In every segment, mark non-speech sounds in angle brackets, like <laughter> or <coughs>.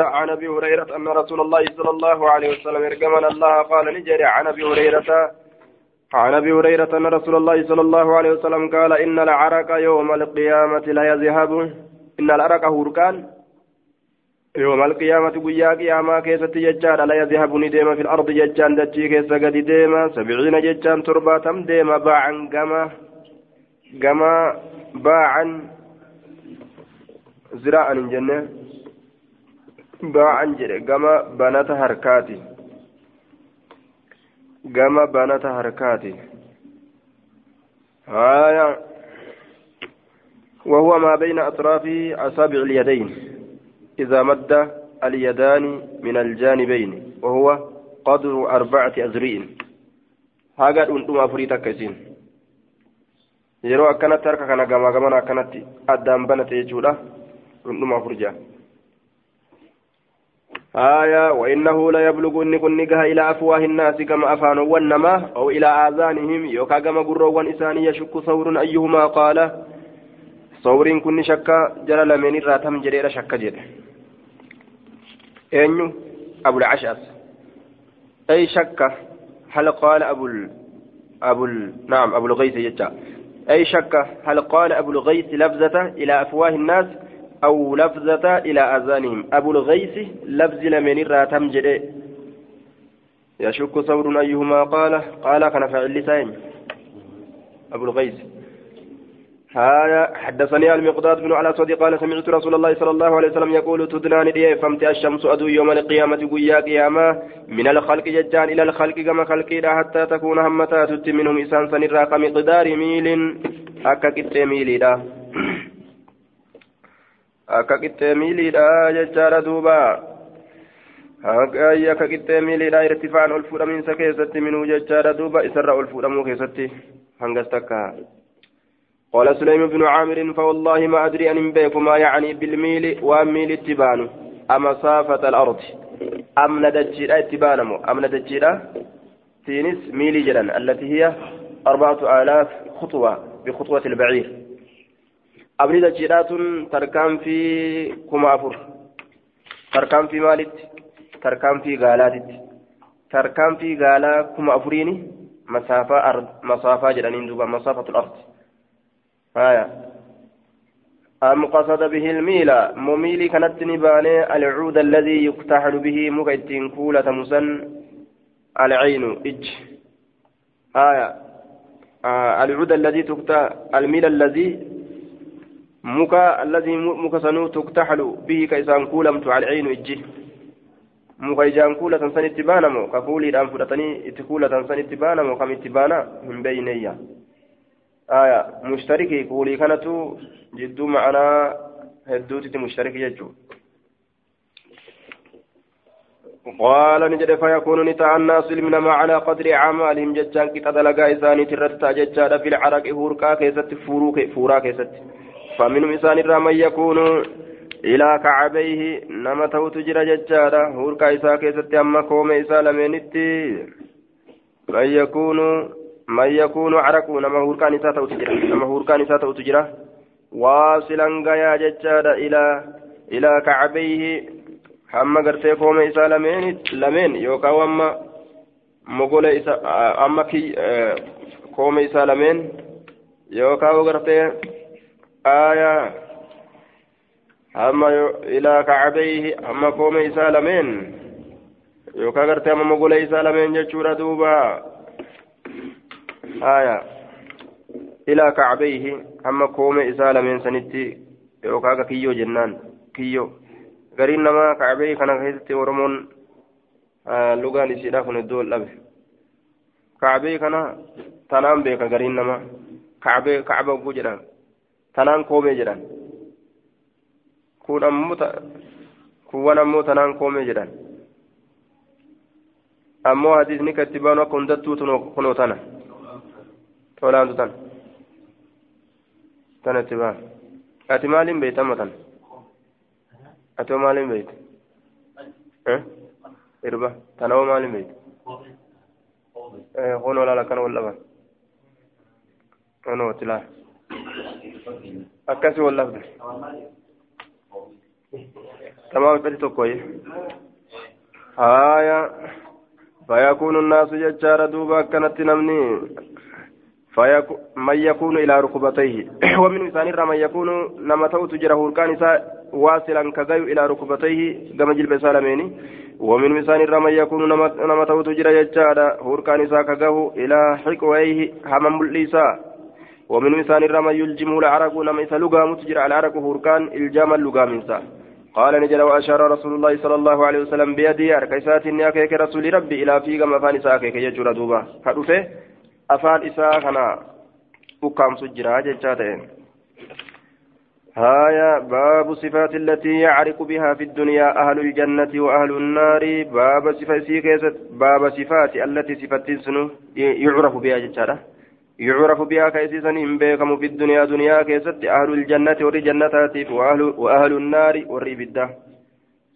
عن أبي هريرة أن رسول الله صلى الله عليه وسلم ارجمنا الله قال نجري. عن أبي هريرة عن أبي هريرة أن رسول الله صلى الله عليه وسلم قال إن العرق يوم القيامة لا يذهب. إن العرق هركان يوم القيامة بيا قياما كيست ججان لا يذهب. نديما في الأرض ججان دجي كيس قد ديما سبعين ججان تربة تم ديما باعا قما قما باعا زراعا جنة. باعا جري قما بنات هركاتي قما بنات هركاتي هايا وهو ما بين أطراف أصابع اليدين إذا مد اليدان من الجانبين وهو قدر أذرع هاga dhundhuma afurii takka isiin yeroo akkanatti harka kana gamaa gamana akkanatti addaan banate jechuudha dhundhuma afur ja'a آية وإنه لا يبلغ إن كن نجها إلى أفواه الناس كما أفان ونما أو إلى آذانهم يوكا كما قروا إساني يشك ثور أيهما قال ثور كن شك جرى لمن راتم جرير شك جري أنيو أبو العشأس أي شك هل قال أبو ال... أبو ال... نعم أبو الغيث يجا أي شك هل قال أبو الغيث لفظة إلى أفواه الناس أو لفظة إلى أذانهم. أبو الغيث لفظ لمن الراتم جري يشك ثور أيهما قال؟ قال كان فعل لسان. أبو الغيث. هذا حدثني المقداد بن على صديق قال سمعت رسول الله صلى الله عليه وسلم يقول تدنان دي فمت الشمس أدو يوم القيامة قيا قياما. من الخلق ججان إلى الخلق كما خلقي حتى تكون همتا تت منهم إسان سنرا كمقدار ميل. أكا كت ميلي كت ميلي دا ججار دوبا أكا كت ميلي دا ارتفاع الفور من سكيست منه ججار دوبا إسر الفور مو كيستي هنغستكا قال سليم بن عامر فوالله ما أدري أن بيك ما يعني بالميل وميل اتبان أمسافة الأرض أم ندجيرا اتبانمو أم ندجيرا تينس ميلي جدا التي هي أربعة آلاف خطوة بخطوة البعير أبني دجيرات تركان في كمافر تركان في مالت تركان في غالات تركان في غالا كمافريني مسافة أرض مسافة جدا دوبا مسافة الأرض آية أم قصد به الميل مميل كانت نباني العود الذي يكتحل به مكتين كولة مسن العين إج آية آه العود الذي تكتح الميل الذي مكا الذي مكسنو تكتحل به كيسان كولمت على العين إجي muka ijaan kuula tan san itti baanamu ka fuuliidhaan fudhatanii itti kuula tan san itti baanamu kam itti baana? Hin beeyneyya آية مشتركي قولي كانت جدو معنا هدوتي مشترك يجو قال نجد فيكون نتاع الناس من ما على قدر أعمالهم ججان كتا دلقا إساني ترتا ججان في العرق هوركا كيست فوروك فورا كيست فمنهم إسان من يكون إلى كعبيه نما توت جرى ججان هوركا إسا كيست أما كوم إسا لمنتي من يكون من يكون عرقه نما هوركان إساء تجرى نما هوركان إساء تجرى واصلا غيا ججاد إلى إلى كعبيه. hamma gartee kooma isaa lameen lameen yookaan amma mogola isa amma kooma isaa lameen yookaan gartee ilaa kacbeeyhi hamma kooma isaa lameen yookaan gartee amma mogola isaa lameen jechuudha duuba آية. إلى كعبيه أما كوم إسالة من سنتي؟ يوكاكا كيو جنان. كيو. غرين نما كعبيه كان كيستي ورمون. آه لغان إسيرا كن الدول لبه كعبيه كان تنام بيكا غرين نما كعبيه كعبة بوجران تنام كومي جران كون أمو كون أمو تنام كومي جران أمو حديث نكتبان وكندتو كنو تنا olaantu tan tan itti baa ati maaliin beeyta amma tan ati hoo maaliin beeyta irba tana hoo maaliin beeyta kun olaal akkana wal dhaban kunoo tilaa akkasi wal dhabde تمام فدي تكوي آية فيكون الناس ججار دوبا كانت نمني فيكو من يكون إلى ركبتيه ومن إنسان من يكون نما توت جره كان واصلا كغيو إلى ركبتيه كما جلب سالميني ومن إنسان من يكون نما توت جره ججار هوركان كغيو إلى حكويه همم الليسا ومن إنسان من يلجمه العرق نما إسا لغا متجر على العرق هوركان إلجام اللغا منسا قال نجل وأشار رسول الله صلى الله عليه وسلم بيدي أركيسات نياكيك رسول ربي إلى فيغا مفانسا كيك يجور دوبا. كدوفه afaan isaa kana ukkaamsu jira jechaa ta'e هايا باب صفات التي يعرق بها في الدنيا أهل الجنة وأهل النار. باب صفات باب صفات التي صفات سنو يعرف بها جتارة يعرف بها كيسيسا بكم في الدنيا دنيا كيست أهل الجنة وري جنتات وأهل, وأهل النار وري بدة.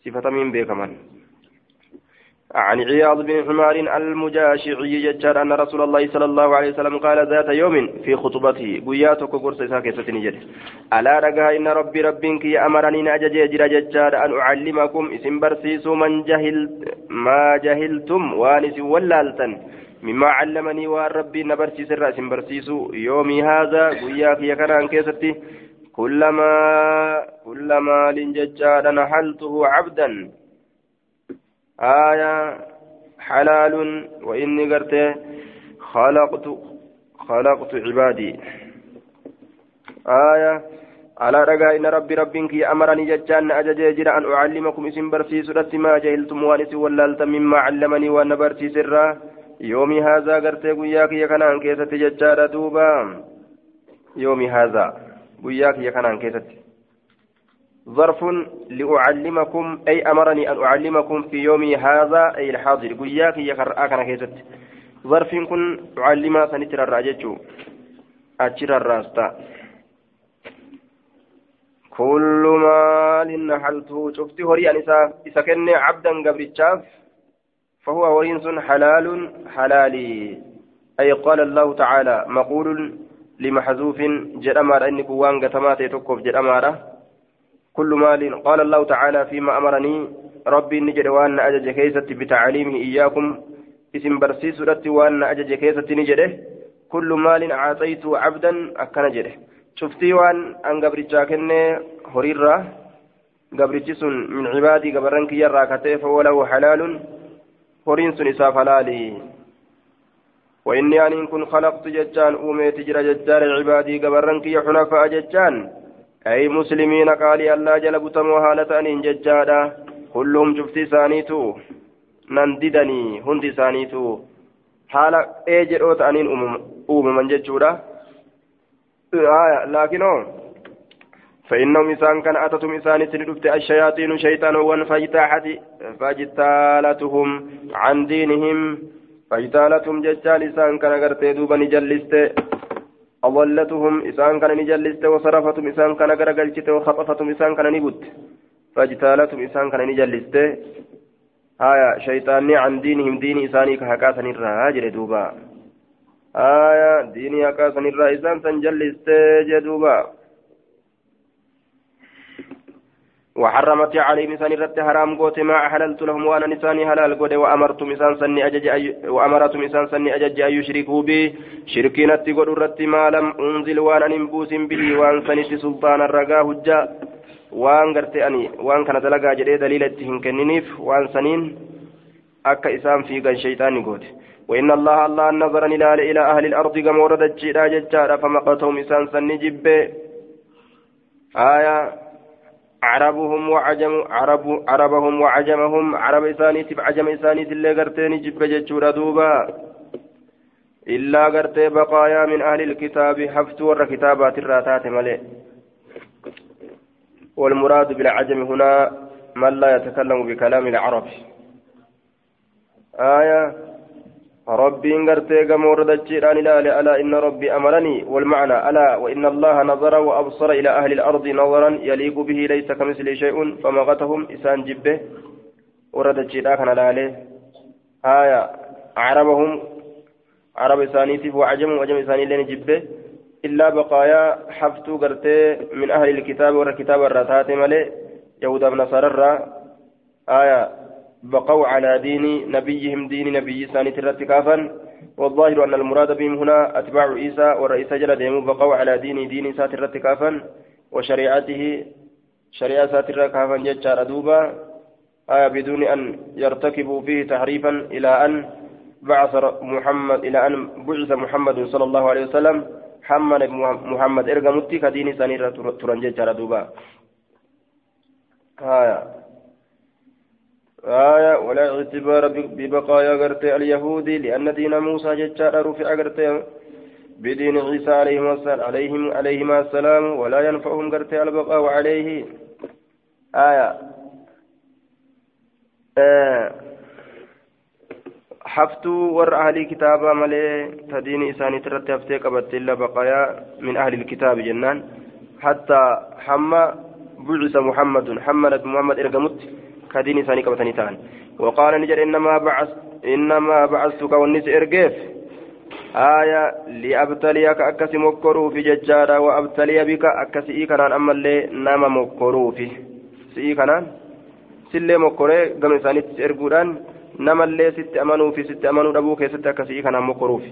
صفة من بكمان عن عياض بن حمار المجاشعي ججار أن رسول الله صلى الله عليه وسلم قال ذات يوم في خطبته قياتك قرص ساكسة نجد ألا رقها إن ربي ربك أمرني نأجج جر ججار أن أعلمكم إسم برسيس من جهل ما جهلتم وانس ولالتن. مما علمني وان ربي نبرسيس الرأس برسيس يومي هذا قياك يكران كيستي. كلما كلما لنججار نحلته عبدا. آية حلال وإني قرت خلقت خلقت عبادي. آية على رجاء إن ربي ربك أمرني ججان أجج جرا أن أعلمكم إسم برسي سورة ما جهلتم وانس ولالت مما علمني وأن برسي سرا يومي هذا قرت قياك يكنان كيست ججار دوبا يومي هذا قياك يكنان كيست ظرف لأعلمكم أي أمرني أن أعلمكم في يومي هذا أي الحاضر قياك يقرأ كان كيست ظرف كن أعلم سنتر الراجج أجر الراستا كل مال نحلته شفت هوري أن إسا كن عبدا قبل فهو هورين حلال حلالي. أي قال الله تعالى مقول لمحذوف جرمار أنك وان قتمات يتكف جرماره كل مال. قال الله تعالى فيما أمرني ربي نجد وأن أجج كيست بتعليمه إياكم. اسم برسيس رت وأن أجج كيست نجده كل مال أعطيته عبدا أكن جده شفتي وأن أن قبرتشا كني هريرة. قبرتش من عبادي قبرنك يرى كتيف وله حلال. هرين سن إساف حلالي. وإني أن كن خلقت ججان أومي تجرى ججار عبادي قبرنك يحنفاء ججان. أي مسلمين قال الله جل بتمو حالة أن ججادا. كلهم شفت سانيتو. ننددني هند سانيتو. حالة أجرؤت أنين أمم من ججودا؟ آية لكنه فإنهم إسان كان أتتم إسان سندفت الشياطين شيطان فاجتالتهم عن دينهم. فاجتالتهم ججال إسان كان قرتي دوبا نجلست. أضلتهم إسان كان نجلست وصرفتهم إسان كان غرقلت وخطفتهم إسان كان نبت. فاجتالتهم إسان كان نجلست. آية شيطاني عن دينهم دين إساني كهكاسا نرى جل دوبا. آية ديني هكاسا نرى إسان سنجلست جدوبا وحرمت عليهم نسان رت حرام قوت ما أحللت لهم وأنا نساني حلال قوت وأمرت نسان سني أجج أي وأمرت نسان سني أجج أن يشركوا بي. شركين تقول رت ما لم أنزل وأنا ننبوس به وأن سنت سلطان الرقا هجا. وأن قرت أني وأن كان دلقا جري دليلة هنكننيف وأن سنين أكا إسام في قن شيطان قوت. وإن الله الله نظر إلى أهل الأرض كما ورد الجيرا ججارا فمقتهم إسان سني جبه. آية عربهم وعجم عرب عربهم وعجمهم عرب إسانيت عجم إسانيت اللي قرتين جب جتشورا دوبا. إلا قرتي بقايا من أهل الكتاب حفت ور كتابات الراتات ملئ والمراد بالعجم هنا من لا يتكلم بكلام العرب. آية ربي غرتي غمور دجيران لا ألا إن ربي أمرني والمعنى ألا وإن الله نظر وأبصر إلى أهل الأرض نظرا يليق به ليس كمثله شيء فمغتهم إسان جبه ورد الجيران كان لا آية. عربهم عرب إسانيتي وعجم وعجم إساني لين جبه. إلا بقايا حفتو غرتي من أهل الكتاب والكتاب الرتات ملئ يهودا بنصارى آية. بقوا على دين نبيهم دين نبي ثاني ترتكافا والظاهر أن المراد بهم هنا أتباع عيسى والرئيس جل ديمو بقوا على دين دين ساتر رتكافا وشريعته شريعة ساتر كافا ججار دوبا. آية بدون أن يرتكبوا فيه تحريفا إلى أن بعث محمد إلى أن بعث محمد صلى الله عليه وسلم. حمد محمد إرقى متي كدين سانير ترنجي دوبا. آية. آية ولا اعتبار ببقايا غرتي اليهود لأن دين موسى ججار رفع غرتي بدين عيسى عليهم السلام عليهم عليهما السلام ولا ينفعهم غرتي البقاء عليه آية. آه. حفتو ور أهل كتابا ملي تدين إساني ترتي قبت إلا بقايا من أهل الكتاب جنان. حتى حما بعث محمد حملت محمد إرقمت. كدين إساني قبتني تان وقال نجر إنما بعث إنما بعثتك والنس إرقيف آية لأبتليك أكسي مكرو في ججارة وأبتلي بك أكسي إيكنان. أما اللي نام مكرو في سيكنان سلي مكري قم إساني تسيرقودان namallee sitti amanuu fi sitti amanuu dhabuu keessatti akkasii kanaan mokoruuf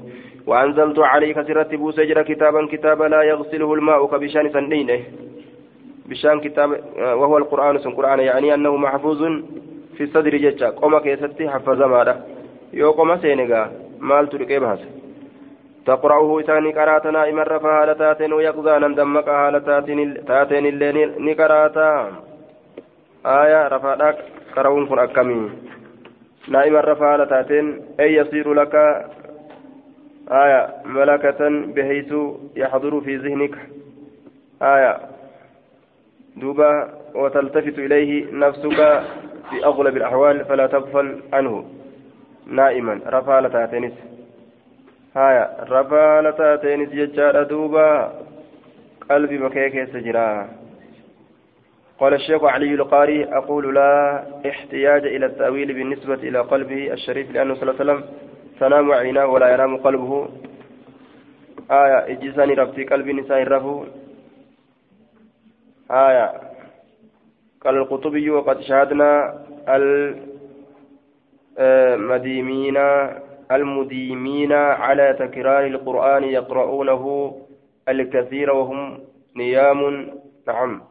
وأنزلت عليك سرت بوسجر كتابا كتابا لا يغسله الماء كبشان سنين بشان كتاب وهو القرآن سن قرآن يعني أنه محفوظ في الصدر جتا قوم كيستي حفظ ماذا يو قوم سينغا مال تركي بهذا تقرأه إساني قرأت نائما رفع هالتاتين ويقظانا دمك هالتاتين اللي نقراتا آية رفع قرؤون كن أكمي نائما رفع تاتين أي يصير لك آية ملكة بحيث يحضر في ذهنك آية دوبا وتلتفت إليه نفسك في أغلب الأحوال فلا تغفل عنه. نائما رفع تاتينس آية رفع تاتينس يجار دوبا. قلبي بكيك سجرا قال الشيخ علي القاري أقول لا احتياج إلى التأويل بالنسبة إلى قلبه الشريف لأنه صلى الله عليه وسلم تنام عيناه ولا ينام قلبه. آية إجساني ربتي قلبي نساء الرفو. آية قال القطبي وقد شاهدنا المديمين المديمين على تكرار القرآن يقرؤونه الكثير وهم نيام نعم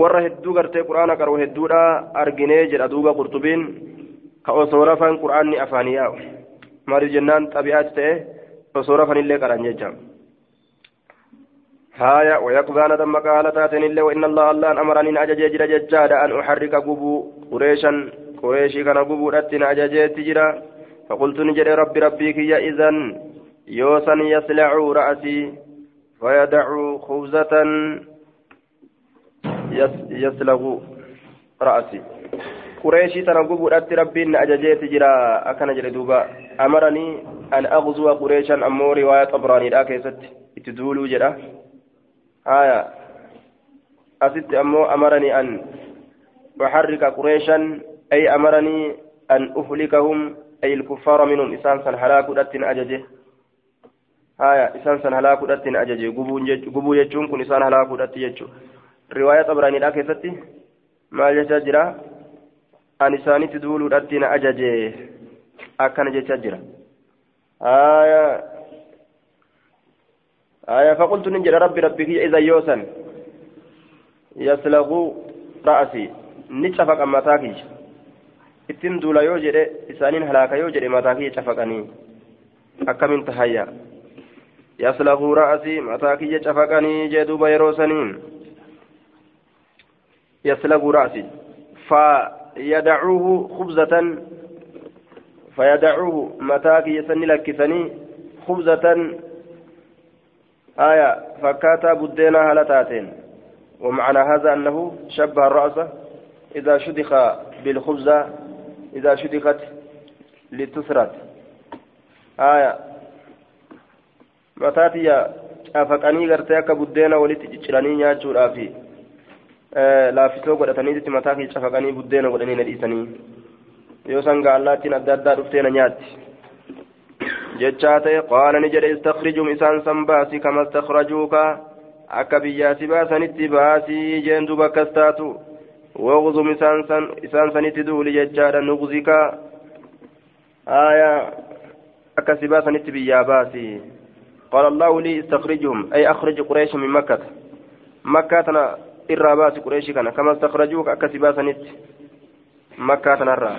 warra hedduu gartee quraana qaroo hedduudha arginee jedha duuba qurxubiin ka osoo rafan quraanni afaanii yaa'u maaliif jennaan xabi'aatti ta'e osoo rafanillee qaran jecha هايا ويقضان دم قال تاتن الله وإن الله الله أمرني أججي جرا ججادا أن أحرك قبو قريشا قريشي كان قبو رتنا أججي تجرا فقلت نجد ربي ربي كي إذن يوسا يسلع رأسي فيدع خبزة يسلغ رأسي قريشي تنقب أتي ربي أججيت جرا أكن جري دوبا أمرني أن أغزو قريشا أمو رواية طبراني لا كيست اتدولوا جرا آية. أست أمو أمرني أن أحرك قريشا أي أمرني أن أهلكهم أي الكفار منهم. إسان سن هلاك أتن أججه. آية. إسان سن هلاك أتن أججه. قبو يجون كن إسان هلاك أتن يجون riwaayaa xabraaniidhaa keessatti maal jechaa jira an isaanitti duuluudhatti na ajaje akkana jechaa jira آية فقلت نجد ربي ربي كي إذا يوسن يسلغ رأسي نتفق أما تاكي ittin duula yoo jedhe isaaniin halaaka yoo jedhe mataa kiyya cafaqanii akkamiin tahayya yaslaguu ra'asii mataa kiyya cafaqanii jee duuba yeroo saniin يسلق رأسي فيدعوه خبزة فيدعوه متاك يسني لكسني خبزة آية فكاتا بدينا هلتاتين ومعنى هذا أنه شبه الرأس إذا شدخ بالخبزة إذا شدخت لتسرت آية متاتي أفقني غرتيك بدينا ولتجراني نياتشو رافي laaffisoo godhataniitti mataa kee cafaqanii buddeena godhanii na dhiisanii yoo san gaallaattiin adda addaa dhuftee na nyaatti jechaa ta'e qaala ni jedhe istakrijum isaan san baasi kama istakrajuuka? Akka biyyaasi baasanitti baasii jeen duba akkas taatu. واغزم إسان سنت دولي ججارا نغزك آية أكسبا سنت بياباسي قال الله لي استخرجهم أي أخرج قريش من مكة مكة تنا إرابات قريش كان كما استخرجوك أكسبا سنت مكة تنرى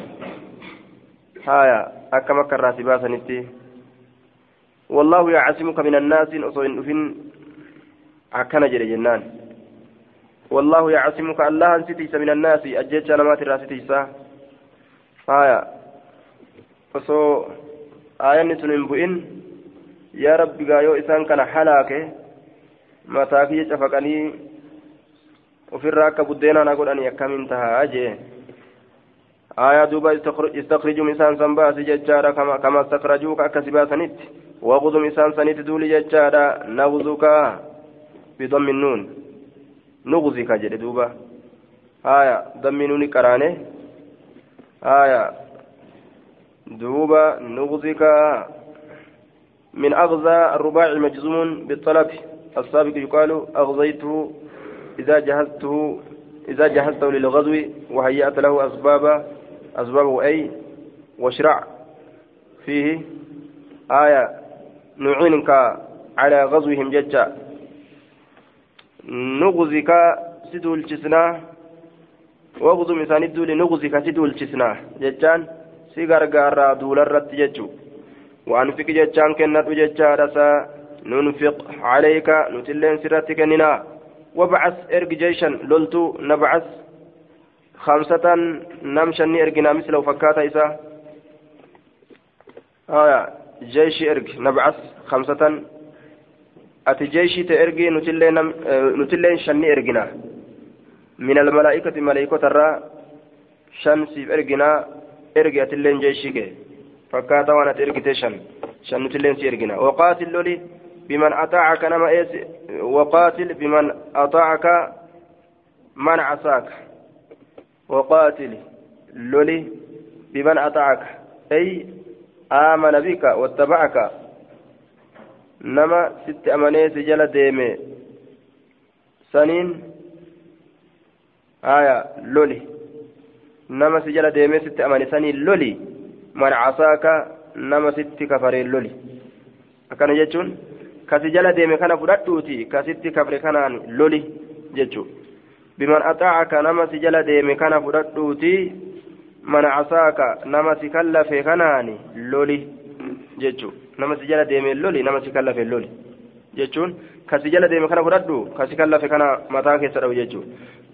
آية أكا مكة راسبا سنت والله يعصمك من الناس أصوين أكنا جري جنان. والله يعصمك الله ستيس من الناس أجيتش أنا ما ترى ستيسا آية. فسو آية نتن بؤن يا رب قايو إسان كان حلاك متى في شفقني وفي الراك بدينا نقول أن يكم انتهى. أجي. آية دوبا استخرجوا إسان سنباس ججارا كما, استخرجوك أكسبا سنت وغضم إسان سنت دولي ججارا نغزوك بضم النون. نغزك جل دوبا. آية ضم نون كرانه آية دوبا نغزك من أغزى الرباع مجزوم بالطلب السابق يقال أغزيته إذا جهزته إذا جهزته للغزو وهيأت له أسباب أسبابه أي واشرع. فيه آية نعينك على غزوهم ججا نغزك سدول جسنا. وغزو مثاني دول نغزك سدول جسنا. ججان سيغر غارا دول الرد ججو وأنفق ججان كنت ججا رسا. ننفق عليك نتلين سرتك ننا. وبعث إرق جيشا لولتو. نبعث خمسة نمشني إرقنا مثل فكاتا إسا. آية. جيش ارق نبعث خمسة ati jeeshite ergii nutilleen shanni ergina min almalaa'ikati malaa'ikotarraa shan siif erginaa ergi atilleen jeeshii kee fakkaata waan ati ergite shan shan nutilleen si ergina waqaatil loli biman ataacaka nama ees waqaatil biman ataacaka man casaaka waqaatil loli biman ataacaka ay aamana bika wattabacaka nama sitti amanee si jala deeme saniin haya loli nama si jala deemee sitti amane saniin loli man casaaka nama sitti kafareen loli akkana jechuun ka si jala deeme kana fudhadhuuti ka sitti kafre kanaan loli jechuu man casaaka nama si kallafe kanaani loli jechuu nama si jala deeme loli nama si kallafe loli jechuun ka si jala deeme kana fudhadhu ka si kallafe kana mataa keessa dhabu jechuun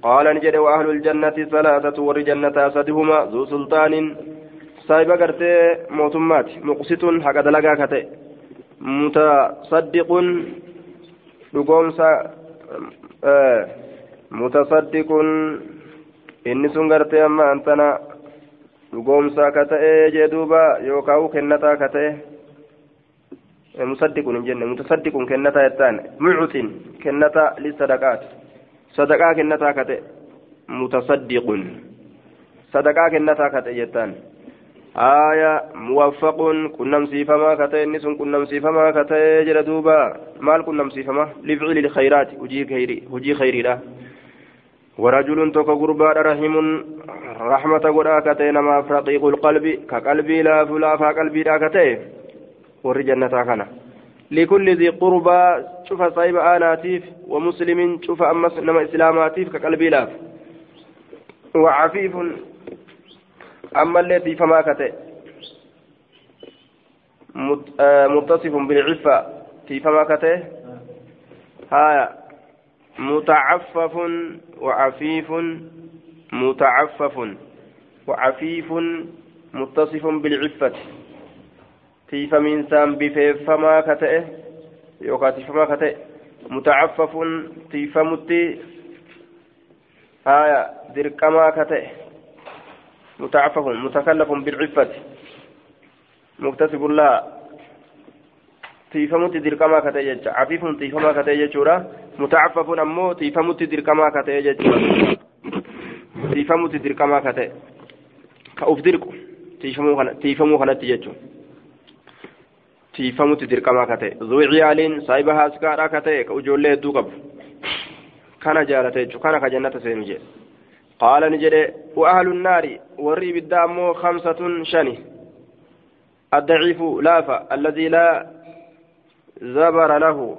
qaala ni jedhe waahlu ljannati salaasatu warri jannataa sadihuma zuu sulxaanin saahiba gartee mootummaati muqsitun haqa dalagaa ka ta'e mutasaddiqun dhugoomsa mutasaddiqun inni sun gartee amma antana dhugoomsa ka ta'e jee duuba yookaan kennataa ka ta'e مصدق جنة متصدق كنتا يتان معت كنتا للصدقات صدقاء كنتا كتئ متصدق صدقاء كنتا كتئ يتان آية موفق كنم سيفما كتئ نسون كنم سيفما كتئ جل دوبا مال كنم سيفما لفعل الخيرات هجي خيري هجي خيري لا ورجل توك غربا رحم رحمة غدا كتئ نما رقيق القلب كقلبي لا فلا فقلبي لا warri jannataa kana likulli ذي قربى شوف صاحب آناتيف ومسلم شوف أمس نما إسلاماتيف كقلبي لاف وعفيف أما التي فما كتئ متصف بالعفة في فما كتئ هايا متعفف وعفيف متعفف وعفيف متصف بالعفة tiifamiinsaan bifeeffamaa ka ta'e yookaan tiifamaa ka ta'e mutacaffafuun tiifamutti haya dirqamaa ka ta'e mutacaffafuun mutakallafun bilciffati muktasibun laha tiifamutti dirqamaa ka ta'e jecha jechuudha tiifamutti dirqamaa ka ta'e ka uf dirqu tiifamuu kanatti jechuudha tiifamutti dirqamaa ka ta'e zuu ciyaaliin saahiba haaskaadhaa ka ta'e ka ijoollee hedduu qabu kana jaalate jechuudha kana ka jannata seenu jedhe قال نجد وأهل النار وري بالدام خمسة شني الضعيف لافا الذي لا زبر له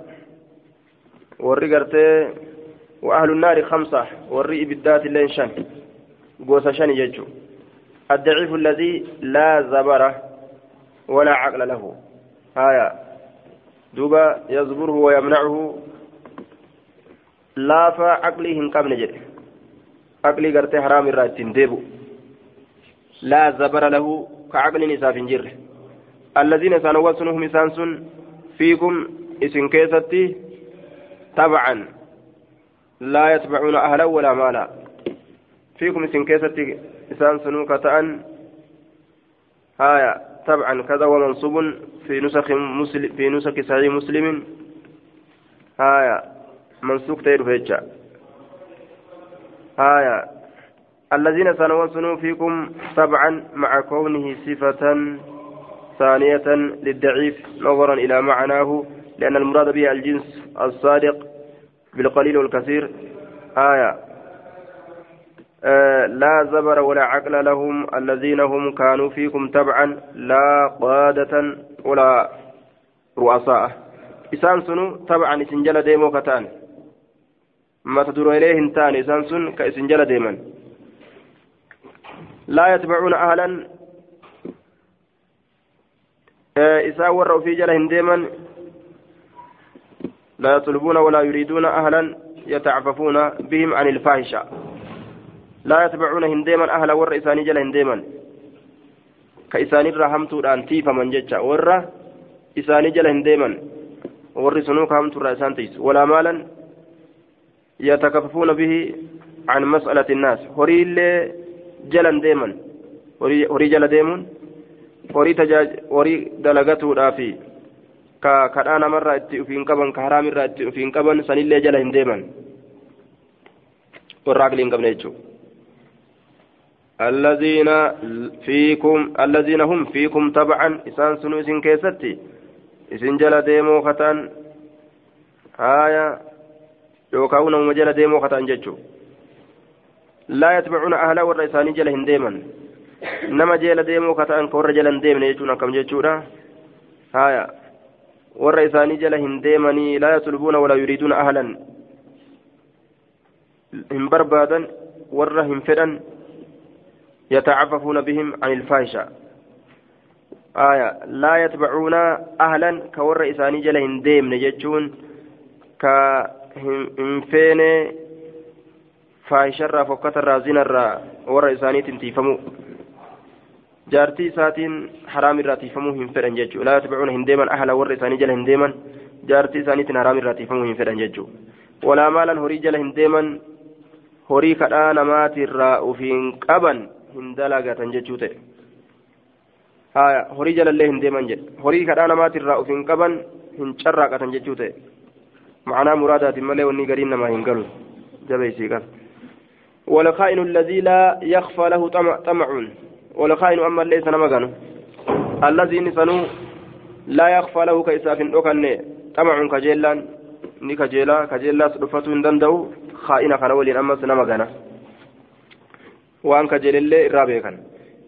وري قرتي وأهل النار خمسة وري بالذات اللين شن قوس شن يجو الضعيف الذي لا زبر ولا عقل له آية دوبا يزبره ويمنعه لافا عقله قبل gartee haraam irraa ittiin deebu. Laa zabara lahu ka aqliin isaaf hin jirre. الذين سنوصنهم إسانسون فيكم إسن كيستي تبعا لا يتبعون أهلا ولا مالا. فيكم إسن كيستي إسانسون كتأن هايا تبعا كذا ومنصوب في نسخ مسلم في نسخ صحيح مسلم. هايا منسوك تير فيتشا آية الذين سنوصنوا فيكم طبعا مع كونه صفة ثانية للضعيف نظرا إلى معناه. لأن المراد به الجنس الصادق بالقليل والكثير. آية. آه لا زبر ولا عقل لهم الذين هم كانوا فيكم تبعا لا قادة ولا رؤساء. إسان سنو طبعا إسنجل ديمو كتان. hin taane isaan sun ka isin jala deeman laa yatbacuuna ahlan isaan warra ofii jala hin deeman لا يطلبون ولا يريدون أهلا يتعففون بهم عن الفاحشة. لا يتبعون هنديما أهلا ور إساني جل هنديما. كإساني رحمت تيفا من جتشا ور إساني جل هنديما. ور سنوك همت الرأسان تيس. ولا مالا يتكففون به عن مسألة الناس. هوري اللي جلا ديما هوري جلا ديمون دلغته رافي ka kadhaa namarraa itti ufiin qaban ka haraamirraa itti ufiin qaban sanillee jala hin deeman warra aqlii hin qabne jechuudha الذين فيكم الذين هم فيكم طبعا إسان سنو إسن كيستي إسن جل ديمو ختان آية yookaan uumama jala deemoo kataan jechuun laa yatbacuuna ahlaa warra isaanii jala hin deeman nama jala deemoo kataan ka warra jala hin deemne jechuun akkam jechuudha haya warra isaanii jala hin deemanii laa yatlubuuna walaa yuriiduuna ahlan hin barbaadan warra hin fedhan يتعففون بهم عن الفاحشة آية لا يتبعون أهلا كور إساني جل هنديم نجتشون ك hin feene faayisharraa fokkatarraa zinarraa warra isaaniitiin tiifamu jaartii isaatiin haraamirraa tiifamuu hin fedhan jechuu laa yatbicuuna hin deeman ahla warra isaanii jala hin deeman jaartii isaaniitiin haraamirraa tiifamuu hin fedhan jechuu walaa maalan horii jala hin deeman horii kadhaa namaatirraa ufiin qaban hin dalagatan jechuu ta'e haya horii jalallee hin deeman jedhe horii kadhaa namaatirraa ufiin qaban hin carraaqatan jechuu ta'e معناه مرادات ملي وني قرين ما ينقلوا جبيسي قال والخائن الذي لا يخفى له طمع, طمع والخائن أما ليس نمغن. الذي نسنو لا يخفى له كإساف أكن. طمع dhuffatuu hin danda'u haa'ina kana waliin ammas nama gana waan kajeelillee irraa beekan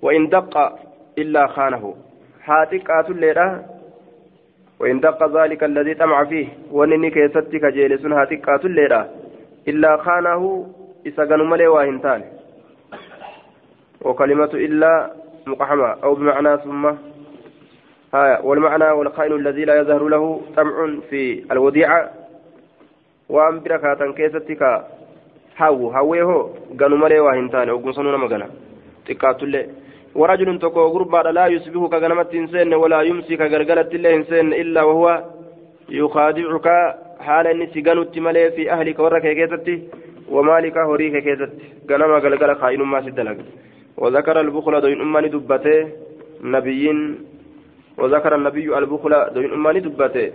وإن دق إلا خانه. هاتك آتوليدha وإن دق ذلك الذي طمع فيه. ونني كيستي كجيلس هاتك الليلة إلا خانه إسقن ملي واهنتان وكلمة إلا مقحمة أو بمعنى ثم هايا والمعنى والخائن الذي لا يظهر له طمع في الوديعة. وأن بركاتا كيستي كا هاو هاويه قالوا ملي واهنتان أو قنصنون مغنى تكاتو الليل ورجل تكو غربا لا يصبح كغنمت إنسان ولا يمسي كغرغلت الله إنسان إلا وهو يخادعك. حال النسي غنوت ملي في أهلك ورك كيستي ومالك هوريك كيستي. غنما غلغل خائن ما سدلك وذكر البخل دوين أماني دبته نبيين. وذكر النبي البخل دوين أماني دبته.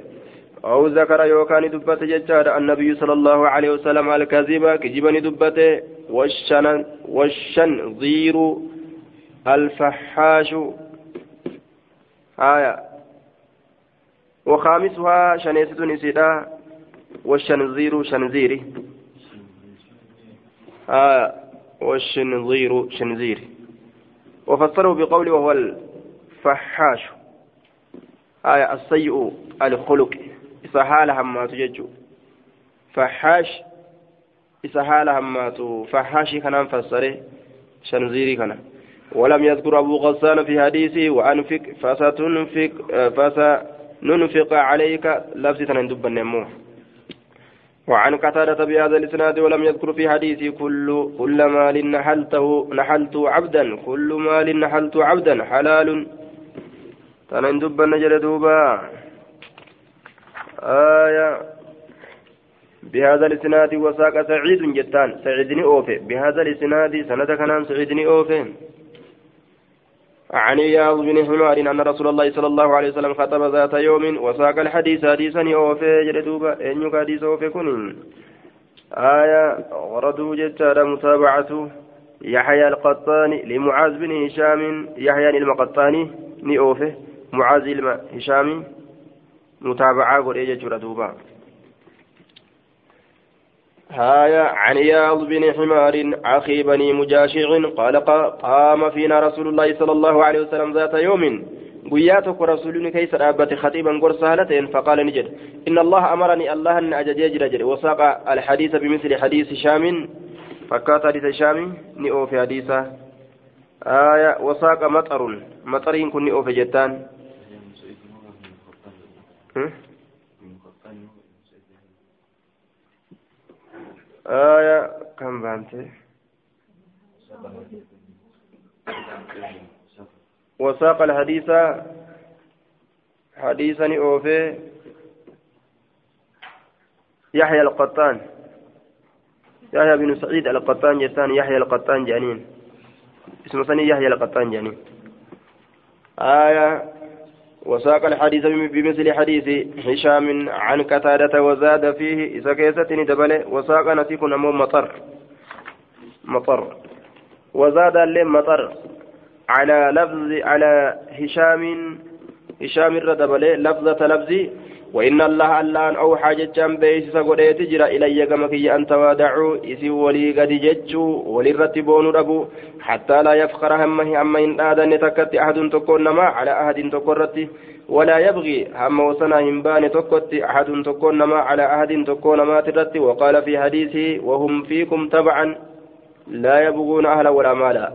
أو ذكر يوكان دبته ججار النبي صلى الله عليه وسلم الكذب كجبني دبته. والشن والشنظير الفحاش. آية. وخامسها شنيسة نسيدا والشنزير شنزيري آية. والشنظير شنزير وفسره بقوله وهو الفحاش. آية السيء الخلق. إسهال همات ججو. فحاش إسهال همات. فحاشي كان فسره شنزيري كان. ولم يذكر أبو غسان في حديثه وأنفق فستنفق فسننفق عليك. لفظة ندب النمو وعن قتادة بهذا الإسناد ولم يذكر في حديثه كل كل مال نحلته نحلت عبدا كل مال نحلت عبدا حلال. تنندب النجر دوبا. آية. بهذا الإسناد وساق سعيد جتان سعيدني أوفي. بهذا الإسناد سند كان سعيدني أوفي. عن إياض بن حمار أن رسول الله صلى الله عليه وسلم خطب ذات يوم وساق الحديث حديثا أوفي جلدوبا إن حديث أوفي كن. آية وردوا جتار متابعة يحيى القطاني لمعاذ بن هشام. يحيى المقطاني ني أوفي معاذ هشام. متابعة قرية إيه جردوبا هايا عن إياض بن حمار أخي بني مجاشع قال قام فينا رسول الله صلى الله عليه وسلم ذات يوم. قياتك رسول كيس أبت خطيبا قرصالتين فقال نجد إن الله أمرني الله أن أججج رجل. وساق الحديث بمثل حديث شام. فكات حديث شام نئو في حديثه آية وساق مطر مطر كن نئو في جتان. آية كم بانتي وساق الحديث حديثا أوفي يحيى القطان. يحيى بن سعيد القطان جتان يحيى القطان جانين اسمه ثاني يحيى القطان جانين آية وساق الحديث بمثل حديث هشام عن قتادة وزاد فيه إذا كيستني دبل وساق نسيك نمو مطر. مطر. وزاد الليل مطر. على لفظ على هشام هشام الردبل لفظة لفظي وإن الله ألان أوحى جتشان بيسس قديت جرى إلي كمكي أن توادعوا إسي ولي قد جتشوا ولي رتبون ربو حتى لا يفخر همه أما إن آدن تكت أحد تكون نما على أحد تكرت ولا يبغي هم وسنا همبان تكت أحد تكون نما على أحد تكون ما ترت وقال في حديثه وهم فيكم تبعا لا يبغون أهلا ولا مالا.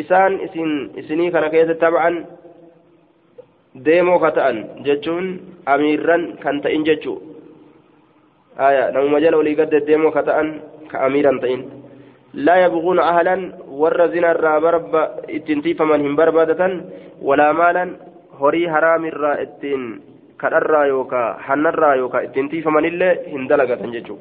إسان إسن إسني كان كيس تبعا deemoo ka ta'an jechuun amiirran kan ta'in jechuu aya namuma jala olii gad deddeemoo ka ta'an ka amiiran ta'in laa yabquuna ahlan warra zinarraa barba ittiin tiifaman hin barbaadatan walaa maalan horii haraamirraa ittiin kadharraa yookaa hannarraa yookaa ittiin tiifamanillee hin dalagatan jechuu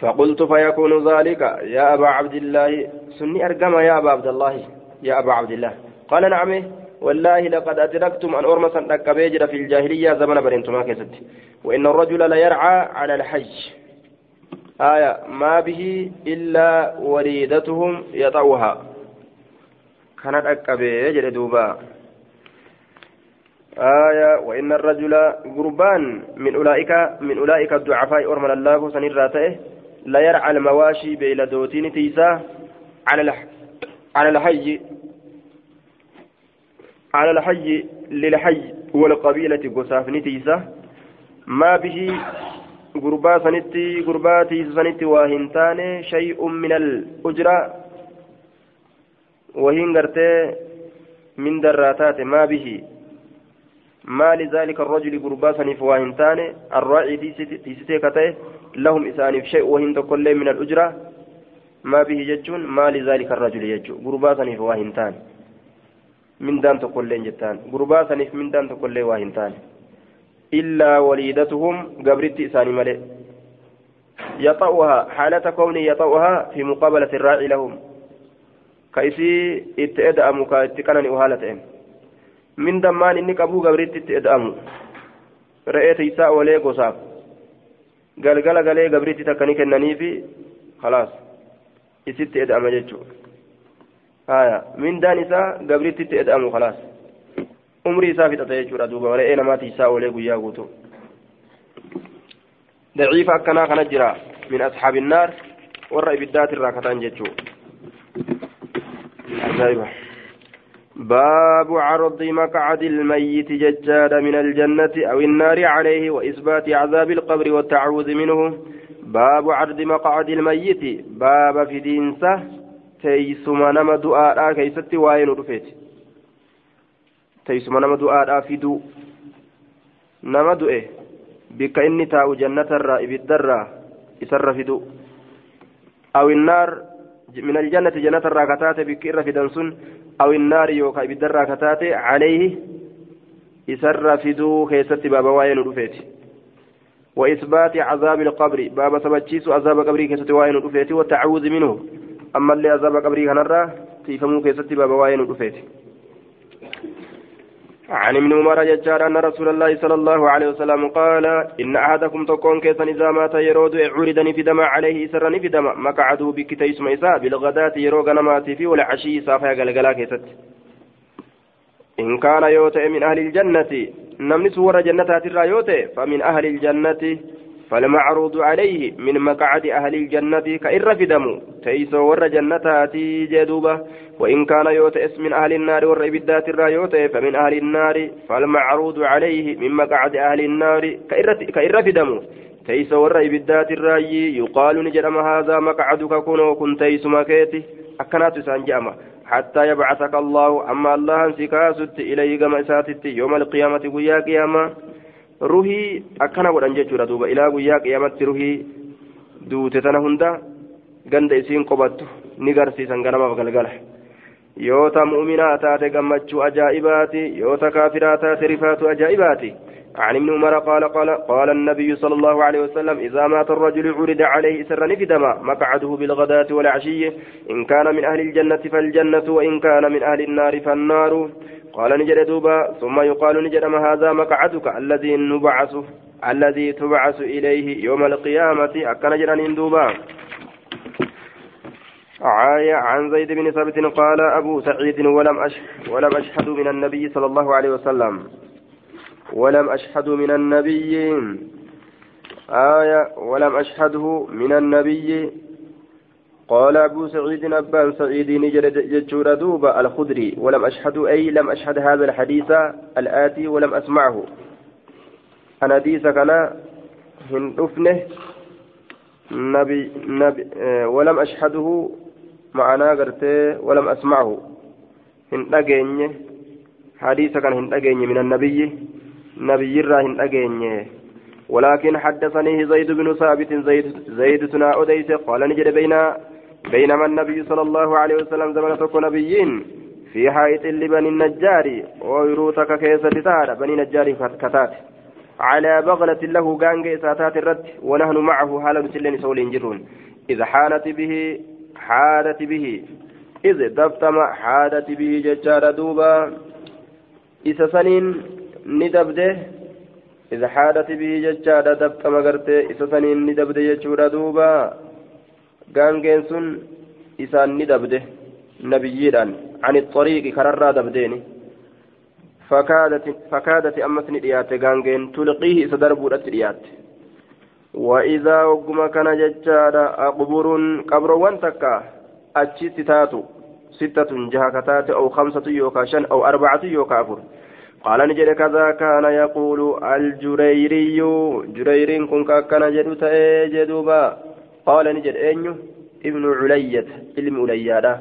فقلت فيكون ذلك يا أبا عبد الله سني أرقم يا أبا عبد الله يا أبا عبد الله قال نعم والله لقد أدركتم أن أرمسا أكبيجر في الجاهلية زمن برنتما كيست وإن الرجل ليرعى على الحج. آية ما به إلا وليدتهم يطعها كانت أكبيجر دوبا آية وإن الرجل قربان من أولئك من أولئك الضعفاء أرمل الله سنراته لا يرعى المواشي بيلدوتين تيسا على الحج. على الحي للحي والقبيلة قصاف نتيسة ما به قربا سنتي قرباتي سنتي واهنتان شيء من الأجرة. وهن من دراتات ما به. ما لذلك الرجل قربا سنف واهنتان الراعي تيستي كتاه لهم إسانف شيء وهن تقول من الأجرة. ما به ججون ما لذلك الرجل يجو قربا سنف واهنتان mindaan tokkollee jettaan gurbaa saniif mindaan tokkollee waa hin taane illaa waliidatuhum gabritti isaanii yaxa'uhaa xaalata kowni yaxa'uhaa fi muqaabalati irraaci lahum ka isii itti eda'amu ka itti qanani haala ta'en mindammaan inni qabuu gabritti itti eda'amu re'ee tiisaa oolee gosaaf galgala galee gabritti takka ni kennaniifi khalaas isitti eda'ama jechuudha mindaan isaa gabriittitti eda'amu khalaas umrii isaa fixata jechuudha duuba ware'ee namaati isaa oolee guyyaa guutuu daciifa akkanaa kana jira min ashaabi النار ibiddaati irraa kataan jechuu ajaa'iba باب عرض مقعد الميت ججاد من الجنة أو النار عليه وإثبات عذاب القبر والتعوذ منه باب عرض مقعد الميت باب في دينسة تيسما نما دعاء كيست وين رفيت تيسما نما دعاء فدو نما دعاء بك إني تاو جنة الرائب الدرة يسر فدو أو النار من الجنة جنة الراكتات بك إر سن أو النار يوكا إبدا الراكتات عليه يسر فدو كيست باب وين رفيت وإثبات عذاب القبر باب سبتشيس عذاب قبري كيست وين رفيت والتعوذ منه أما اللي عذاب قبري كنرى تيفمو كيست باب وين رفيت عن ابن عمر ججار أن رسول الله صلى الله عليه وسلم قال إن أحدكم تكون كيسا إذا مات يرود عردني في دم عليه سرني في دم مقعده بكتيس ميسا بالغداة يروغ نماتي في والعشي صافا قلقلا كيست إن كان يوتئ من أهل الجنة نمني سور جنة الرأيوتئ فمن أهل الجنة فالمعروض عليه من مقعد أهل الجنة كإر في دم تيسو ور جنتاتي جدوبة. وإن كان يوتئس من أهل النار ور إبدات الرايوت فمن أهل النار. فالمعروض عليه من مقعد أهل النار كإر في دم تيسو ور إبدات الراي يقال نجرم هذا مقعدك كنو كن تيس مكيتي. أكنات سانجامة حتى يبعثك الله. أما الله انسكاست إليه كما يوم القيامة ويا قيامة. Ruhii akkana godhan jechuudha duuba ilaa guyyaa qiyaamatti ruhii duute tana hunda ganda isiin qobattu ni garsiisan ganamaaf galgala yoo ta mu'minaa taate gammachuu ajaa'ibaati yoo ta kaafiraa taate rifaatu ajaa'ibaati عن ابن عمر قال قال قال النبي صلى الله عليه وسلم إذا مات الرجل عرض عليه سرا فدما مقعده بالغداة والعشي. إن كان من أهل الجنة فالجنة وإن كان من أهل النار فالنار. قال نجد دوبا ثم يقال نجد ما هذا مقعدك الذي نبعث الذي تبعث إليه يوم القيامة. أكن جران دوبا. عاية عن زيد بن ثابت قال أبو سعيد ولم أشهد ولم أشهد من النبي صلى الله عليه وسلم. ولم أشهد من النبي آية ولم أشهده من النبي. قال أبو سعيد أبان سعيد نجد جتشور دوبا الخدري. ولم أشهد أي لم أشهد هذا الحديث الآتي ولم أسمعه. أنا حديث كان هندفنه نبي نبي آه ولم أشهده معنا قرته ولم أسمعه. هندقيني حديث كان هندقيني من النبي. نبي الرا هندقيني ولكن حدثني زيد بن ثابت زيد زيد تنا أديس قال نجد بين بينما النبي صلى الله عليه وسلم زمن تكون نبيين في حائط لبني النجار ويروتك كيس تتار بني نجار كتات. على بغلة له قانج ساتات الرد ونحن معه حال مسلين سول جرون إذا حانت به حادت به. إذ دفتم حادت به ججار دوبا. إذا سنين ندبده إذا حادت به ججار دفتم قرته إذا سنين ندبده ججور دوبا gaangeen sun isaan ni dabde nabiyyiidhaan عن الطريق كررا دبديني فكادت فكادت أمس نديات غانجين تلقيه سدرب نديات وإذا وقم كان ججادا أقبر قبر وانتكا أجت تاتو ستة جهكتات أو خمسة يوكا شن أو أربعة يوكا أفر قال نجد كذا كان يقول الجريري. جرير كن كان جدو تأجدوبا قال نجد أنيو ابن علية علم عليادة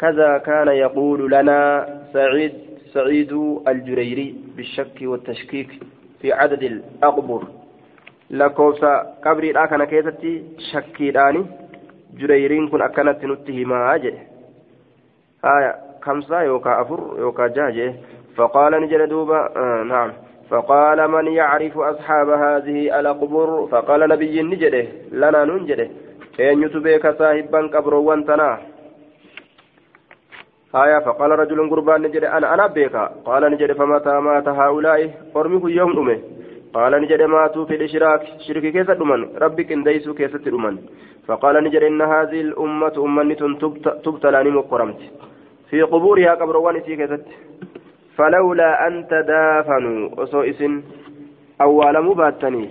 كذا كان يقول لنا سعيد سعيد الجريري بالشك والتشكيك في عدد الأقبر. قبري الآكنا كيستي شكي داني. جريرين كن أكنت نتهما أجل آية خمسة يوكا أفر يوكا جاجة. فقال نجل دوبا آه نعم. فقال من يعرف أصحاب هذه الأقبور فقال نبي نجده لنا ننجده. أن يتبيك صاحبا قبر وانتنا. آية فقال رجل قربان نجد أنا أنا بيك. قال نجد فمتى مات هؤلاء؟ أرمه يوم أمه. قال نجد ماتوا في الإشراك. شرك كيف دمن ربك إن ديسوا كيف فقال نجد إن هذه الأمة أمة تبتلى نمقرمت في قبورها قبر وانسي كيف فلولا أن تدافنوا وصوئس أول مباتني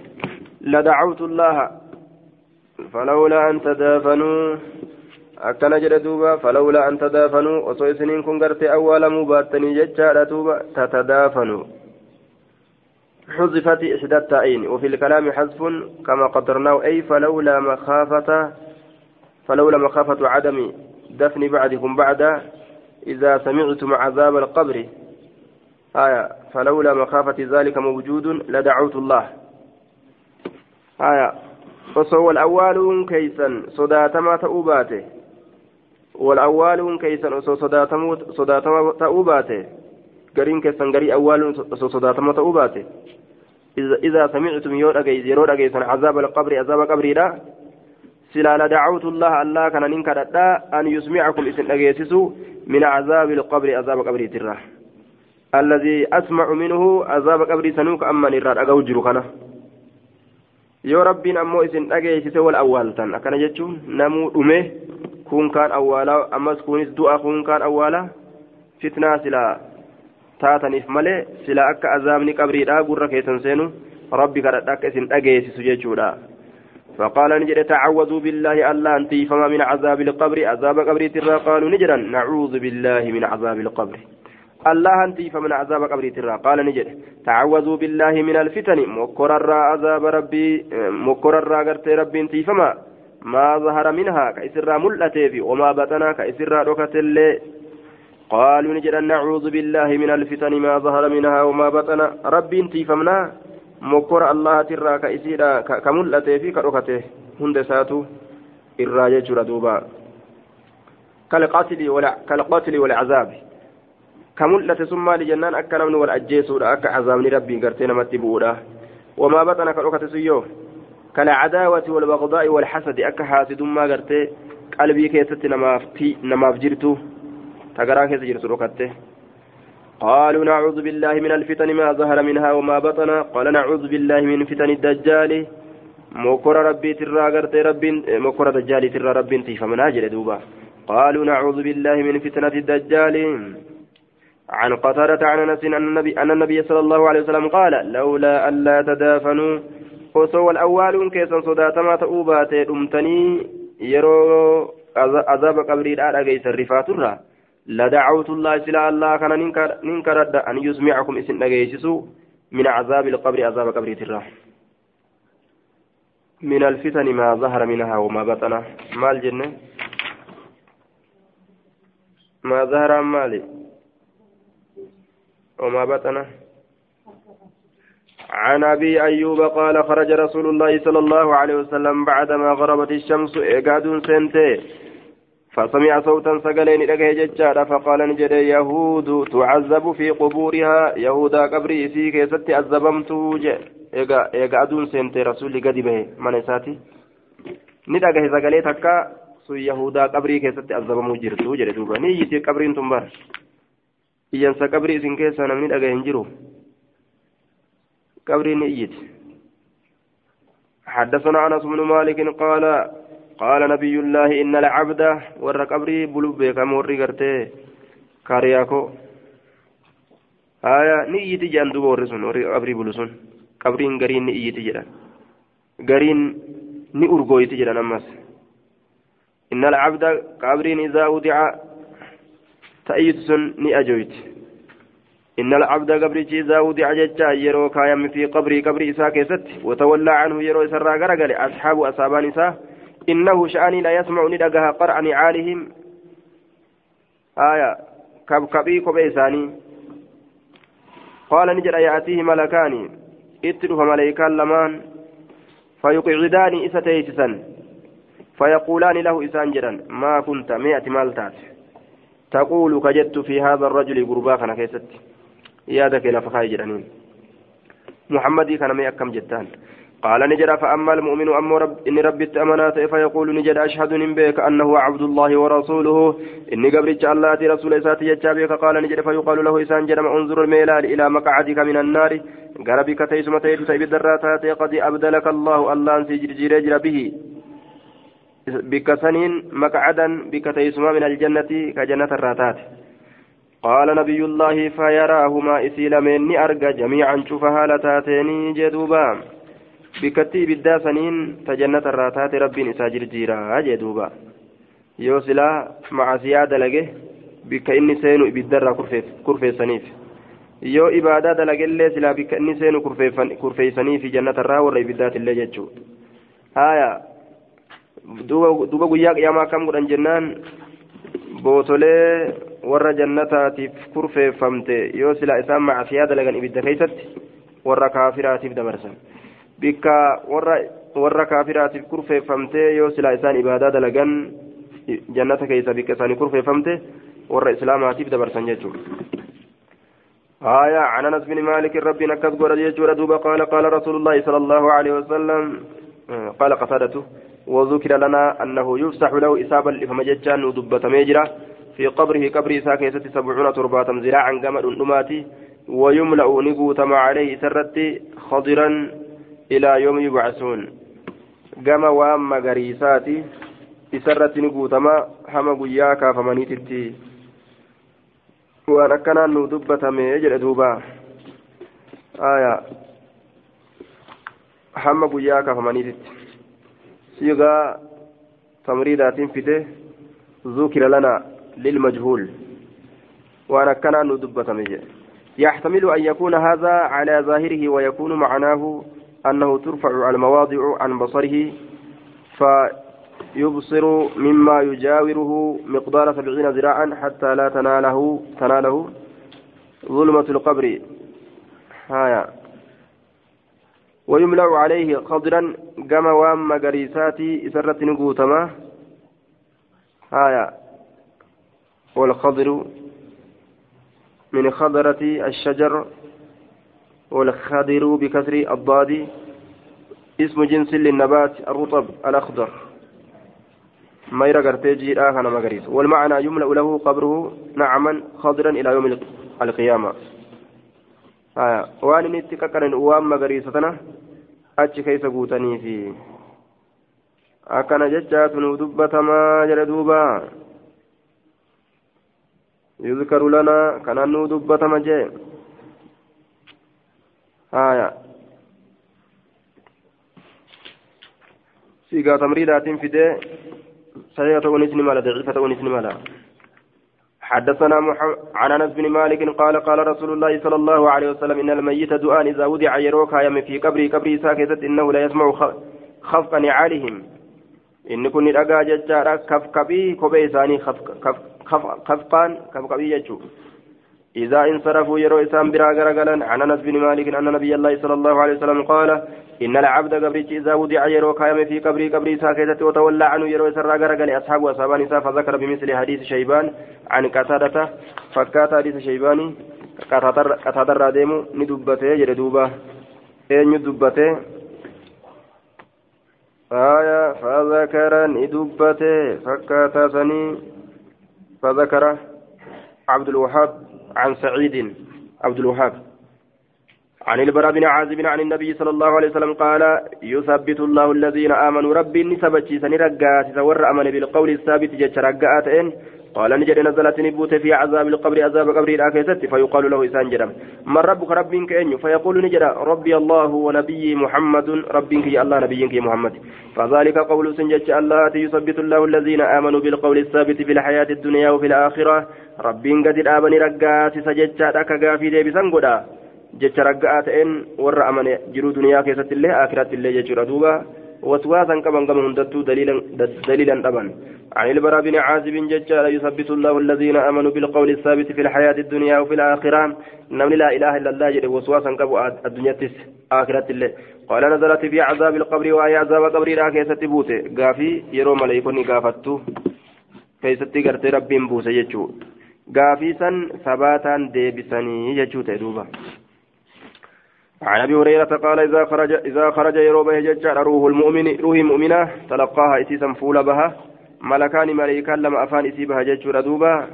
لدعوت الله. فلولا أن تدافنوا akkana jedhe duuba falawlaa an tadaafanuu osoo isiniin kun gartee awwaalamuu tatadaafanuu حذفت إحدى التائين وفي الكلام حذف كما قدرناه أي فلولا مخافة فلولا مخافة عدم دفن بعدكم بعد إذا سمعتم عذاب القبر. آية فلولا مخافة ذلك موجود لدعوت الله. آية وصو الأول كيسا صداتما تأوباته. والأول كيسا صداتما تأوباته. قرين كيسا قري أول صداتما تأوباته. إذا سمعتم يرو أجيسا عذاب القبر عذاب قبري لا. سلا لدعوت الله الله كان ننكر أن يسمعكم إسن أجيسسوا من عذاب القبر عذاب قبري ترى. الذي أسمع منه عذاب قبري سنوك أما نرى أجوجر كنا yoo rabbiin ammoo isin dhageessise wal awwaaltan akkana jechuun namuu dhume kun kaan awwaalaa ammas kunis du'a kun kaan awwaalaa fitnaa silaa taataniif malee sila akka azaabni qabriidhaa gurra keessan seenu rabbi kadhadha akka isin dhageessisu jechuudha فقال نجد تعوذوا بالله ألا أنتي فما من عذاب القبر عذاب قبر ترى قالوا نجدا نعوذ بالله من عذاب القبر الله أنتي فمن عذاب قبر ترى. قال نجد. تعوذوا بالله من الفتن. مكرر عذاب ربي مكرر قرت ربي أنتي فما؟ ما ظهر منها. كإسر ملأتي وما بطنا كإسر ركت اللي. قالوا نجد نعوذ بالله من الفتن. ما ظهر منها وما بطن. ربي أنتي فمنا؟ مكر الله ترى. كإسيرا كملأتي في. كركته هند ساتو الراجة ردوبا كالقاتل ولا كالقاتل والعذاب. كملة ثم لجنان أكل من والأجيس أك عذاب ربي قرتين متبودا وما بطن كركته سيو كالعداوة والبغضاء والحسد أك حاسد ما قرتي قلبي كيست نماف نماف جرتو تقرا كيس ركته قالوا نعوذ بالله من الفتن ما ظهر منها وما بطن قال نعوذ بالله من فتن الدجال مكر ربي ترى غرت ربي مكر دجال ترى ربي فمن أجل دوبا قالوا نعوذ بالله من فتنة الدجال عن قتادة عن أنس أن النبي أن النبي صلى الله عليه وسلم قال لولا الا تدافنوا وسوى الأول كيسا صداتما تؤوبات امتني يرو عذاب قبري لا رغيس الرفات الرّ لدعوت الله سلا الله كان ننكرد أن يسمعكم اسم نجيسسو من عذاب القبر عذاب قبر تراه من الفتن ما ظهر منها وما بطن. ما الجنة ما ظهر مالي وما بطن عن أبي أيوب قال خرج رسول الله صلى الله عليه وسلم بعدما غربت الشمس ايقاد سنتي. فسمع صوتا سقلين لقه ججارة فقال نجد يهود تعذب في قبورها. يهودا قبري إسي كيست عذبمت إيقا أدون سنت رسول قد به. من إساتي ندقه سقلي تكا سو يهودا قبري كيست عذبمو جرتو جري دوبا نيجي قبري تنبر إيانسا قبري إسن كيسا نمني دقه هنجرو قبري نيجي حدثنا أنس بن مالك قال قال نبي الله إن العبد ور قبري بلوبي كم ور غرتي كارياكو آية نيتي جان دوبا ورسون ور قبري بلوسون قبرين غرين نيتي جدا غرين ني أرغويتي جدا نمس إن العبد قبرين إذا تأيتسن ني أجويت إن العبد قبري إذا وضع ججا يرو كايم في قبري قبري إسا كيست وتولى عنه يرو إسرى غرغل أصحاب أصابان إساه إنه شأني لا يسمع ندقها قرع نعالهم آية كبكبي كبيساني قال نجد يأتيه ملكان. اتره ملائكان لمان. فيقعدان إستيسسا فيقولان له إسان جدا ما كنت مئة مالتات تقول كجدت في هذا الرجل قرباكنا كيست يادك لفخاي جدانين محمدي كان مئة كم جدان. قال نجد فأما المؤمن أما رب إن ربي التأمنات فيقول نجد أشهد بك أنه عبد الله ورسوله. إني قبرت الله رسول إساتي يجابك قال نجد فيقال له إسان جرم انظر الميلاد إلى مقعدك من النار. قربك تيسم تيت سيب الدراتات قد أبدلك الله الله أنسي جرجر به بك سنين مقعدا بك تيسم من الجنة كجنة الراتات قال نبي الله فيراهما إسيل مني أرجى جميعا شوف هالتاتين جدوبا bikkatti ibiddaa saniin ta jannata irraa taate rabbiin isaa jirjiiraa jee duuba yoo silaa macasiyaa dalage bikka inni seenu ibiddarraa kurfeessaniif yoo ibaadaa dalagellee silaa bikka inni seenu kurfeessaniif jannatarraa warra ibiddaatillee jechuu haya duuba guyyaa qiyaamaa akkam godhan jennaan bootolee warra jannataatiif kurfeeffamte yoo silaa isaan macasiyaa dalagan ibidda keeysatti warra kaafiraatiif dabarsan bikka warra warra kaafiraatiif kurfeeffamte yoo silaa isaan ibaadaa dalagan jannata keeysa bikka isaanii kurfeeffamte warra islaamaatiif dabarsan jechuudha آية عن أنس بن مالك ربي نكت قول يجور دوبا قال قال رسول الله صلى الله عليه وسلم قال قتادته وذكر لنا أنه يفسح له إصابة فمججان ودبة ميجرة في قبره. قبر ساكيسة سبعون تربات زراعا قمر نماتي ويملأ نقوتما عليه سرت خضرا إلى يوم يبعثون. قام وأم غريساتي سرت نقوتما هم قياكا فمنيتتي waan akkanaan nu dubbatame jedhe duuba aya hamma guyyaa siigaa tamriidaatiin fide zukira lana للمجهول. وأنا كان ندبة مجد يحتمل أن يكون هذا على ظاهره ويكون معناه أنه ترفع المواضع عن بصره فيبصر مما يجاوره مقدار سبعين ذراعا حتى لا تناله تناله ظلمة القبر. هايا. ويملأ عليه خضرا كما وام قريساتي إسرة نقوتما. هايا. والخضر من خضرة الشجر والخضر بكسر الضاد. اسم جنس للنبات الرطب الأخضر. ما يرى جيرا كان والمعنى يملأ له قبره نعما خضرا إلى يوم القيامة. آه. وان نتككرن وام مغريستنا أتش كيس قوتني في أكن ججات ندبة ما جلدوبا يذكر لنا كان دبة مجيء آية سيقا تمريدات فدي صحيحة ونسن مالا ضعيفة ونسن مالا حدثنا محمد عن أنس بن مالك قال قال رسول الله صلى الله عليه وسلم إن الميت دعاء إذا وضع يروك يم في قبري قبري ساكتت إنه لا يسمع خفق نعالهم. kun ni dhagaa jechaadha kafkabii kophee isaanii kafqaan kafkabii jechuudha إذا انصرفوا يروا إسام برا غرغلا عن أنس بن مالك أن نبي الله صلى الله عليه وسلم قال إن العبد قبرك إذا وضع يروا كايم في قبري قبري ساكتة وتولى عنه يروا سرى غرغلا أصحاب وأصحاب نساء فذكر بمثل حديث شيبان عن قتادة فكات حديث شيباني قتادة راديمو ندبته جردوبة إيه ندبته؟ آية فذكر ندبته فكاتا سني فذكر عبد الوهاب عن سعيد عبد الوهاب. عن البراء بن عازب عن النبي صلى الله عليه وسلم قال يثبت الله الذين آمنوا ربي نسبتي سني رقات سور أمن بالقول الثابت جت رقات إن قال نجد نزلت نبوت في عذاب القبر عذاب قبر الآكيست فيقال له إسان جرم من ربك؟ ربك أني فيقول نجد ربي الله ونبي محمد ربك يا الله نبيك محمد. فذلك قول سنجد الله يثبت الله الذين آمنوا بالقول الثابت في الحياة الدنيا وفي الآخرة. ربي قد الآبني رقات سجدت أكا في دي بسنقدا جت رقات إن ور أمن جرو دنيا كيست الله آخرة الله دوبا وسواسا كمن كمن هندتو دليلا دليلا طبعا. عن البراء بن عازب ججال يثبت الله الذين آمنوا بالقول الثابت في الحياة الدنيا وفي الآخرة. نمن لا إله إلا الله جل وسواسا كبو الدنيا تس آخرة الله قال نزلت في عذاب القبر وهي عذاب قبر لا كيست بوته. غافي يرو ملائكوني غافتو كيست غرت ربي بوسه يجو. غافي سن ثباتا ديبسني يجو تدوبا. عن أبي هريرة قال إذا خرج إذا خرج يروبه ججار روح المؤمن روح المؤمنه تلقاها اسيسا فول بها. ملكان ملائكان لما أفان اسيبها ججور دوبا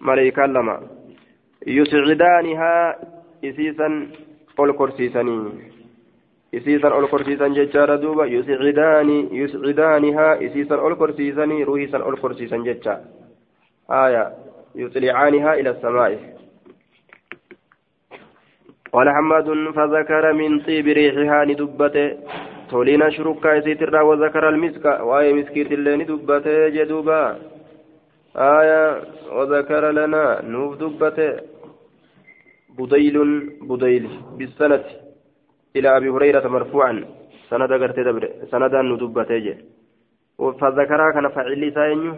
ملائكان لما يسعدانها اسيسا قل كرسيسني isiisan ol korsiisan jechaadha duuba yuscidaani yuscidaanihaa isiisan ol korsiisanii ruhiisan ol korsiisan jecha aya yuxlicaanihaa ila asamaa'i قال حماد فذكر من طيب ريحها ندبته. تولينا شركا يسيتر وذكر المسك. وآية مسكيت اللين دبته جدوبا. آية وذكر لنا نوف دبته. بديل بديل بالسنة إلى أبي هريرة مرفوعا. سند قرت دبر سندا ندبته جي فذكرها كان فعلي ساينيو.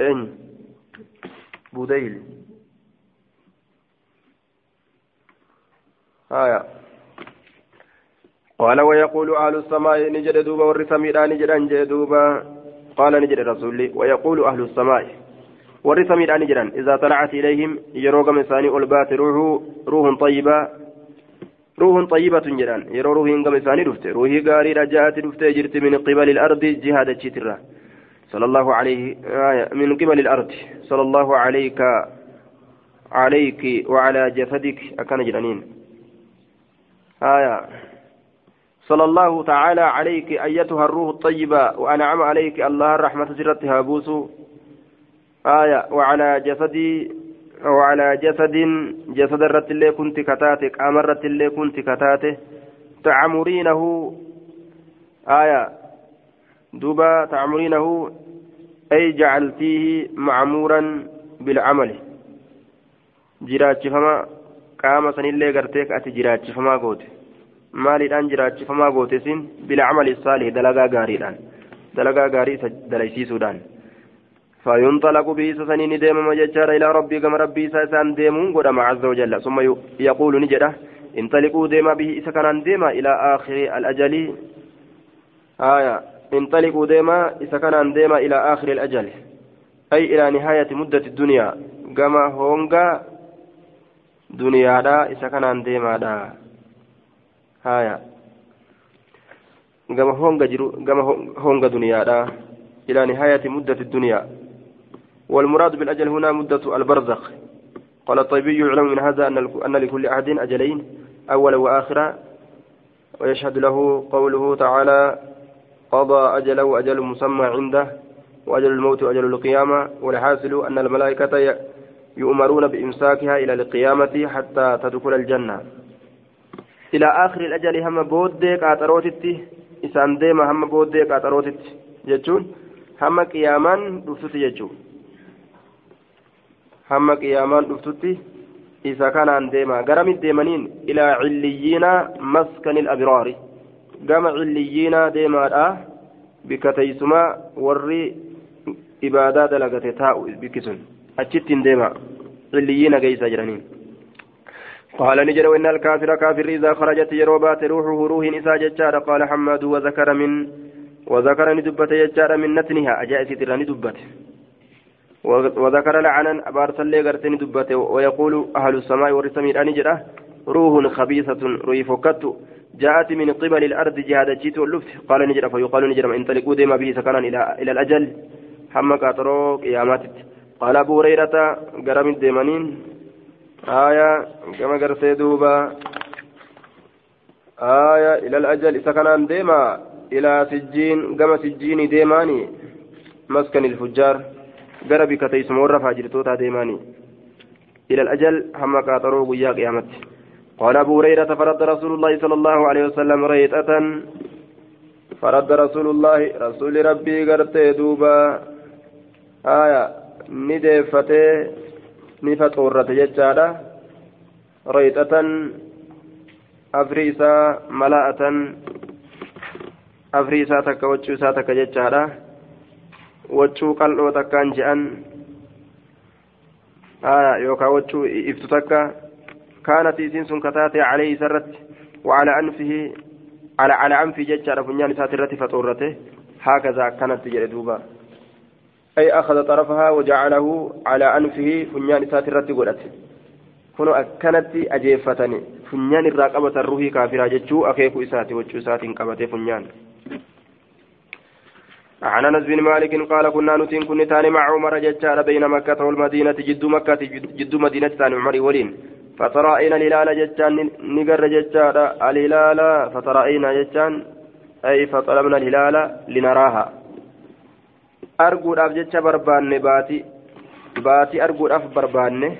إن بديل. آية. قال ويقول أهل السماء نجد دوبا والرسمير نجد أنجد دوبا. قال نجد رسولي ويقول أهل السماء والرسمير نجد إذا طلعت إليهم يروق مساني ألبات روح روح طيبة روح طيبة جدان يرو روح إنقم مساني رفت روحي قاري رجعت رفت جرت من قبل الأرض جهاد الشترة صلى الله عليه آية من قبل الأرض. صلى الله عليك عليك وعلى جسدك أكان جدانين آية. صلى الله تعالى عليك أيتها الروح الطيبة وأنعم عليك الله الرحمة سرتها بوسو. آية. وعلى جسدي وعلى جسد جسد الرت اللي كنت كتاتك أمرت اللي كنت كتاته تعمرينه. آية. دوبا تعمرينه أي جعلتيه معمورا بالعمل. جراج فما قام سنillee garteek ati jiraachifamaa goote. Maaliidhaan jiraachifamaa goote sin? Bilcamali saalih dalagaa gaariidhaan. Dalagaa gaarii isa dalaysiisuudhaan فينطلق به سنين ديما مججار إلى ربي كما ربي سان ديمون قدام عز وجل ثم يقول نجده انطلقوا ديما به إسكان ديما إلى آخر الأجل آية انطلقوا ديما إسكان ديما إلى آخر الأجل أي إلى نهاية مدة الدنيا كما هونغا duniyaadha. Isa kanaan deemaadha. Haya gama honga jiru gama honga duniyaadha. إلى نهاية مدة الدنيا والمراد بالأجل هنا مدة البرزخ قال الطيبي يعلم من هذا أن لكل أحد أجلين أول وآخرة ويشهد له قوله تعالى قضى أجله وأجل مسمى عنده وأجل الموت وأجل القيامة والحاصل أن الملائكة يؤمرون بإمساكها إلى القيامة حتى تدخل الجنة. إلى آخر الأجل هم بودك أتروتتي إسان ديما هم بودك أتروتتي جتون هم قيامان دفتي جتون هم قيامان دفتي إذا كان ديما. قرم الديمانين إلى عليين مسكن الأبرار. قام عليين ديما بكتيسما وري إبادة دلقة تاء أجتين ديما عليين جيسا جرانين قال نجر وإن الكافر كافر إذا خرجت يروبات روحه روح إسا ججار قال حماد وذكر من وذكر ندبت ججار من نتنها أجائز ترى ندبت وذكر لعنا أبارس اللي قرت ندبت ويقول أهل السماء والسمير أنجرة روح خبيثة روح فكت جاءت من قبل الأرض جهاد جيت واللفت قال نجر فيقال نجر انطلقوا ديما به سكنا إلى إلى الأجل حمك أتروك قياماتك قال أبو هريرة قرم الديمانين آية كما قرسي دوبا آية إلى الأجل كان ديما إلى سجين كما سجين ديماني مسكن الفجار. قرب كتيسم ورفع جرتوتا ديماني. إلى الأجل هم قاطروا ويا قيامت. قال أبو هريرة فرد رسول الله صلى الله عليه وسلم ريتة فرد رسول الله رسول ربي قرتي دوبا آية ni deeffatee ni faxoorrate jechaadha rayxatan afri isaa mala'atan afri isaa takka waccuu isaa takka jechaadha waccuu qal'oo takkaan je'an yookaan waccuu iftu takka kaanat isiin sun kataate calee isa irratti وعلى أنفه على على أنفه جدّ فنيان ساترة فطورته هكذا كانت جلدوبا أي أخذ طرفها وجعله على أنفه فنيان ساترة قلت كنو أكنت أجيفتني فنيان الراقبة الروحي كافرة جتشو أخيكو إساتي وجو إساتي قبتي فنيان. عن أنس بن مالك قال كنا نتين كن تاني مع عمر جتشار بين مكة والمدينة جد مكة جد مدينة تاني عمر ولين. فترأينا الهلال جتشان نقر جتشار الهلال فترأينا جتشان أي فطلبنا الهلال لنراها. Arguudhaaf jecha barbaanne baati baati arguudhaaf barbaanne.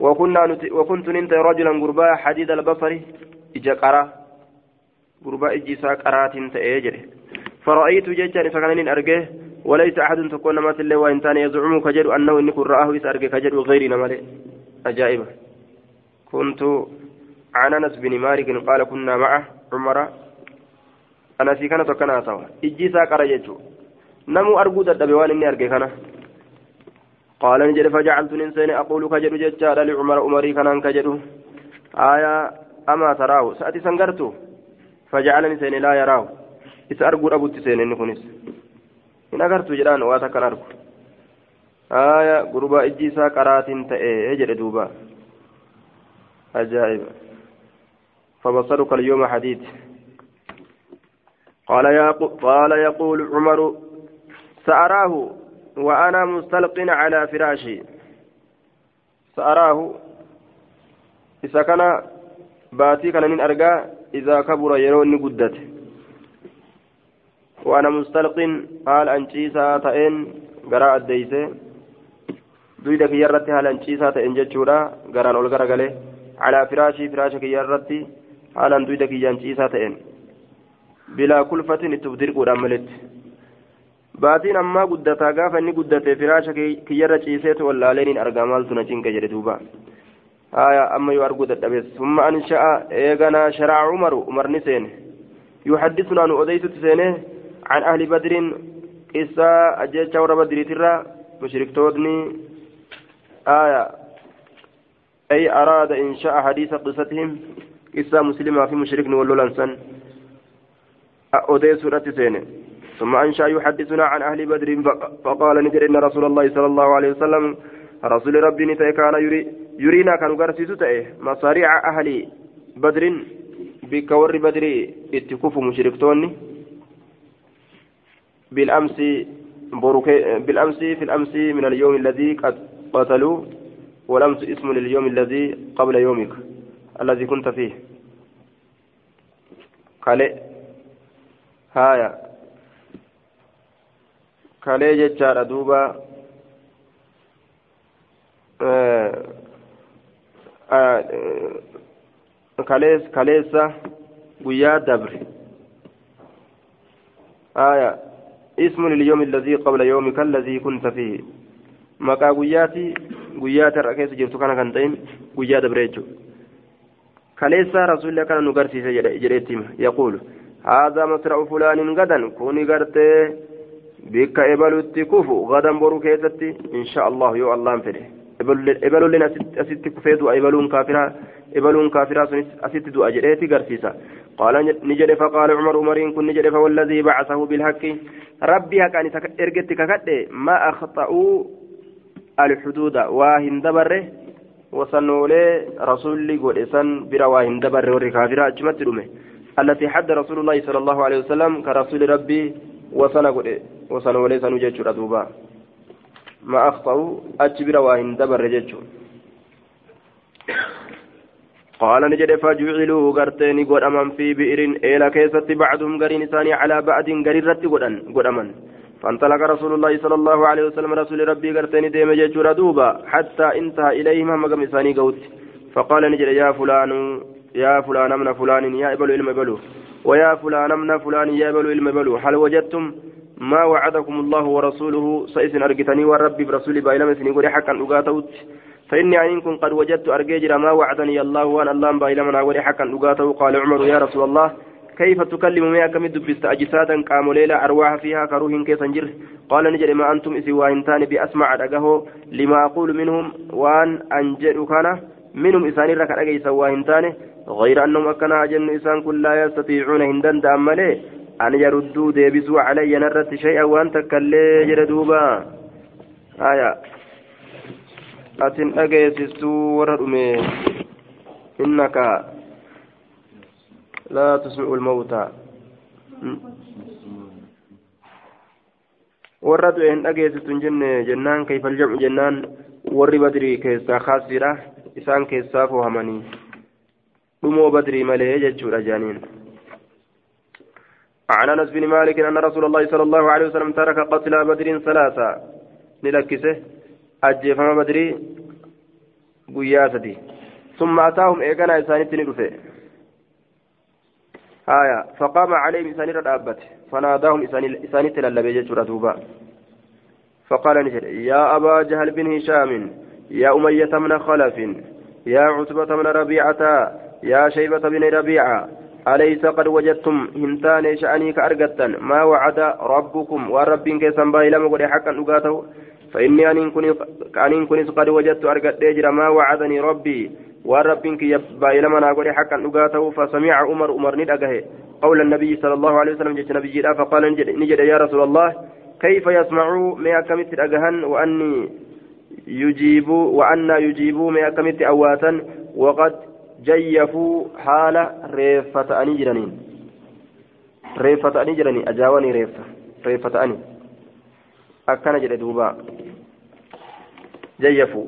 وكنا نت... وكنت ننت رجلا غرباء حديد البصر إجا قرا غربا إجيسا قرات تأجر فرأيت جيشان فكان أرجه وليس أحد تكون ما تلي وإن تاني يزعم كجد أنه إني كن رآه إسأرجه كجد غيري نمالي أجائب كنت عن أنس بن مالك قال كنا معه عمر أنا في كانت وكان سوا إجيسا قرا نمو أرجو تدبي وأن إني أرجه كنا قال نجد فجعلت الإنسان أقول كجد ججار لعمر أمري كان كجد. آية أما تراه. سأتي سنقرت فجعلني سين لا يراه. إذا أرجو أبو تسين إن كنس إن أقرت جران واتكن أرجو. آية قربا إجيسا قرات تأي. يجد دوبا. أجائب. فبصرك اليوم حديد قال يا قال يقول عمر سأراه وأنا مستلق على فراشي. سأراه. إذا كان باتي كان من أرجع إذا كبر يروني قدت وأنا مستلق قال أنشيسا تئن قراءة الديسة دويدا في يرتي هل أنشيسا تئن جتشورا قران أول قرقله على فراشي فراشك يرتي هل أن دويدا في أنشيسا تئن بلا كلفة تبدر قرآن ملت baatiin ammaa guddataa gaafa inni guddate firaasha kiyyarra ciiseetu wallaaleen argaa maaltu na cinqa jedhe duuba haya amma yoo arguu dadhabees summa ansha'a eeganaa sharaca umaru umarni seene yuxaddisuna nu odeysutti seene can ahli badrin qissaa ajjecha warra badriitirra mushriktootni haya أي أراد إنشاء حديث قصتهم قصة مسلمة في مشرك واللولنسا أوديس رتسين ثم أنشأ يحدثنا عن أهل بدر فقال نجر إن رسول الله صلى الله عليه وسلم رسول ربي نتأي كان يري يرينا كان قرسيس تأي مصاريع أهل بدر بكور بدر اتكف مشركتوني بالأمس بالأمس في الأمس من اليوم الذي قتلوا والأمس اسم لليوم الذي قبل يومك الذي كنت فيه. قال هايا kalee jechaadha duuba kaleessa guyyaa dabre. آية اسم لليوم الذي قبل يومك الذي كنت فيه مكا قياتي قيات الرئيس جرت كان كنتين قيات بريجو كليسا رسول الله كان نقرسي جريتيم يقول هذا مسرع فلان غدا كوني قرتي yoo allaan fedhe ebalolleen asitti kufee du'a ebaluun kaafiraa ebaluun kaafiraa sunis asitti du'a jedheeti garsiisa qaala ni jedhe faqaala cumar umariin kun ni jedhe fawalladii bacasahu bilhaqqi rabbi haqaan isa ergetti kakadhe ma akhta'uu alxuduuda waa hin dabarre wasanoolee rasuulli godhe san bira waa hin dabarre warri kaafiraa achumatti dhume التي حد رسول الله صلى الله عليه وسلم كرسول ربي وسنة وسنة وليس نجيتش دوبا ما أخطأوا أجبر واهن دبر جيتش قال نجد فجعلوا غرتين قد أمام في بئر إلى كيسة بعضهم قرين ثاني على بعد قرين رت قد أمن فانطلق رسول الله صلى الله عليه وسلم رسول ربي غرتين ديم جيتش دوبا حتى انتهى إليهم مقام ثاني قوت فقال نجد يا فلان يا فلان من فلان يا إبلو إلم إبلو ويا فلان من فلان يا إلم إبلو هل وجدتم ما وعدكم الله ورسوله؟ سيسن أرجتني وربي برسولي بأيلم سنقول حقا أقاتوت. فإني عنكم قد وجدت أرجيجر ما وعدني الله وأن الله بأيلم نقول حقا أقاتو قال عمر يا رسول الله كيف تكلم ما كم دبست أجسادا قام ليلة أرواح فيها كروه كيف انجر قال نجري ما أنتم إسي وإنتان بأسمع أدقه. لما أقول منهم وأن أنجر كان منهم إساني ركا أجيس وإنتان غير أنهم أكنا أجن إسان كل لا يستطيعون هندن دامله أن يردوا ديبسوا علي نرت شيئا وأنت كاللي جردوبا آية. أتن أجيسستوا ورمي إنك لا تسمع الموتى. warra du'e hin dhageessitu hin jenne jennaan kayfal jamcu jennaan warri badrii keessaa kaasira isaan keessaa foohamanii dhumoo badrii malee jechuudha jaaniin عن أنس بن مالك أن رسول الله صلى الله عليه وسلم ترك قتل بدر ثلاثة. نلكسه اجفم بدري قياستي ثم أتاهم ايقنا اسانيت ندفه آية فقام عليهم إساني ردابت فناداهم إساني تلالبي جيشورا دوبا فقال نجد يا أبا جهل بن هشام يا أمية من خلف يا عتبة من ربيعة يا شيبة بن ربيعة أليس قد وجدتم هنتان شأني كأرقتا ما وعد ربكم؟ ورب كيسان باي لم حقا أقاته فإني أن كنت قد وجدت أرقت أجر ما وعدني ربي. ورب كي باي لم حقا أقاته فسمع عمر عمر ندقه قول النبي صلى الله عليه وسلم جت نبي فقال نجد يا رسول الله كيف يسمع ما كمت أجهن وأني يجيب وأن يجيب ما كمت أواتا وقد جيفوا حال ريفة أني جرانين ريفة أني جراني أجاوني ريفة ريفة أني أكن جري دوبا. جيفوا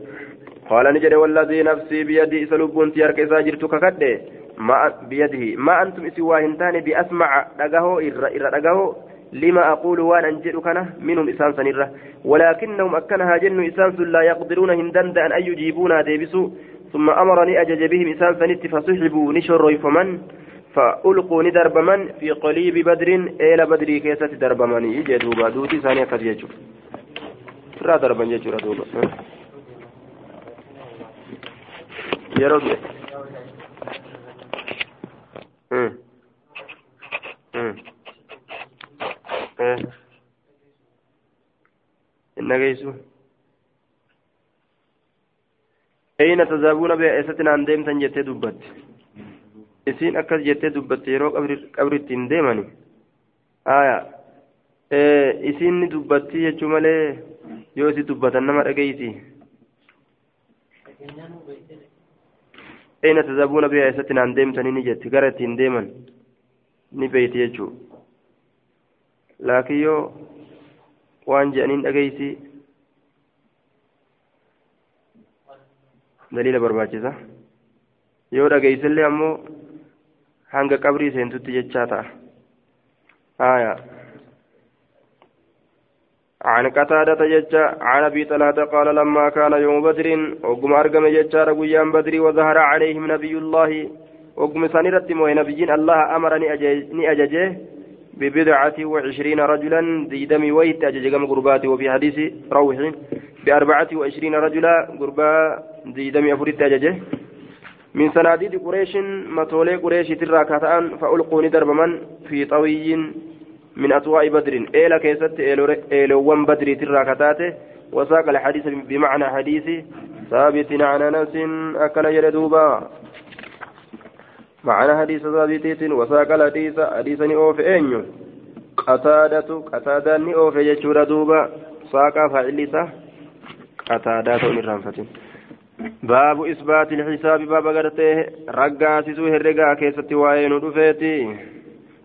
قال نجري والذي نفسي بيدي سلوبون تيارك إذا جرت ككده ما بيده. ما أنتم سوى هنتاني بأسمع دقه إر إر دقه لما أقول وأنا أنجد كان منهم إسان سنرة ولكنهم أكنها جن إسان لا يقدرون هندند أن يجيبونا ديبسوا ثم أمرني أجج بهم إسان سنت فسحبوا نشر فمن فألقوا ندرب من في قليب بدر إلى بدر كيسة درب من يجدوا دوتي ثانية يجوا را دربا يجوا دوبا. يرد امم امم إن جيسو أين تذهبون بها إيستنا عن ديمتا جتة دبت إسين أكس جتة دبت يرو قبر التين ديماني آية إسين دبتي يجو مالي يوسي دبتا نما رقيتي أين تذهبون بها إيستنا عن ديمتا نجت قرتين ديما نبيت يجو laakiin yoo waan je'aniin dhageysi daliila barbaachisa. Yoo dhageysillee ammoo hanga qabrii seentutti jechaa ta'a. آية عن قتادة ججا عن أبي طلحة قال لما كان يوم بدر وقم أرقم ججا رقيان بدر وظهر عليهم نبي الله وقم سنرت موي نبيين الله أمرني أججه ببضعة وعشرين رجلا ديدمي ويت أججم قربات وفي حديث روح بأربعة وعشرين رجلا قربا ديدمي أفريت أججه. من صناديد قريش متولي قريش تراكتان فألقوني دربما في طوي من أطواء بدر. إيلا كيست إيلوان بدر تراكتاته وساق الحديث بمعنى حديث ثابت عن أنس أكل يردوبا معنى حديث ثابت وساق الحديث حديث نئوف أنيو. قتادة قتادة نئوف يجور دوبا ساق فعلسة قتادة نرانفة باب إثبات الحساب باب قرته رقاسسو هرقا كيست وين رفيتي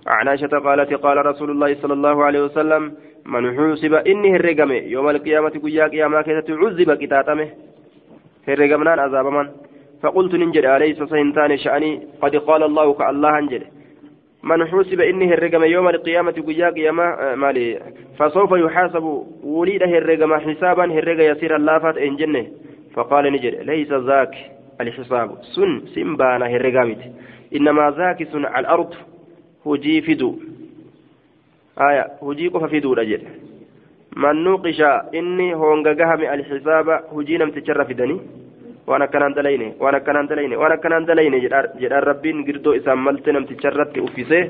عن عائشة قالت قال رسول الله صلى الله عليه وسلم من حوسب إني هرقمه يوم القيامة قيا قياما كيست عذب كتاتمه هرقمنان عذاب من فقلت ننجد أليس سينتان شأني قد قال الله كالله انجد من حسب إنه الرقم يوم القيامة قيا قيامة مالي. فسوف يحاسب وليده الرقم حسابا الرقم يسير اللافات إن جنة. فقال نجد ليس ذاك الحساب. سن سنبانا الرقامت. إنما ذاك سن على الأرض. هجي فدو. آية هجي قف فدو رجل. من نوقش إني هونغا الحساب هجي نم تشرف دني. Waan akkanaan dalayne waan akkanaan dalayne waan akkanaan dalayne jedhaan rabbiin girdoo isaan malte namticharratti uffisee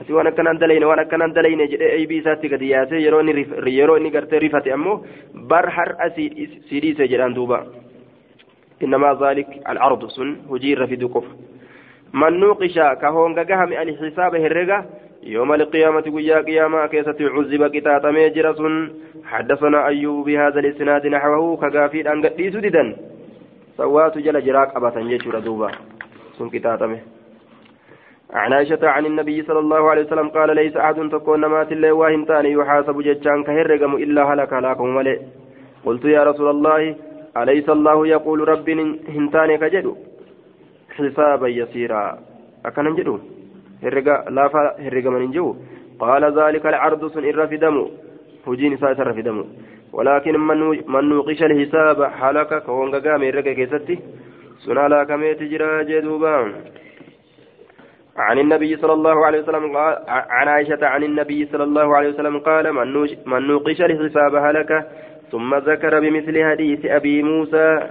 ati waan akkanaan dalayne waan akkanaan dalayne jedhee eebii isaatti gadi yaasee yeroo inni yeroo inni gartee rifate ammoo bar har'a sii dhiise jedhaan duuba innamaa zaalik alcardu sun hujii irra fidu qofa man nuuqisha ka honga gahame alxisaaba herrega يوم القيامة ويا قيامة كيسة عذب قطاط ميجرة حدثنا أيوب بهذا الإسناد نحوه كقافيد أن قد سوات جل جراك أبا يجور دوبا سن كتاتمه. عن عائشة عن النبي صلى الله عليه وسلم قال ليس أحد تكون مات الله وهنتان يحاسب ججان كهرقم إلا هلك هلاكم ملئ. قلت يا رسول الله أليس الله يقول رب هنتان كجدو؟ حسابا يسيرا. أكن جدو؟ هرقا لا هرقا من جو قال ذلك العرض سن إرفدمو هجين سايس إرفدمو ولكن من نوقش الحساب حالك كونغا قام الرقا كيستي سنالا كميت جرا جدوبا. عن النبي صلى الله عليه وسلم قال عن عائشة عن النبي صلى الله عليه وسلم قال من نوقش الحساب هلك ثم ذكر بمثل حديث أبي موسى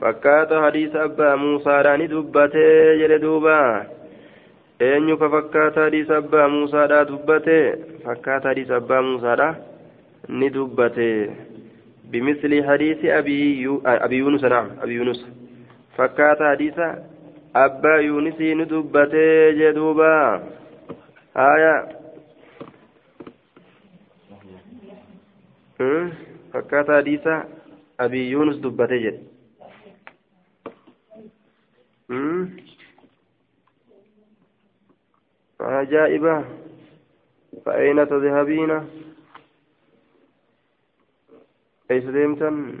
فكات حديث أبا موسى راني دبته جلدوبا فكات حديث أبا موسى را دبته فكات حديث أبا موسى را ندبته بمثل حديث أبي, يو... أبي يونس نعم أبي يونس فكات حديث ni dubbatee jee duuba haya fakkaata hadiisa abii yuunus dubbatee jedhe عجائبة فأين تذهبين أي سديمتن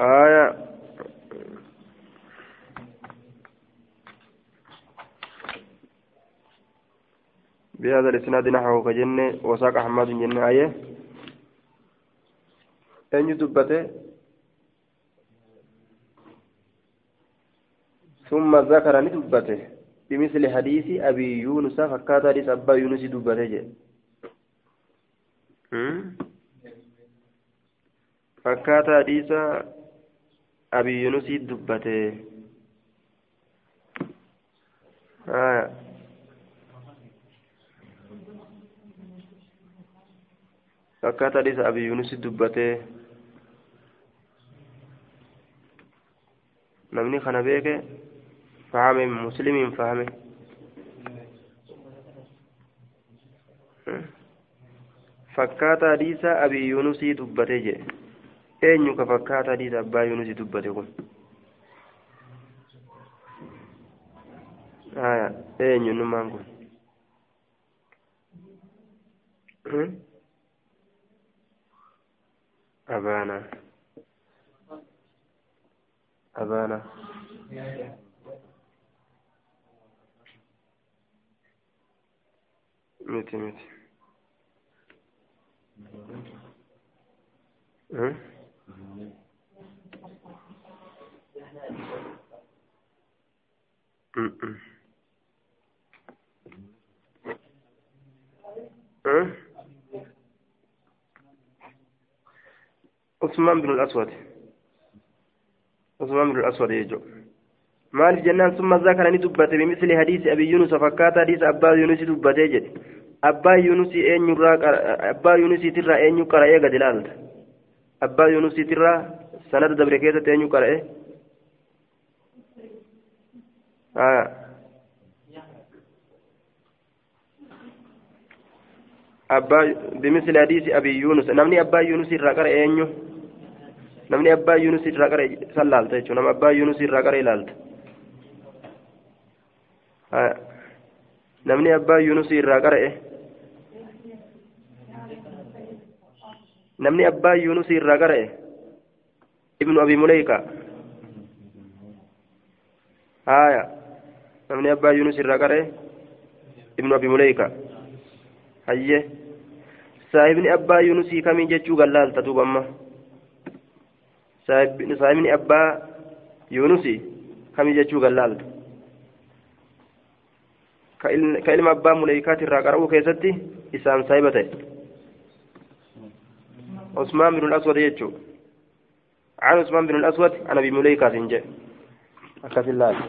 آية. بهذا الإسناد نحوه كجنة وساق أحمد جنة آية. أن يدبته؟ ثم ذكر ندبته بمثل حديث أبي يونس فكاد حديث أبا يونس دبته فكاد حديث أبي يونس دبته. آه. فكات حديث أبي يونس دبته. نمني خنا فهم مسلم fakkaata hadiisa abii yuunusii dubbatee jedhe eenyu ka fakkaata hadiisa abbaa yuunusi dubbate kun haya eenyu numaan kun abaana abaana miti miti عثمان بن الأسود. عثمان بن الأسود يجو. Maaliif jennaan summa zakara ni dubbate bimisli hadiisi abi yunus fakkaata hadiisa abbaa yunusi dubbatee jedhe abbaa yunusi eenyurraa abbaa yunusiitirraa eenyu qara'ee gad ilaalta abbaa yunusiitirraa sanada dabre keessatti eenyu qara'e abbaa bimisli hadiisi abi yunus namni abbaa yunusi irraa qara'e eenyu namni abbaa yunusi irraa qara'e san laalta jechuudha nama abbaa yunusi irraa qara'e ilaalta namni abbaa yunusi irraa qara'e namni abbaa yunusi irraa qara'e ibnu abi muleyka haya namni abbaa yunusi irraa qara'e ibnu abi muleyka hayye saahibni abbaa yunusii kamii jechuu gallaalta duuba amma saahibni abbaa yunusii kamii jechuu gallaalta muleykaati irraa qara'uu keessatti isaan saahiba ta'e عثمان بن الأسود يجو عن عثمان بن الأسود عن أبي مليكة سنجي أكف الله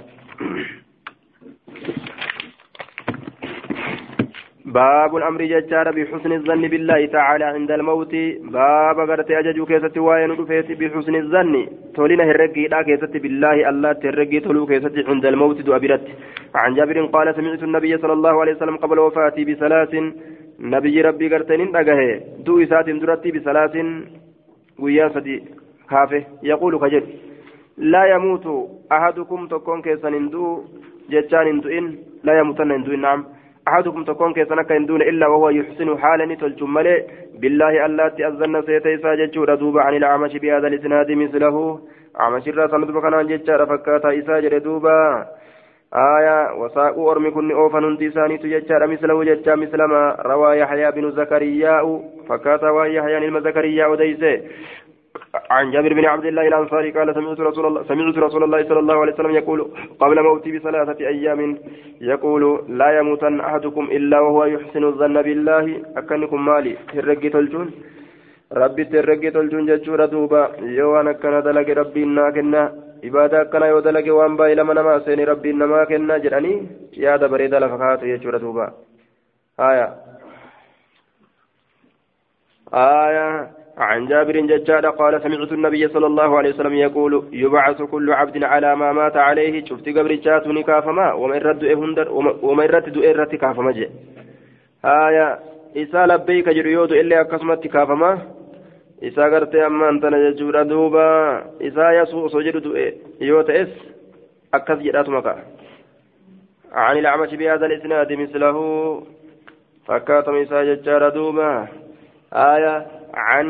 باب الأمر ججار بحسن الظن بالله تعالى عند الموت. باب قرت أجج كيست وين رفيت بحسن الظن. تولينا هرقي لا كيست بالله الله ترقي تلو كيست عند الموت دو أبرت عن جابر قال سمعت النبي صلى الله عليه وسلم قبل وفاتي بثلاث نبي ربي قرتنين أجه دو إسات درتي بثلاث ويا سدي كافه. يقول كجد. لا يموت أحدكم تكون كيسن دو جتان إن. لا يموتن إن. نعم. أحدكم تكون كيسنا كان دون إلا وهو يحسن حالا تلجمل بالله ألا تأذن سيتيسا ججور دوب عن الأعمش بهذا الإسناد مثله. أعمش الرأس مدبقنا ججار فكاتا إسا جردوبا آية وساق أرمي كن أوفن انتساني تججار مثله ججا مثل ما روى يحيى بن زكريا فكاتا ويحيى نلم زكريا وديسه. عن جابر بن عبد الله الأنصاري قال سمعت رسول الله سمعت رسول الله صلى الله عليه وسلم يقول قبل موتي بثلاثة أيام يقول لا يموتن أحدكم إلا وهو يحسن الظن بالله. أكنكم مالي؟ هرقي تلجون؟ ربي ترقي تلجون ججورة دوبا. يوانا كان دلق ربي كنا. عبادة كان يو دلق وان باي لما نما سيني ربي نما كنا. جراني يا دبريد لفقات ججورة دوبا. آية. آية. عن جابر ججاد قال سمعت النبي صلى الله عليه وسلم يقول يبعث كل عبد على ما مات عليه. شفت قبر جات نكافما وما إهندر وما يرد دؤيرة كافما جي. آية إسا لبيك جريود إلا أكسمت كافما. إسا قرت أما أنت نججور دوبا. إسا يسوء سجر يوت إس أكس جرات مكا. عن الأعمش بهذا الإسناد مثله فكاتم إسا ججار دوبا. آية عن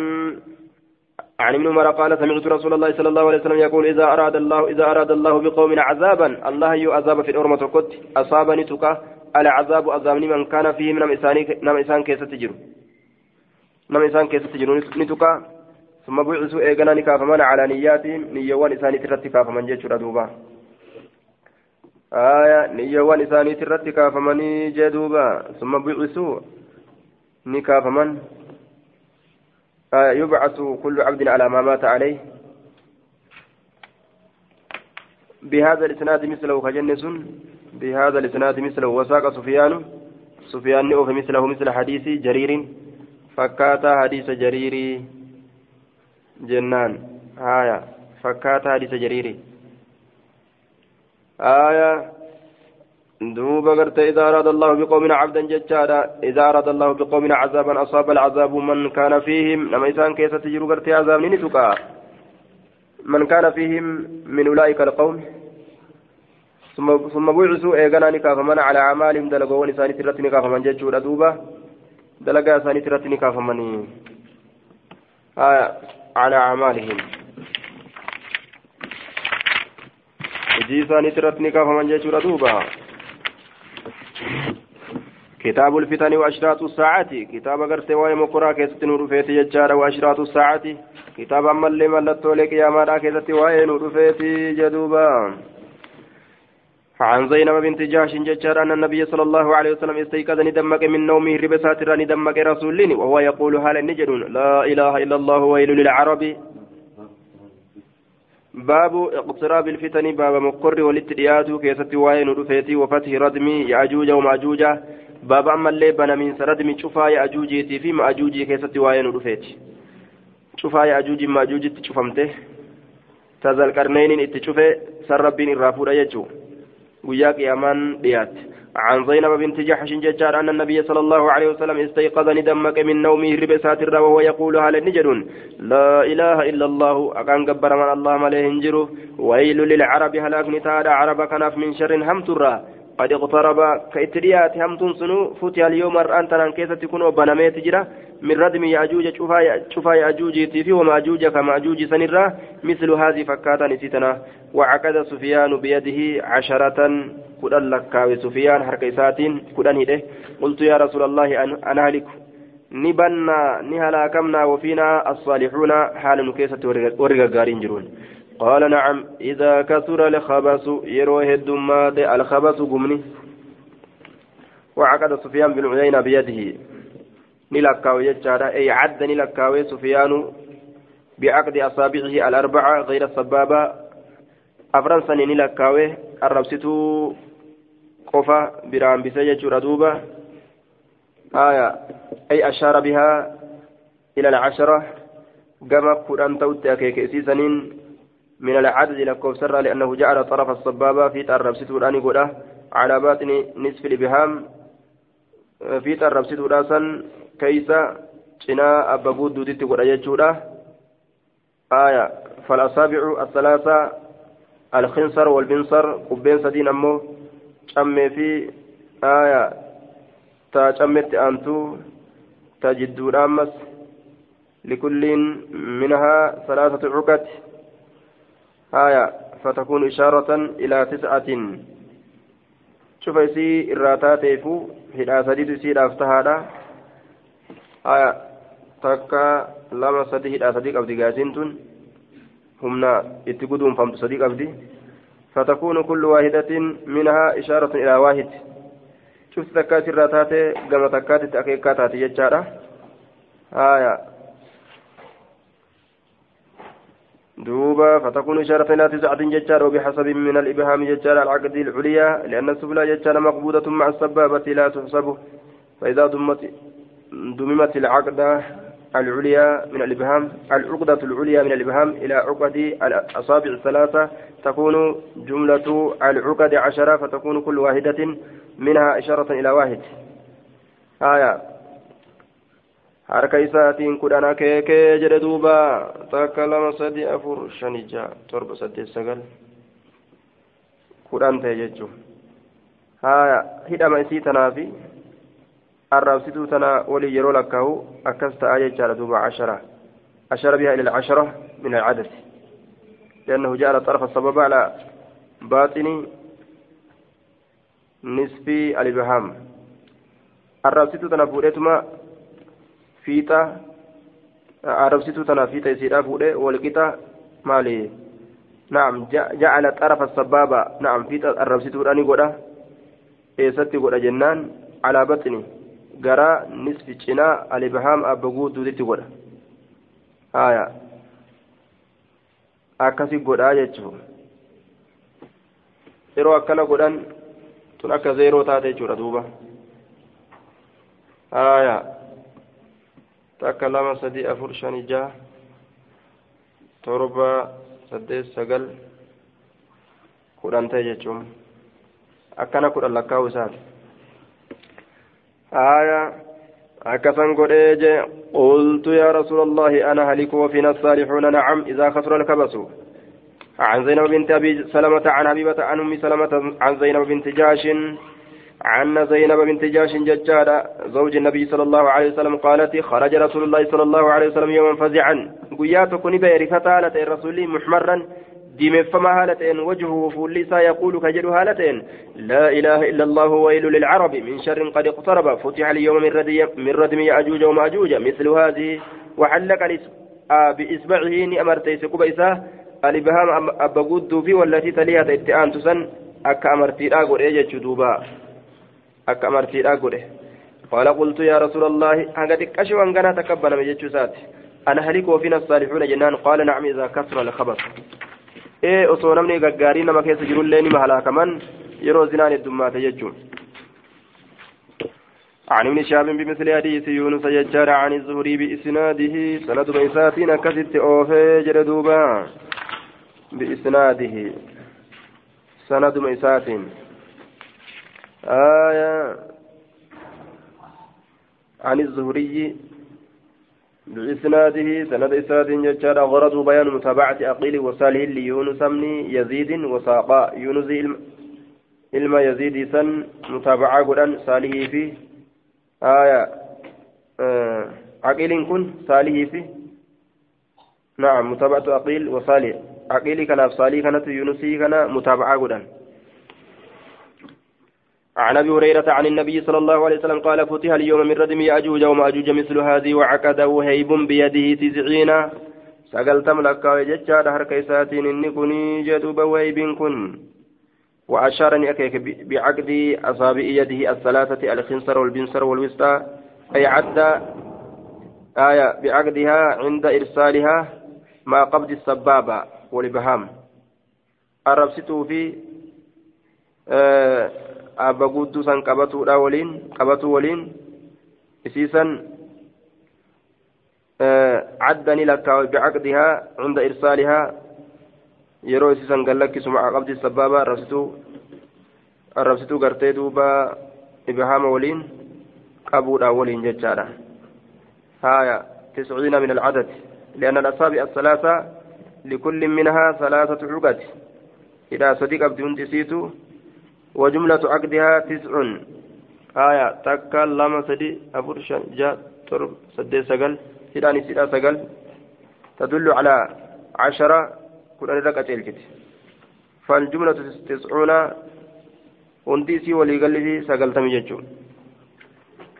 عن ابن عمر قال سمعت رسول الله صلى الله عليه وسلم يقول إذا أراد الله إذا أراد الله بقوم عذابا الله يعذب في الأرمة كت أصابني تكا العذاب أذابني من كان فيه من نم إسان كيس تجر. نم إسان كيس تجر. نتكا ثم بعثوا إيقنا نكافمان على نياتهم نيوان إساني ترتي كافمان جيشورا دوبا. آية نيوان إساني ترتي كافماني جدوبا ثم بعثوا نكافمان يبعث كل عبد على ما مات عليه. بهذا الإسناد مثله كجنس بهذا الإسناد مثله وساق سفيان سفيان نؤف مثله مثل حديث جرير فكاتا حديث جرير. جنان آية فكاتا حديث جرير. آية دوبا قرت إذا أراد الله بقوم عبدا ججادا إذا أراد الله بقوم عذابا أصاب العذاب من كان فيهم لما إنسان كيف تجروا قرت عذاب نتوكا من كان فيهم من أولئك القوم ثم ثم بعثوا إيغانا نكافمن على أعمالهم دلقوا نساني ترت نكافمن ججودا دوبا دلقا ساني ترت نكافمن آه على أعمالهم hojii isaaniitti irratti ni kaafaman jechuudha duuba. كتاب الفتن وأشراط الساعة كتاب قرت واي مقرا كيست نور فيتي يجار وأشراط الساعة كتاب أما اللي ملتو لك يا مالا كيست واي نور فيتي جدوبا. عن زينب بنت جاش ججار أن النبي صلى الله عليه وسلم استيقظ ندمك من نومه ربسات ندمك رسول وهو يقول هل النجر لا إله إلا الله ويل للعرب. باب اقتراب الفتن باب مقر والاتديات كيست واين رفيتي وفتح ردم يأجوج ومأجوج. باب أما اللي بنا من سردم شفا يأجوجي في مأجوجي كيست واين رفيتي شفا يأجوج مأجوج تشفمته تزال قرنين اتشفه سر ربين الرافور يجو. وياك يامان ديات. عن زينب بنت جحش ججار أن النبي صلى الله عليه وسلم استيقظ ندمك من نومه ربسات الرا وهو يقول هل نجد؟ لا إله إلا الله. أكان قبر من الله مليه ويل للعرب هلاك نتاد عرب كناف من شر هم ترى. قد اقترب كإتريات هم تنسنو فتي اليوم الآن تنان كيسة تكون وبنميت جرا. من ردم يأجوج شفا يأجوج تيفي ومأجوج كمأجوج سنرا. مثل هذه فكاتا نسيتنا وعقد سفيان بيده عشرة. كدن لكاوي سفيان حركيسات كدن هده. قلت يا رسول الله أنا هلك نبنا نهلاكمنا وفينا الصالحون. حال كيسة ورقا قارين جرون. قال نعم. إذا كثر الخبث يروه الدمات الخبث قمني. وعقد سفيان بن عيينة بيده. نلكاوي يجارة. أي عد نلكاوي سفيان بعقد أصابعه الأربعة غير السبابة. أفرنسا نلكاوي الربستو قفا برام بسجة ردوبة. آية. أي أشار بها إلى العشرة. كما قرآن توتي أكيكي سنين من العدد لكوف سرى لأنه جعل طرف الصبابة في ترب ستوراني قوله على باطن نصف الإبهام في ترب ستوراسا كيسا جنا أبا بود دودت قوله يجوله آية فالأصابع الثلاثة الخنصر والبنصر قبين سدين أمو. شمي في آية تشمت أنتو تجدون أمس لكل منها ثلاثة عقد. آية فتكون إشارة إلى تسعة. شوف يسي الراتات يفو هدا سديد يسي لافتهادا آية تكا لما سدي هدا سدي قبضي قاسنتون همنا اتقدون فهمت صديق أبدي. فتكون كل واحدة منها إشارة إلى واحد. شفت تكات الراتات كما تكات تأكيكات يجارة آية دوبا فتكون إشارة إلى تسعة ججار وبحسب من الإبهام ججار العقد العليا لأن السبلى ججار مقبوضة مع السبابة لا تحسب فإذا ضمت ضممت العقدة العليا من الإبهام العقدة العليا من الإبهام إلى عقد الأصابع الثلاثة تكون جملة العقد عشرة فتكون كل واحدة منها إشارة إلى واحد آية harka isaatiin kudhan akeekee jedhe duuba. Takka lama sadi afur shan ija torba saddeet sagal. Kudhan ta'e jechuun haya hidhama isii الرابسيتو تنا ولي يرو لكه أكست آية جارة دوبا عشرة أشار بها إلى العشرة من العدد لأنه جعل طرف السبب على باطن نسبي الإبهام الرابسيتو تنا فوريتما فيتا الرابسيتو تنا فيتا يسيرا فوري والكتا مالي نعم جعل طرف السبابة نعم فيتا الرابسيتو راني قولا إيستي قولا جنان على بطني gara nisfi cinaa alibahaam abba guutuutitti godha haya akkasi godhaa jechuun yeroo akkana godhan tun akka zeeroo taate jechuudha duuba haya takka lama sadii afur shan jaha torba saddeet sagal kudhan ta'e jechuun akkana kudhan lakkaa'u isaati آية أكثن قريج قلت يا رسول الله أنا هلك وفينا الصالحون نعم إذا خسر الكبس. عن زينب بنت أبي سلمة عن حبيبة عن أم سلمة عن زينب بنت جاش. عن زينب بنت جاش ججارة زوج النبي صلى الله عليه وسلم قالت خرج رسول الله صلى الله عليه وسلم يوما فزعا. قياتك نبير فتالة الرسول محمرا ديمفما هالتين وجهه فوليسا يقول كجل هالتين لا إله إلا الله ويل للعرب من شر قد اقترب فتح اليوم من ردم من ردم يأجوج ومأجوج مثل هذه. وحلق آه بإصبعه نأمرتي سكبيسا الإبهام أبقود في والتي تليها اتئان تسن أكا أمرتي إيجا دوبا أكا أمرتي الآقر قال قلت يا رسول الله هكذا أشوى أن كان تكبر من جتشوسات أنا هلك وفينا الصالحون جنان قال نعم إذا كثر الخبر ee osoo namni gaggaarii nama keessa jirullee nima halaakaman yeroo zinaan heddummaate jechuun. عن ابن شهاب بمثل حديث يونس يجار عن الزهري بإسناده سند ميساتين كست أوفي جردوبا بإسناده سند ميساتين آية عن الزهري بإسناده سند إسناد ججار غرض بيان متابعة أقيل وصالح ليونس بن يزيد وساقا يونس علم يزيد سن متابعة قرآن صالح في آية آه كن صالح في نعم متابعة أقيل وصالح عقيل كان صالح كانت يونسي كان متابعة قرآن عن أبي هريرة عن النبي صلى الله عليه وسلم قال فتح اليوم من ردم يأجوج وماجوج مثل هذه وعقده هيب بيده تسعين. سقلتم لك وجدت هر كيساتين إني كني جدوب وهيب كن. وأشارني أكيك بعقد أصابع يده الثلاثة الخنصر والبنصر والوسطى أي عد آية بعقدها عند إرسالها ما قبض السبابة والإبهام. الربسة في آه abba guutuu san qabatuudha waliin qabatuu waliin isiisan caddani lakkaawe bicaqdihaa cunda irsaalihaa yeroo isiisan gallakkisu maca qabdi sabbaaba arrabsituu arrabsituu gartee duuba ibhaama waliin qabuudha waliin jechaadha هايا تسعين من العدد لأن الأصابع الثلاثة لكل منها ثلاثة عقد إذا صديق عبد تسيتو وجملة عقدها تسع آية تكا لما سدي أفر جاء ترب سدي سقل سيداني سيدا سقل تدل على عشرة كل رقة تلكت فالجملة تسعون hundi isii waliigalli sagaltami jechuun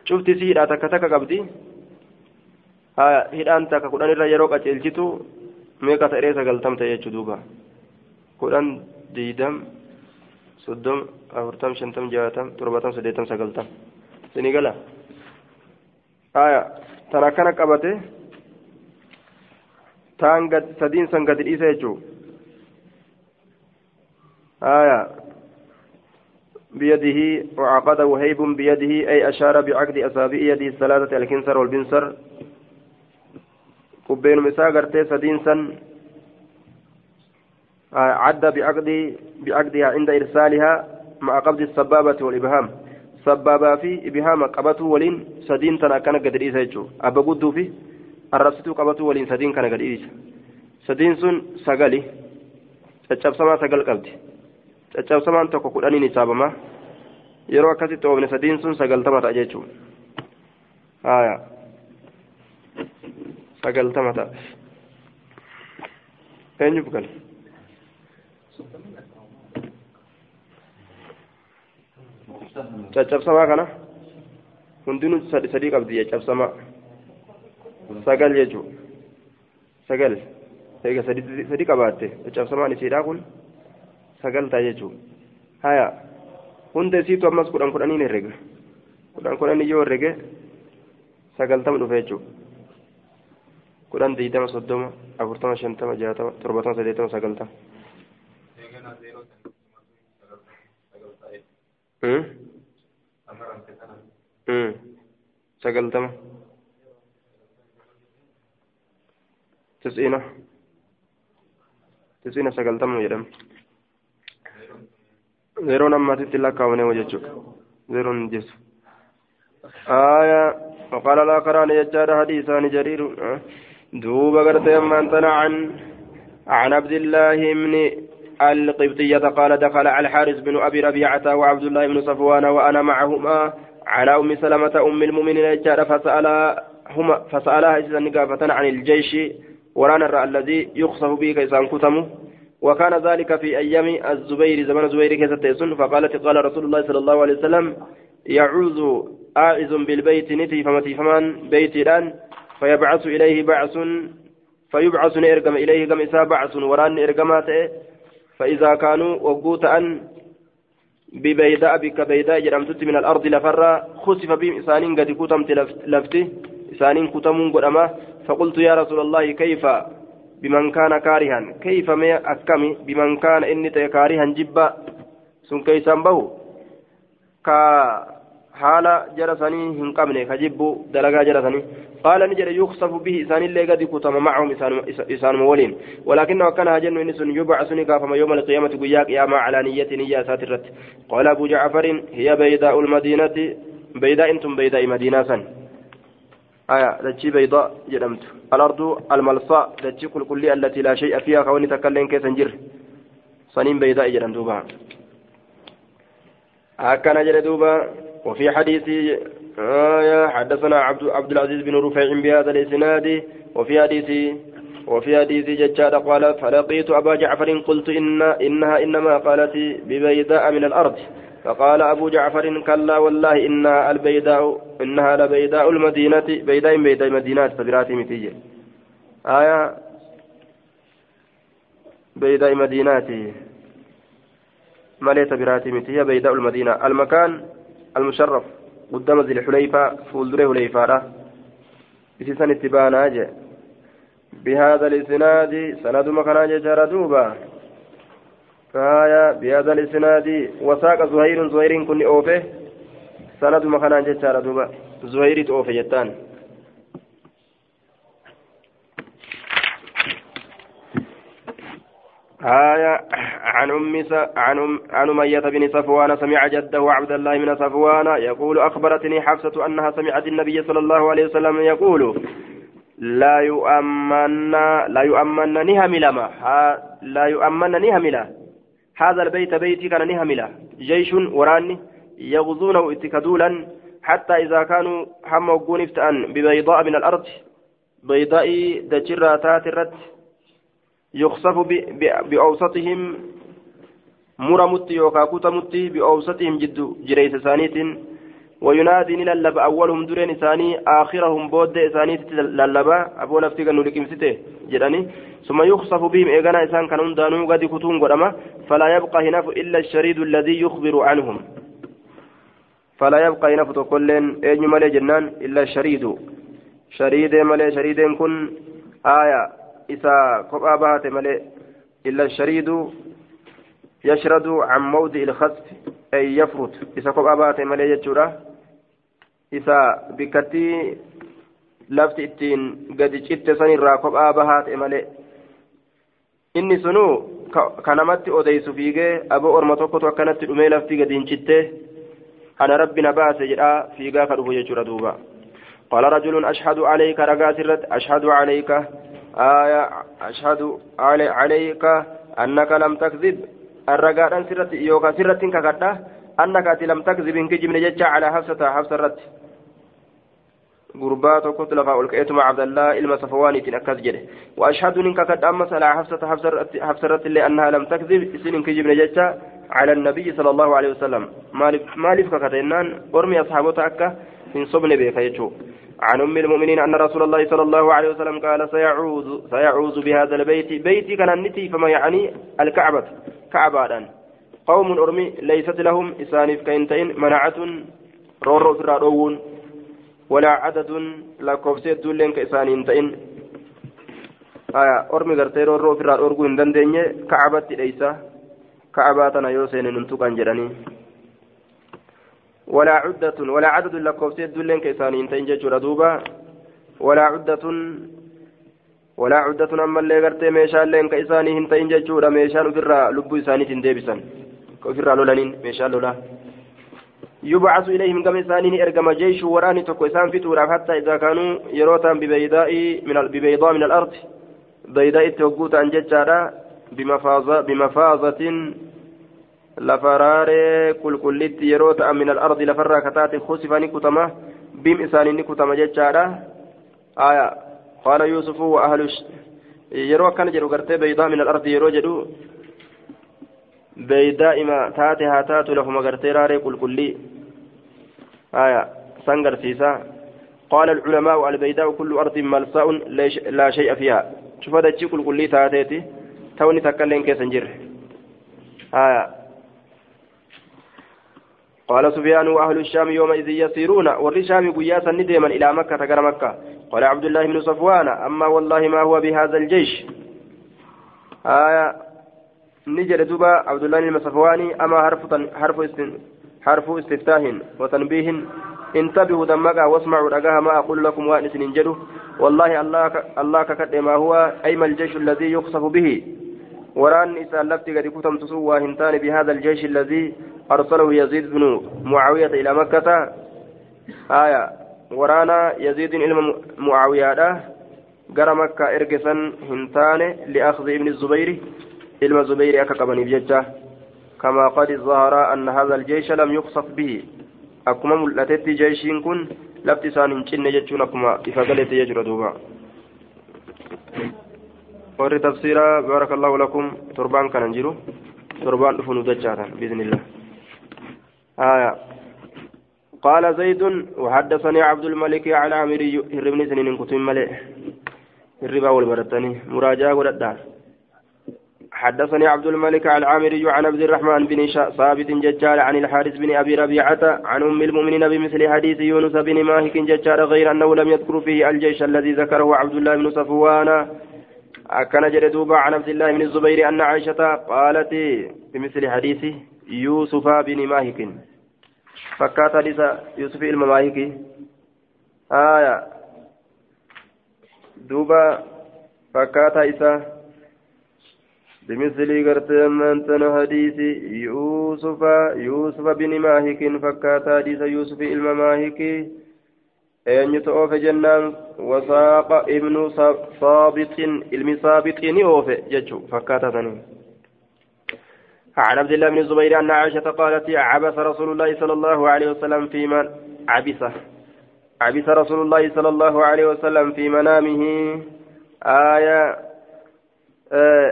cufti isii hidhaa takka takka qabdi hidhaan takka kudhan irra yeroo qaceelchitu meeqa ta'ee sagaltam ta'e jechuu duuba kudhan diidam torbatam saddeetam sagaltam sinii gala aya tan akkana qabate taan gad sadiin san gadi dhiisa jechuu aya بيده وعقد وهيب بيده أي أشار بعقد أصابع يده الثلاثة الكنسر والبنسر قبين مسا غرتي سدين سن عد بعقد بعقدها عند إرسالها مع قبض السبابة والإبهام. سبابا في إبهام قبته ولين سدين تنا كان قد إيسا يجو. أبا قدو في الرسطو قبته ولين سدين كان قد إيسا. سدين سن سقالي تشاب سما سقال قبدي caccabsamaan tokko kudhaniin hisaabama yeroo akkasitti oofne sadiin sun sagaltama ta'a jechuun haya sagaltama ta'a eenyuuf gale caccabsamaa kana hundinuu sadi sadii qabdi caccabsamaa sagal jechuun sagal eega sadi qabaatte caccabsamaan isiidhaa kun sagaltaa jechuun haya hunda isiitu ammas kudhan kudhaniin herrega kudhan kudhanii yoo herrege sagaltama dhufe jechuudha kudhan diidama soddoma afurtama shantama jaatama torbatama saddeetama sagaltama. Sagaltama tis'iina tis'iina sagaltama jedhama. zeeroon ammasitti lakkaawwane jechuudha zeeroon jesu آية. وقال الآخران يجار حديثان جرير. دوب قرت من عن عن عبد الله بن القبطية قال دخل على الحارث بن أبي ربيعة وعبد الله بن صفوان وأنا معهما. على أم سلمة أم المؤمنين يجار فسألهما فسألها إذا نقافة عن الجيش ورانا الذي يخصف به كيسان كتمه. وكان ذلك في أيام الزبير زمن الزبير كيستيسن فقالت قال رسول الله صلى الله عليه وسلم يعوذ آعز بالبيت نتي فمتي فمان بيتي الآن فيبعث إليه بعث فيبعث إليه كم إسا بعث وران إرقمات فإذا كانوا وقوت أن ببيداء بك بيداء جرمتت من الأرض لفرا خسف بهم إسانين قد كتمت لفتي إسانين كتمون قدما فقلت يا رسول الله كيف؟ بمن كان كارها. كيف ما أكمي بمن كان إني كارها جبا. سن به كا حالا جرسني هنقمني كجبو دلقا جرسني قال نجر يخصف به إسان اللي قد كتم معهم إسان مولين ولكنه كان هجن إنس يبعثني كافما يوم القيامة قياك يا ما على نية نية ساترت قال أبو جعفر هي بيداء المدينة بيداء أنتم بيداء مدينة سن آية دجي بيضاء جرمت الأرض الملصاء دجي كل التي لا شيء فيها كوني تكلم كيسنجر صنين بيضاء جرم دوبا هكذا جرى دوبا وفي حديث آية حدثنا عبد عبد العزيز بن رفيع بهذا الإسناد وفي حديث وفي حديث ججاد قال فلقيت أبا جعفر قلت إن إنها إنما قالت ببيداء من الأرض. فقال أبو جعفر كلا والله إنها البيداء إنها لبيداء المدينة بيداء بيداء مدينة تبرات متيجة. آية بيداء مدينات مالية تبرات متيجة بيداء المدينة. المكان المشرف قدام ذي الحليفة فولدر حليفة إذا اتبانا بهذا الإسناد سند مكان جرى دوبا. فايا بهذا الإسناد وساق زهير زهير كن أوفه. سند مخنا جتار دوبا. زهير اوفه جتان. آية عن أم عن أم عن أمية بن صفوان سمع جده عبد الله بن صفوان يقول أخبرتني حفصة أنها سمعت النبي صلى الله عليه وسلم يقول لا يؤمن لا يؤمن نهملما لا يؤمن نهملا هذا البيت بيتي كان نهملة جيش وراني يغزونه اتكدولا حتى إذا كانوا هم وقون ببيضاء من الأرض. بيضاء دجراتات الرد يخصف بأوسطهم مرمت يوكاكوت مت بأوسطهم جد جريس ثانيت وينادي للب أولهم درين إساني آخرهم بود إساني للبا أبو لفتي كانوا لكم ستة؟ جراني ثم يخصف بهم إيغانا إسان كانوا دانو قد كتون قدما. فلا يبقى هناف إلا الشريد الذي يخبر عنهم. فلا يبقى هناف تقولين أين مالي جنان؟ إلا الشريد. شريد مالي شريد كن. آية. إسا قبآ بهات مالي إلا الشريد يشرد عن موضع الخسف أي يفرط إسا قبآ بهات مالي جتشورا إسا بكتي lafti ittiin gadi citte san irraa kophaa bahaate malee inni sunuu ka namatti odeysu fiigee aboo orma tokkotu akkanatti dhumee lafti gadi hin citte ana rabbi na baase jedhaa fiigaa ka dhufu jechuudha duuba قال رجل أشهد عليك رقاسرت أشهد عليك آية أشهد عليك أنك لم تكذب. الرقاء سرت يوكا سرت ككدا أنك لم تكذب إنك جبن على حفصة حفصة رت. غربا توكت لفا ولكيتما عبد الله إلما صفواني أكد جده. وأشهد إنك قد أمس على حفصة حفصة لأنها لم تكذب. سن كجبن جتا على النبي صلى الله عليه وسلم. مالف ككتنان ورمي أصحابه من صبن بيك عن أم المؤمنين أن رسول الله صلى الله عليه وسلم قال سيعوذ سيعوذ بهذا البيت. بيتي كان النتي فما يعني الكعبة. كعبة قوم أرمي ليست لهم إسانف كينتين. منعة رورو فرارون ولا عدد ka isaanii hin ta'in ormi gartee roorroo ofirraa dhorguu hin dandeenye yoo seenen hin tuqan jedhanii ولا عدة ولا عدد لكوفسيت دولين كيساني انتين جيتشورا دوبا. ولا عدة ولا عدة أما اللي قرتي ميشان لين كيساني انتين جيتشورا ميشان وفرا لبو إساني تنديبسا وفرا لولانين ميشان لولا. يبعث إليهم كما إسانين إرقم جيش وراني تكو إسان فتورا حتى إذا كانوا يروتا ببيضاء من ببيضاء من الأرض. بيضاء توقوت عن ججارة بمفازة بمفازة لفرار كل كلت يروتا من الأرض لفرا كتات خسفاني كتما بم إسانين كتما ججارة آية. قال يوسف وأهل يرو كان جرو بيضاء من الأرض يرو جدو. بيداء ما تاتي هاتات لهم غرتي راري كل كلي آية. سنجر سيسا. قال العلماء البيداء كل أرض ملساء لا شيء فيها. شوف هذا كل كلي تاتيتي. توني تكلم كيسنجر آية قال سفيان وأهل الشام يومئذ يسيرون والرشام قياسا نديما إلى مكة تقر مكة قال عبد الله بن صفوان أما والله ما هو بهذا الجيش آية نجد دوبا عبد الله المصفواني أما حرف حرف حرف استفتاح وتنبيه انتبهوا دمك واسمعوا رجاها ما أقول لكم وأنس والله الله الله ككد ما هو أيما الجيش الذي يقصف به وران إسان لفتي قد كتم تسوى هنتان بهذا الجيش الذي أرسله يزيد بن معاوية إلى مكة. آية. ورانا يزيد إلى معاوية قرى مكة إرقسا هنتان لأخذ ابن الزبير. علم زبير أكقبني بججة. كما قد ظهر أن هذا الجيش لم يقصف به. أكما ملتت جيش كن. لفت سان جن جتشون أكما إفقلت يجر وري تفسيرا بارك الله لكم تربان كان نجرو تربان دفن دجاتا بإذن الله آية قال زيد وحدثني عبد الملك على عامري هربني سنين كتم ملئ الربا والبرتني مراجعة ودار حدثني عبد الملك العامري عن عبد الرحمن بن ثابت ججال عن الحارث بن ابي ربيعه عن ام المؤمنين بمثل حديث يونس بن ماهك ججال غير انه لم يذكر فيه الجيش الذي ذكره عبد الله بن صفوان أكن جلدوبا عن عبد الله بن الزبير أن عائشة قالت بمثل حديث يوسف بن ماهك. فكات حديث يوسف المماهك آية. دوبا فكات إسا بمثل قرتي أمانتنا حديث يوسف يوسف بن ماهك. فكات حديث يوسف ماهك أن يتوفى جنان وساق ابن صابط علم صابط نيوفى ججو فكات عن عبد الله بن الزبير أن عائشة قالت عبس رسول الله صلى الله عليه وسلم في من عبس عبس رسول الله صلى الله عليه وسلم في منامه آية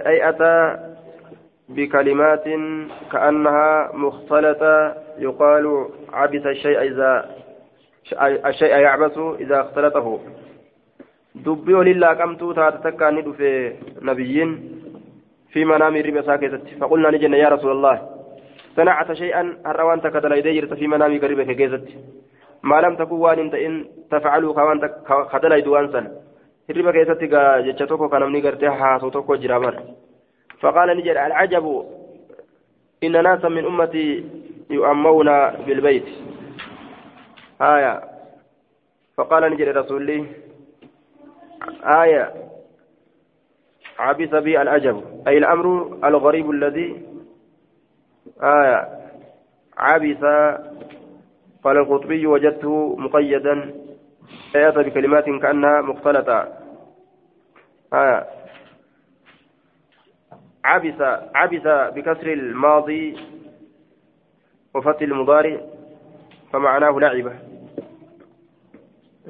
أي أتى بكلمات كأنها مختلطة يقال عبث الشيء إذا الشيء يعبث إذا اختلطه. دبي ولله كمتو تاتتكا ندو في نبيين في منام الربا ساكتت فقلنا نجن يا رسول الله صنعت شيئا هروان تكدل يدير في منام قريبك كيزت. ما لم تكن وان انت إن تفعلوا كوان خدل يدوان سن. الربا كيزت جتشتوكو كان من قرتي حاسو توكو جرامر. فقال نجد العجب إن ناسا من أمتي يؤمون بالبيت. آية. فقال نجد رسول الله آية. عبث بي العجب أي الأمر الغريب الذي آية. عبث قال القطبي وجدته مقيدا آية بكلمات كأنها مختلطة. آية. عبث عبث بكسر الماضي وفتح المضارع فمعناه لعبة.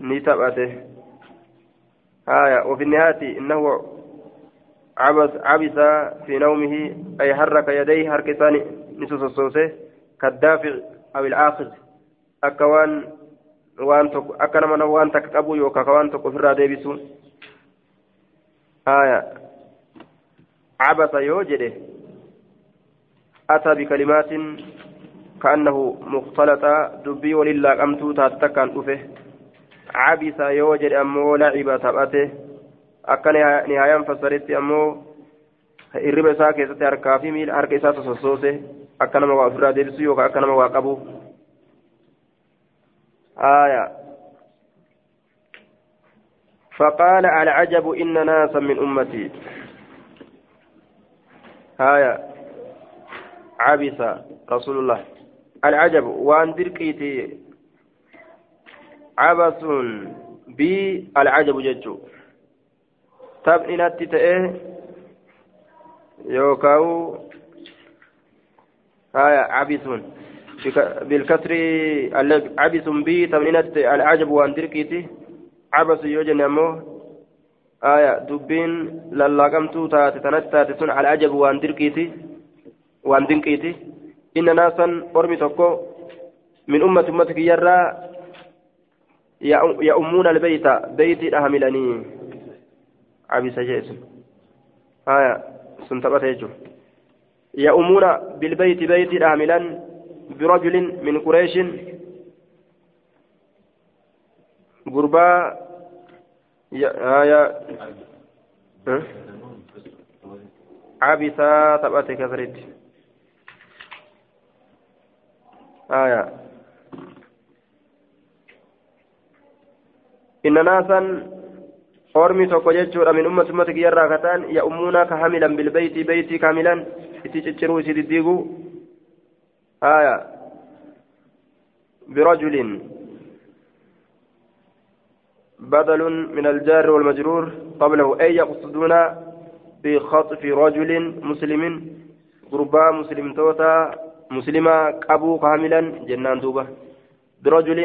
نتبأته آية وفي النهاية إنه عبس عبس في نومه أي حرك يديه حركتان نسوس الصوصة كالدافع أو الآخذ أكوان وان تك أكن من وان تكتبوا يوكا كوان تك في الرادة آية عبس يوجده أتى بكلمات كأنه مختلطة دبي ولله أمتو تاتكا أفه laciba taphate akka nihaayaan fassaritti ammoo hirriba isaa keessatti harkaa fi miila harka isaa sossoose akka nama waa ofirraa deebisu yookaan akka nama waa qabu آية فقال العجب إن ناسا من أمتي آية عبس رسول الله العجب وأن دركيتي عبث بي العجب ججو. تبنينات تأه يوكاو آية عبث. بالكسر عبث بي تبنينات العجب واندركيتي. عبث يوجن أمو. آية دبين للاقمتو تاتي تنتاتي سن العجب واندركيتي. واندنكيتي. إن ناسا أرمي تكو من أمة أمتك يرى يأمون البيت بيت أهملني. عبس جيس آية سنتبت يجو يأمون بالبيت بيت أهملا برجل من قريش. غربا آية. عبسا تبت كثرت آية. إن ناسا أرمي توكو جيتشورا من أمة أمتك يرى كتان يأمونا كحاملا بالبيت بيتي كاملا إتيتشرو سيديغو آية برجل بدل من الجار والمجرور قبله أي يقصدون بخطف رجل مسلم قربا مسلم توتا مسلما أبو كاملا جنان دوبة برجل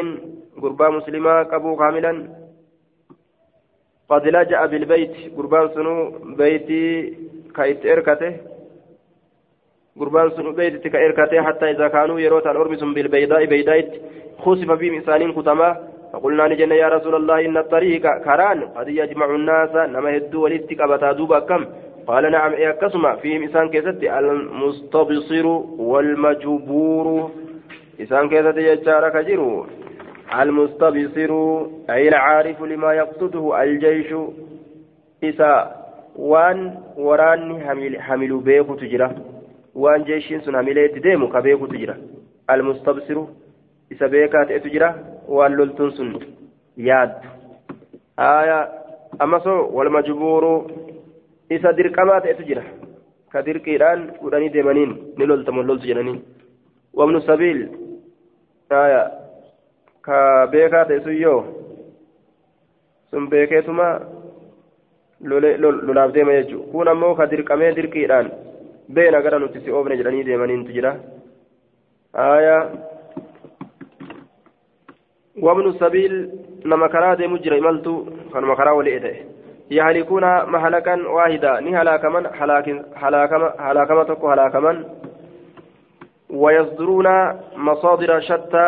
قربا مسلما أبو كاملا قد لجأ بالبيت. قربان سنو بيتي كايت إركته. قربان سنو بيتي كإركته حتى إذا كانوا يروت الأرمس بالبيداء بيدايت خسف بهم إنسان كتما. فقلنا لجنة يا رسول الله إن الطريق كران. قد يجمع الناس. نما هدو ولدتك أبتا كم قال نعم إيه كسما. فيهم إنسان كيست المستبصر والمجبور. إنسان كيست يجارك جرو المستبصر أي العارف لما يقصده الجيش. إسا وان وراني حمل, حمل بيكو تجرى وان جيشين سن حمل ديمو كبيكو تجرى المستبصر إسا بيكات تجرى وان لولتون سن ياد. آية أما سو والمجبور إسا درقمات تجرى كدرقيران وداني ديمانين نلولتم ولولت جنانين وابن السبيل آية ka beekaa ta'e sun yoo sun beekeetuma lolaaf deema jechuudha kun ammoo ka dirqamee dirqiidhaan beena gara nuti si oofne jedhanii deemaniintu jira aayaa wabnu sabiil nama karaa deemu jira imaltu kanuma karaa walii ta'e يهلكون مهلكا واحدا ني هلاكمن هلاك هلاكما هلاكما تكو هلاكمن ويصدرون مصادر شتى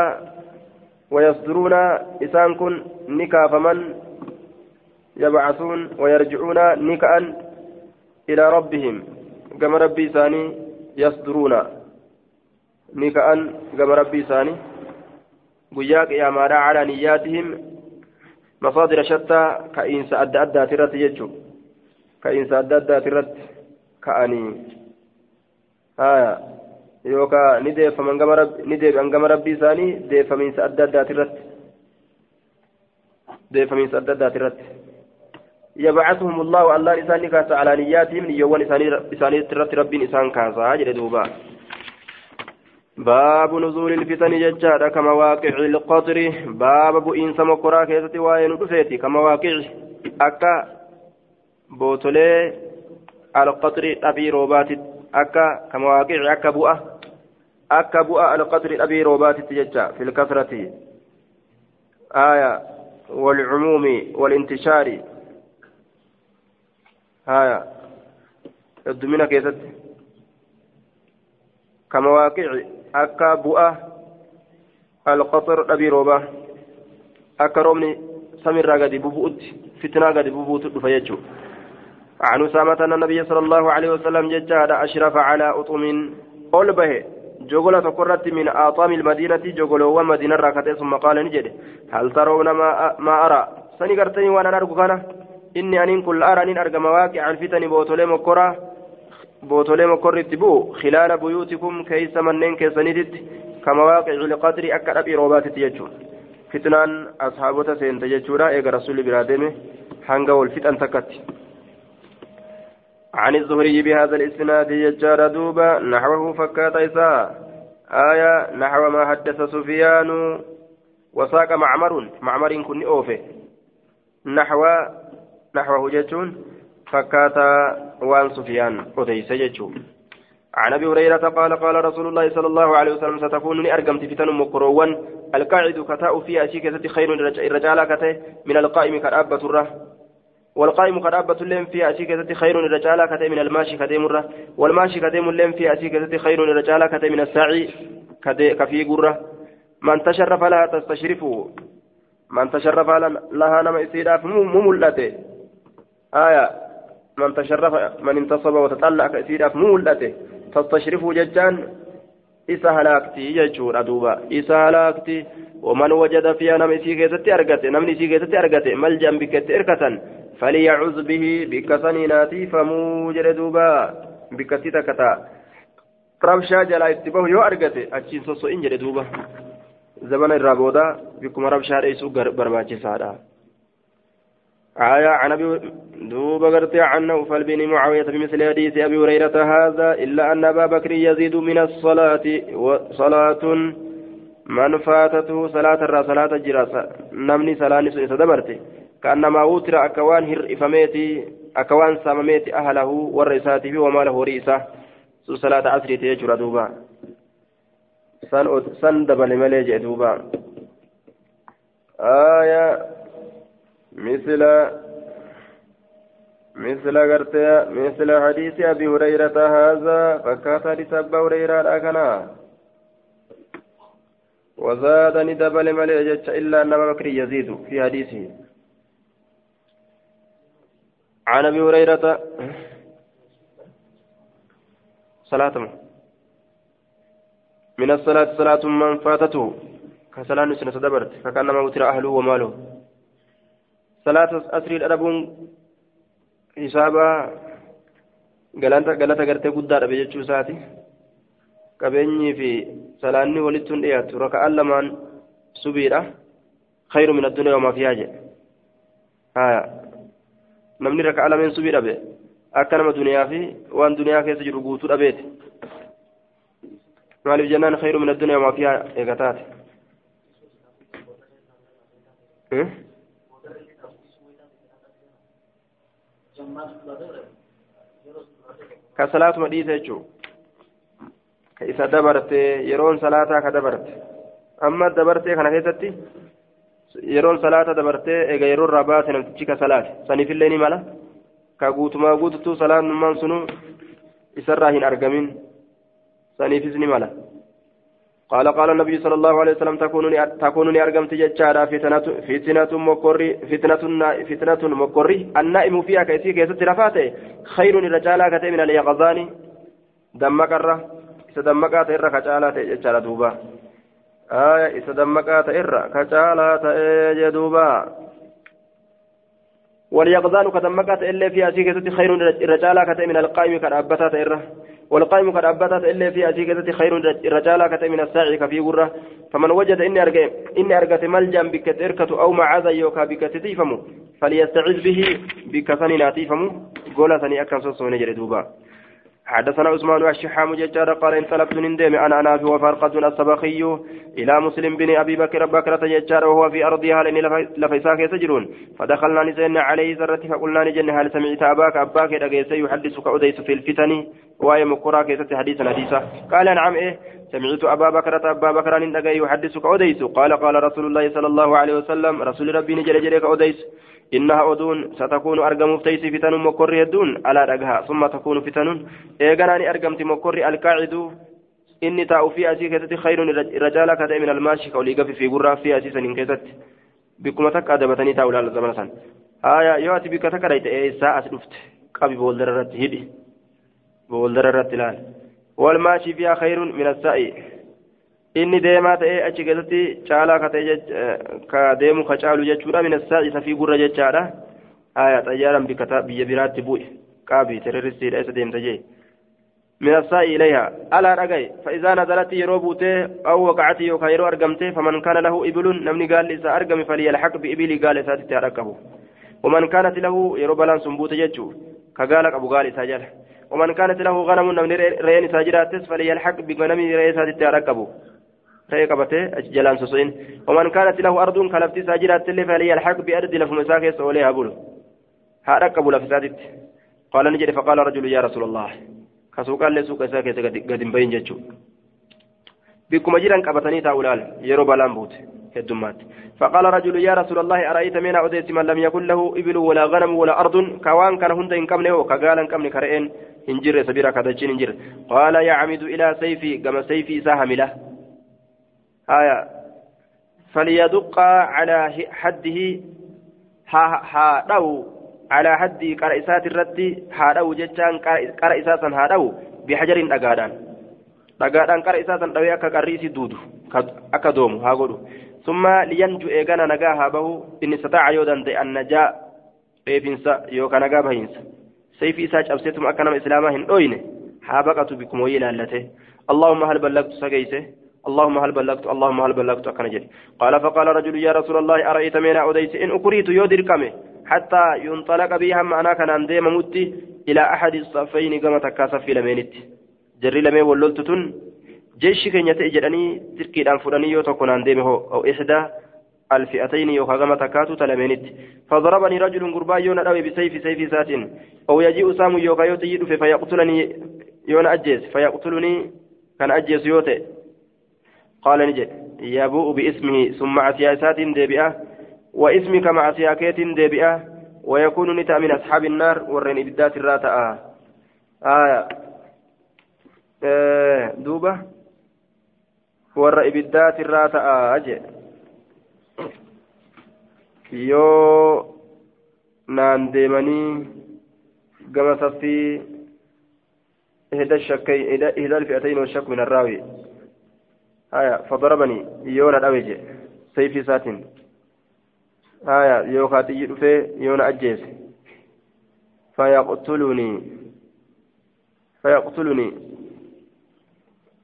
ويصدرون إسان كن نكا فمن يبعثون ويرجعون نكأ إلى ربهم كما ربي ثاني يصدرون نكأ كما ربي ثاني guyyaa qiyaamaadhaa calaa niyyaatihim masaadira shattaa ka'iinsa adda addaati irratti jechuun ka'iinsa adda addaati irratti ka'anii haya yookaan ni deeffaman gama ni rabbii isaanii deeffamiinsa adda addaati irratti. Deeffamiinsa adda addaati irratti. الله الله إساني كاس على نياتهم نيوان إساني إساني ترت رب إسان كاسا جل دوبا باب نزول الفتن ججارة كمواقع القطر باب بؤين سمكرا كيستي وين دفيتي كمواقع أكا بوتولي القطر أبي روبات أكا كمواقع أكا بؤة أكا بؤة القطر أبي روبات تججا في الكثرة آية والعموم والانتشار آية الدمينة كيستي كمواقع bu'a alqaxar dhabii roobaa akka roobni samirraa gadi bubu'utti fitnaa gadi bubuutu dhufa jechuudha عن أسامة أن النبي صلى الله عليه وسلم ججاد أشرف على أطم ألبه جغلة قرة من آطام المدينة جغل ومدينة راكته ثم قال نجد هل ترون ما, ما أرى سني قرتني وأنا أرجو إني أن كل أرى أن أرجى مواقع الفتن بوتولي مكرة bootolee mokorritti bu'u khilaala buyuutikum keeysa manneen keessaniititti kamawaaqici liqadri akka dhaphii roobaatitti jechuudha fitnaan ashaabota seente jechuudha eega rasuulli biraa deeme hanga wal fixan takkatti عن الزهري بهذا الإسناد يجار دوبا نحوه فكات إساء آية نحو ما حدث سفيان وساق معمر. معمر كن أوفي. نحو نحوه جتون فكاتا وان سفيان أتيس يجو عن أبي هريرة قال قال رسول الله صلى الله عليه وسلم ستكون أرقمت فتن مكروان القاعد كتاء في أشيك خير الرجال كته من القائم كرابة الره. والقائم كرابة لهم في اشيك خير الرجال كته من الماشي كديم الره والماشي كديم لهم في اشيك خير الرجال كته من الساعي كفي قرة. من تشرف لها تستشرفه من تشرف لها نما استيداف مملته آية من تشرف من انتصب وتطلع كثيرا مولته تستشرف ججان إسا هلاكتي ججور أدوبا. إسا هلاكتي ومن وجد فيها نم إسي كيستي أرقته نم إسي كيستي أرقته ملجأ بكت إركة فليعوذ به بكسني ناتي فموجر دوبا بكتي تكتا. ربشا جلا اتباه يو أرقته أجين سوسو إنجر دوبا. زمن الرابودا بكم ربشا رئيسو برباجي سادا. آية عن أبي دوب قرتي عن نوفل بن معاوية بمثل حديث أبي هريرة هذا إلا أن أبا بكر يزيد من الصلاة وصلاة من فاتته صلاة الرا صلاة نمني صلاة نسو دبرتي. كأنما أوتر أكوان هر إفميتي أكوان سامميتي أهله والرساته وماله رئيسة. سو صلاة عصر تيجر دوبا. سن سن دبل مليج دوبا. آية مثل مثل قرتي مثل حديث أبي هريرة هذا فكات لسب هريرة أكنا وزاد ندبل ملئ إلا أن بكر يزيد في حديثه. عن أبي هريرة صلاة من الصلاة صلاة من فاتته كصلاة نسنة دبرت فكأنما وتر أهله وماله صلاة أسري الأربون حسابا galata galata gartee guddaadha jechuu isaati qabeenyii fi salaanni walitti hin dhiyaatu raka'aan lamaan subiidha khayru min addunyaa wamaa fiyaa jedhe namni raka'a lameen subii dhabe akka nama duniyaa fi waan duniyaa keessa jiru guutuu dhabeeti maaliif jennaan khayru min addunyaa wamaa fiyaa eegataate ka salaatuma dhiise jechuun ka isa dabarte yeroon salaataa ka dabarte amma dabartee kana keessatti yeroon salaata dabartee eega yeroo irraa baate namtichi ka salaate. Saniifillee ni mala. Ka guutumaa guututuu salaannummaan sunu isarraa hin argamin. Saniifis ni mala. قال قال النبي صلى الله عليه وسلم تكونني تكونني ارغمت جچارا فتنه فتنه مكري فتنه فتنه مكري النائم فيها كيسي كيست رفاته خير الرجال كتم من اليقظان كچالا جچارا دوبا آية سدمقات الرا كچالا تجدوبا واليقظان كدمقات الا فيها كيست خير الرجال كتم من القائم كدابتا الرا والقائم أبتت إلا في أتيكة خير رجالا كت من الساعي كفي غرة فمن وجد إني أرجع إني أرجع ملجا بك تركة أو معاذ يوكا بك تتيفمو فليستعذ به بك ثني ناتيفمو قول ثني أكن سوسو نجري دوبا حدثنا عثمان والشحام ججار قال انطلقت نندم أنا أنا وفرقة السبخي إلى مسلم بن أبي بكر بكرة ججار وهو في أرضها لاني لفيساك يسجرون. فدخلنا نسين عليه ذرة فقلنا نجن هل سمعت أباك؟ أباك يحدثك أديس في الفتن. وهي مقرا كيست حديثا حديثا. قال نعم إيه. سمعت أبا بكر أبا بكر دقي يحدثك اديس قال قال رسول الله صلى الله عليه وسلم رسول ربي نجل جريك اديس إنها أدون ستكون أرقم فتيس فتن مكر يدون. على رقها ثم تكون فتن. إيغاناني أرقمت مكر القاعد. إني تاء في أسيكة خير رجال كذا من الماشي. كولي قف في قرى في أسيسا إنكتت بكم تك أدبتني تاول على الزمن سن. آية يواتي بك تكريت إيه ساعة قبي بولدر هدي بولدر الرت الآن والماشي فيها خير من achi keessatti caalaa ka ta'e ka deemu ka caalu jechuudha min assaa'i safii gurra jechaadha aya xayyaaran bikata biyya biraatti bu'e qaabi terroristiidha isa deemta jee من الساء إليها ألا رقي فإذا نزلت يروبوت أو وقعت يوكا يرو أرقمت فمن كان له إبل نمني قال إذا أرقم فليلحق بإبلي قال إذا تتركبه ومن كانت له يروبلان سنبوت ججو كقالك أبو قال إذا ومن كانت له غنم نمني رين ساجرات فليلحق بغنم ka lafti isaa jiraatillee falyalhaq biardi lafuma isaa keessa oolee haa bulu haa dhaqqabu lafisaatitti qaala ni jedhe faqaala rajulu yaa rasuula allah ka suuqaallee suuqa isaa keessa gad hin bahin jechuu bikkuma jiran qabatanii taa'u laal yeroo balaan buute heddummaatti فقال رجل يا رسول الله أرأيت من أوديت من لم يكن له إبل ولا غنم ولا أرض كوان كان هند إن كمنه وكقال كمن كرئين إنجر سبيرا كدجين إنجر. قال يعمد إلى سيفي كما سيفي سهم له آية فليدق على حده ها ها دو على حد قرئسات الرد ها دو جتان قرئساسا ها دو بحجر دغادان دغادان قرئساسا دوي اكا قريسي دودو. أكا دوم ها غدو ثم لينجو إيغانا نغا ها بهو إن استطاع يودان دي النجاء eefinsa yookaan nagaa bahiinsa nama islaamaa hin dhoyne haa baqatu bikkuma wayii ilaallate allahumma hal ballaqtu sageyse اللهم هل بلغت اللهم هل بلغت أكنجل قال فقال رجل يا رسول الله أرأيت من أوديت إن أكريت يودر كمه. حتى ينطلق بها معنا كان أنديم متي إلى أحد الصفين كما تكاسف في لمينت. جري لمي ولولتتن. جيش كن يتأجرني تركي الآن فراني يوتكون أنديم هو أو إحدى الفئتين يوكا كما تكاتو تلمينت. فضربني رجل قربا يونا أوي بسيف سيف سات أو يجيء سام يوكا يوتي فيقتلني يونا أجيز. فيقتلني كان أجيز يوتي. قال نجد يبوء باسمه ثم عسياسات ديبئة. واسمك مع سياكيت ديبئة. ويكون نتا من أصحاب النار. ورين إبدات الراتة آية. آه دوبة. ور إبدات الراتة أجي. Yoo naan deemanii gama saffii ihda shakkay ihda alfi'atayn والشك من الراوي آية فضربني يونا أويجي سيفي ساتين آية يوكاتي يدفي يونا أجيس فيقتلني فيقتلني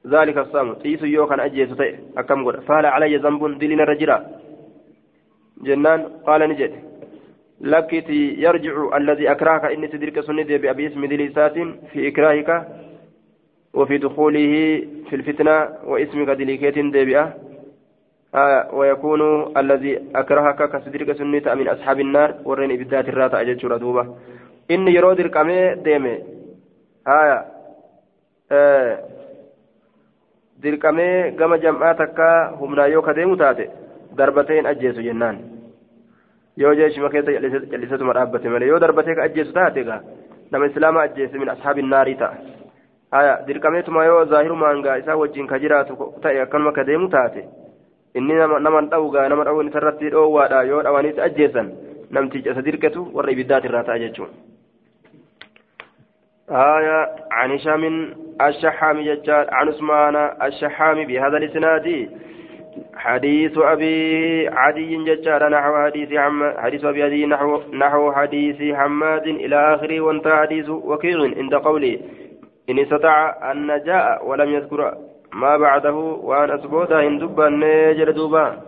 ذلك الصام تيس يوكان أجيس أكم قد فهل علي ذنب دلنا رجلا جنان قال نجد. لكتي يرجع الذي أكرهك إني تدرك سندي بأبي اسم دليسات في إكراهك وفي دخوله في الفتنة واسم قدليكيت ديبئة آه ويكون الذي أكرهك كصدرك سنة من أصحاب النار. ورين إبدات الراتة أجل شردوبة إني يرود القمي ديمي. آية آه dirqamee gama jam'aa takka humnaa yoo kadeemu taate darbateen ajjeesu jennaan yoo jeeshima keessa callisatuma dhaabbate malee yoo darbatee ka ajjeesu taate egaa nama islaama ajjeese min ashaabi naarii ta'a haya dirqameetuma yoo zaahirumaan gaa isaa wajjin ka jiraatu ta'e akkanuma ka deemu taate inni naman dha'u gaa nama dha'uun isarratti dhoowwaadha yoo dhawaniis ajjeesan namticha isa dirqetu warra ibiddaati irraa ta'a jechuudha. آية عن هشام الشحام ججال عن عثمان الشحام بهذا الإسناد حديث أبي عدي ججال نحو حديث عم حديث أبي عدي نحو نحو حديث حماد إلى آخره وانتهى حديث وكيع عند قوله إن استطاع أن جاء ولم يذكر ما بعده وأن أثبوته إن دبا نجر دوبا.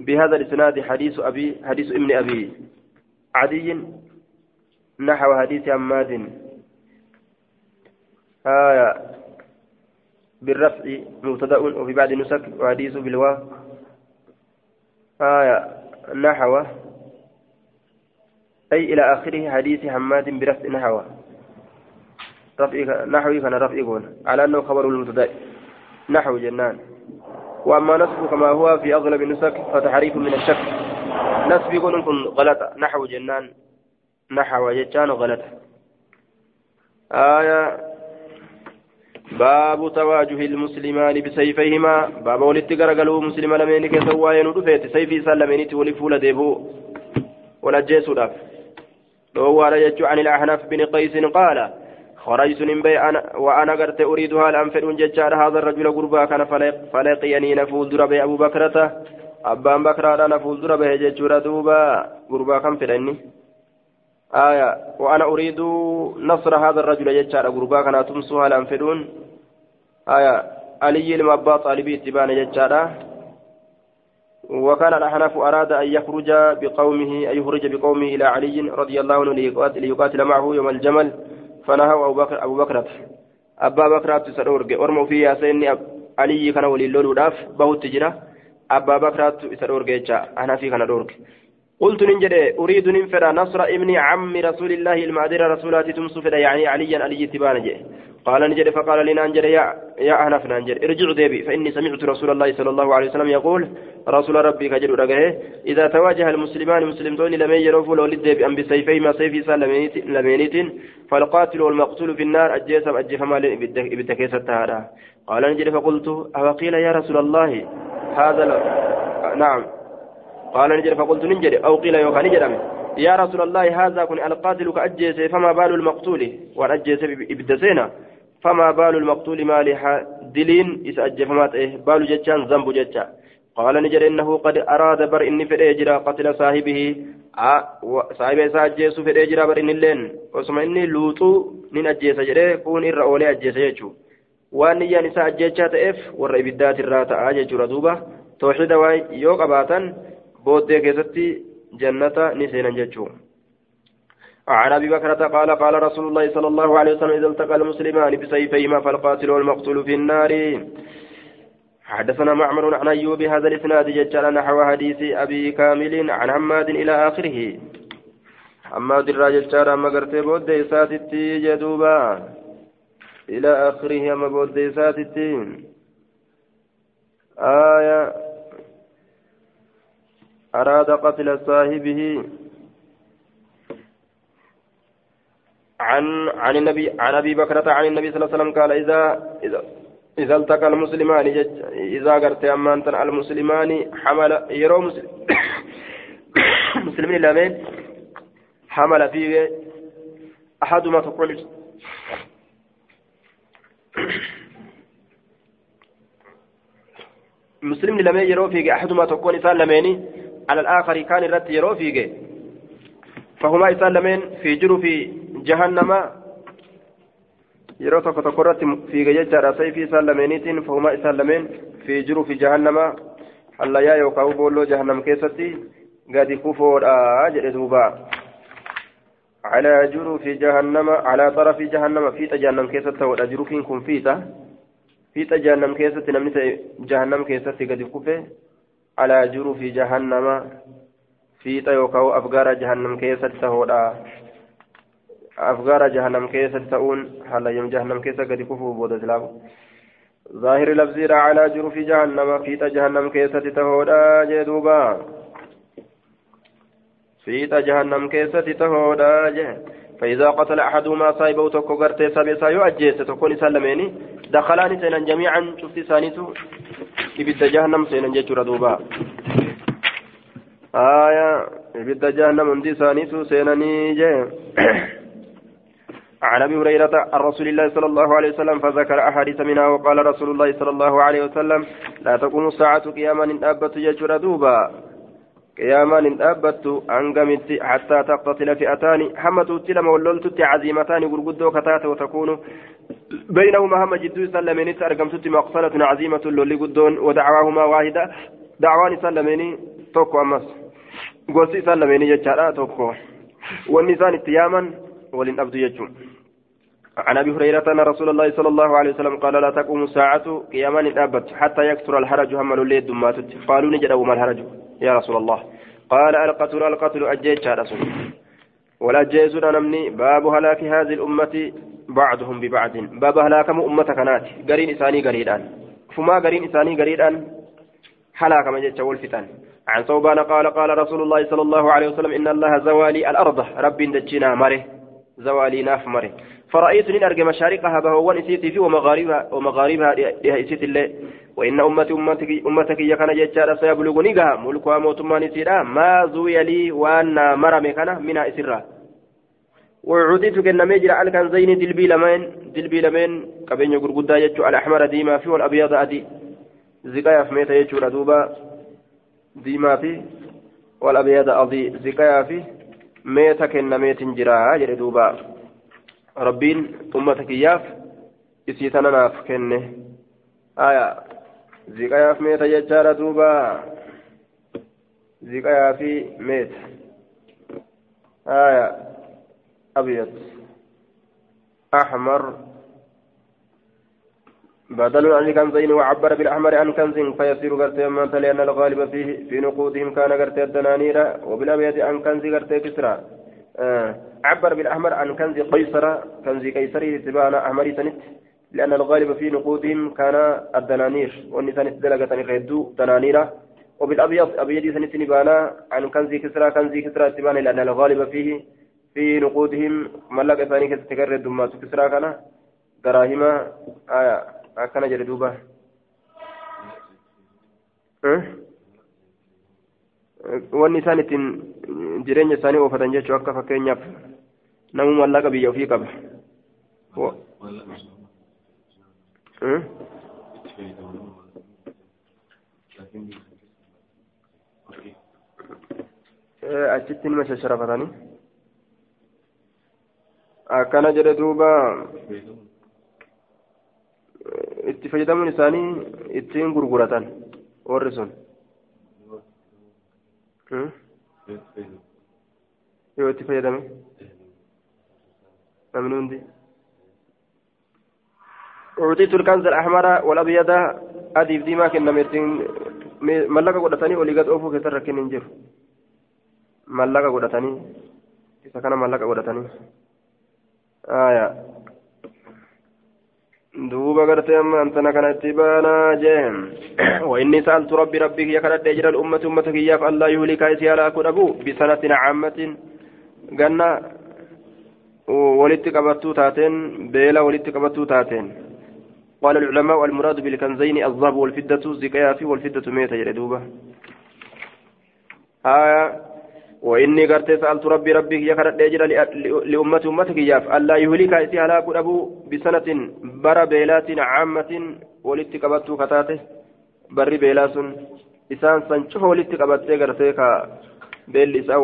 بهذا الإسناد حديث أبي حديث ابن أبي عدي نحو حديث حماد. آية بالرفع مبتدأ وفي بعد نسك وحديث بالواو. آية نحو. أي إلى آخره حديث حماد برفع نحو. رفع نحوي كان رفع يقول على أنه خبر المبتدأ. نحو جنان. وأما نصب كما هو في أغلب النسك فتحريف من الشك. نصب يقول غلط. نحو جنان. نحو جتان غلط. آية باب تواجه المسلمان بسيفيهما. باب ولدت غرغلو مسلم لمن كسوا ينودفت سيفي سلمينيت ولفول ديبو. ولجيسو داف لو يجو عن الأحناف بن قيس قال خرجت من بي أنا وأنا قرت أريدها الأنفر ججار هذا الرجل قربا كان فلقيني نفول دربي أبو بكرة. أبان بكرة نفول دربي ججور دوبا. قربا كم فلني آية وأنا أريد نصر هذا الرجل ججار قربا كان تمسوها الأنفرون آية علي لما أبا طالبي اتبان ججارا وكان الأحناف أراد أن يخرج بقومه أن يخرج بقومه إلى علي رضي الله عنه ليقاتل معه يوم الجمل. فنهوا أبو بكر أبو بكر. أبا بكر تسرورج أرموا في ياسين علي كان ولي اللول وداف بهو تجرى أبا بكر تسرورج أنا في كان دورك قلت ننجد أريد ننفر نصر ابن عم رسول الله المعدر رسولات تمسفر يعني عليا علي تبان قال نجد فقال لنا ننجد يا يا أهنف ننجد. ارجع ديبي فإني سمعت رسول الله صلى الله عليه وسلم يقول رسول ربي كجر رقه إذا تواجه المسلمان مسلمون لم يجروا لو للديب أم بسيفيهما سيفي لمينيت فالقاتل والمقتول في النار أجيس أجف مال بالتكيس التهارة. قال نجد فقلت أوقيل يا رسول الله هذا نعم. قال نجد فقلت نجد أو قيل يوكا نجد يا رسول الله هذا كن القاتل كأجيس فما بال المقتول؟ وأجيس إبدسينا فما بال المقتول مالح دلين إذا أجفمات إيه بال جتان ذنب جتا قال نجد إنه قد أراد بر إني في الإجراء قتل صاحبه. صاحبه إسا أجيس في الإجراء بر إني اللين وسمع إني لوطو نين أجيس جري كون إرى أولي أجيس يجو waan niyyaan isaa ajjechaa ta'eef warra ibiddaati irraa ta'aa jechuudha duuba tooxida yoo بودي كيستي جنة نسينا جتشو عن أبي بكرة قال قال رسول الله صلى الله عليه وسلم إذا التقى المسلمان بسيفيهما فالقاتل والمقتول في النار. حدثنا معمر عن أيوب هذا الإسناد ججل نحو حديث أبي كامل عن حماد إلى آخره. حماد الراجل شارع ما قرتي بودي ساتتي جدوبا. إلى آخره أما بودي ساتتي. آية أراد قتل صاحبه عن عن النبي عن أبي بكرة عن النبي صلى الله عليه وسلم قال اذا اذا إذا التقى المسلمان اذا قرت أمان المسلمان حمل يرو مسلم <coughs> مسلمين لامين حمل فيه أحدهما تقول <coughs> مسلم لمن يرو فيه أحدهما تكون انسان لميني؟ على الآخر كان الرد يرو فيك فهما إسلامين في جرف جهنم yeroo tokko tokko irratti fiiga jechaadha sayfii isaan lameeniitiin fahuma isaan lameen fi jiru fi jahannama hallayyaa yookaan boolloo jahannam keessatti gadi kufoodha jedhe duuba على جروف جهنم على طرف جهنم في جهنم كيسة ولا جروف كن فيتا في جهنم كيسة نمني جهنم كيسة قد كفه على جروف جهنم في يوكاو أفقار جهنم كيسة تهودا أفقار جهنم كيسة تؤون حالا يوم جهنم كيسة قد كفو بود سلام ظاهر لفظي على جرف جهنم في جهنم كيسة تهودا جدوبا في جهنم كيسة تهودا جه فإذا قتل أحدهما صاحبه تكو غرتي سابي سايو أجيس تكون سلميني دخلان سينا جميعا شفت سانيتو. إبدا جهنم سينا جيتشورا دوبا آية إبدا جهنم اندي سانيتو سينا نيجي عن ابي هريره عن رسول الله صلى الله عليه وسلم فذكر احاديث منها وقال رسول الله صلى الله عليه وسلم لا تقوم الساعة قياما ان ابت يجر دوبا قياما إن أبت أنقمت حتى تقتتل فئتان حمد تلم وللت عزيمتان غرغدو كتات وتكون بينهما هم جدو سلمين أرقمت مقصلة عزيمة لولي قدون ودعواهما واحدة. دعوان سلمين توكو أمس. قوسي سلمين يجارا توكو والنسان اتياما ولن أبدو يجون عن أبي هريرة أن رسول الله صلى الله عليه وسلم قال لا تقوم الساعة قياما أبت حتى يكثر الحرج هم لولي دماتت قالوا نجد وما الحرج. يا رسول الله. قال القتل القتل أجيتش رسول والأجيزون نمني باب هلاك هذه الأمة بعضهم ببعض. باب هلاك أمة كانت قرين إساني قريدان. فما قرين إساني قريدان؟ هلاك ما جيتش والفتن عن صوبان قال قال رسول الله صلى الله عليه وسلم إن الله زوالي الأرض. رب دجنا مره. زوالي ناف مره. فرأيت أن أرجع مشارقها بهوان إسيتي في ومغاربها ومغاربها لها إسيت الله وإن أمتي أمتك أمتك يكن جتشارا سيبلغني غا ملكها موتمان إسيرا ما زوي لي وأن مرمي كان منها إسرا. وعديت كنما يجري على كان زين دلبي لمن دلبي لمن. كبين يقول قد يجو الأحمر ديما في والأبيض أدي. زكايا في ميتا يجو ردوبا ديما في والأبيض أدي. زكايا في ميتا كنما يتنجرا يجري دوبا. Rabbiin ummata kiyyaaf isii tana naaf kenne aya ziqayaaf meeta jechaadha duuba ziqayaafi meeta aya abyad أحمر. بدل عن كنزين وعبر بالأحمر عن كنز فيصير قرتي أمانة لأن الغالب فيه في نقودهم كان قرتي الدنانير وبالأبيض عن كنز قرتي كسرى. آه. عبر بالأحمر عن كنز قيصر كنز قيصر تبان أحمر سنت لأن الغالب في نقودهم كان الدنانير والنسان دلقة غيدو دنانيرة وبالأبيض أبيض سنت نبانا عن كنز كسرى كنز كسرى تبان لأن الغالب فيه في نقودهم ملك ثاني كتكرر دمات كسرى كان. دراهم آية أكن جلدوبة. أه؟ Wanni isaan ittiin jireenya isaanii oofatan jechuu akka fakkeenyaaf namu mallaqa biyya ofii qaba achitti nima shasharafatanii akkana jedhe duuba itti fayyadamuun isaanii ittiin gurguratan warri sun yoo itti fayyadame namni hundi أعطيت الكنز الأحمر والأبيض. أديف ديما كنا متين ملقا قدتني ولقد أوفو كتر كن نجر ملقا قدتني. إذا كان ملقا قدتني. آية. Duuba gartee amma antana kanatti baanaa jeen. وإني سألت ربي ربك يا كانت أجر الأمة أمتك إياف الله يهلك إسيا لا أكون أبو بسنة عامة قلنا ولدت قبطو تاتين بيلا ولدت قبطو تاتين قال العلماء المراد بالكنزين الذهب والفدة الزكاة والفدة ميتة يردوبة آية وإني قرت سألت ربي ربي يا كرت أجر لأمة أمتك ياف ألا يهلك إسي هلاك أبو بسنة بر بيلات عامة ولدت قبطو كتاته بر بيلاس إسان سنشوف ولدت قبطي قرتيك بيل إسان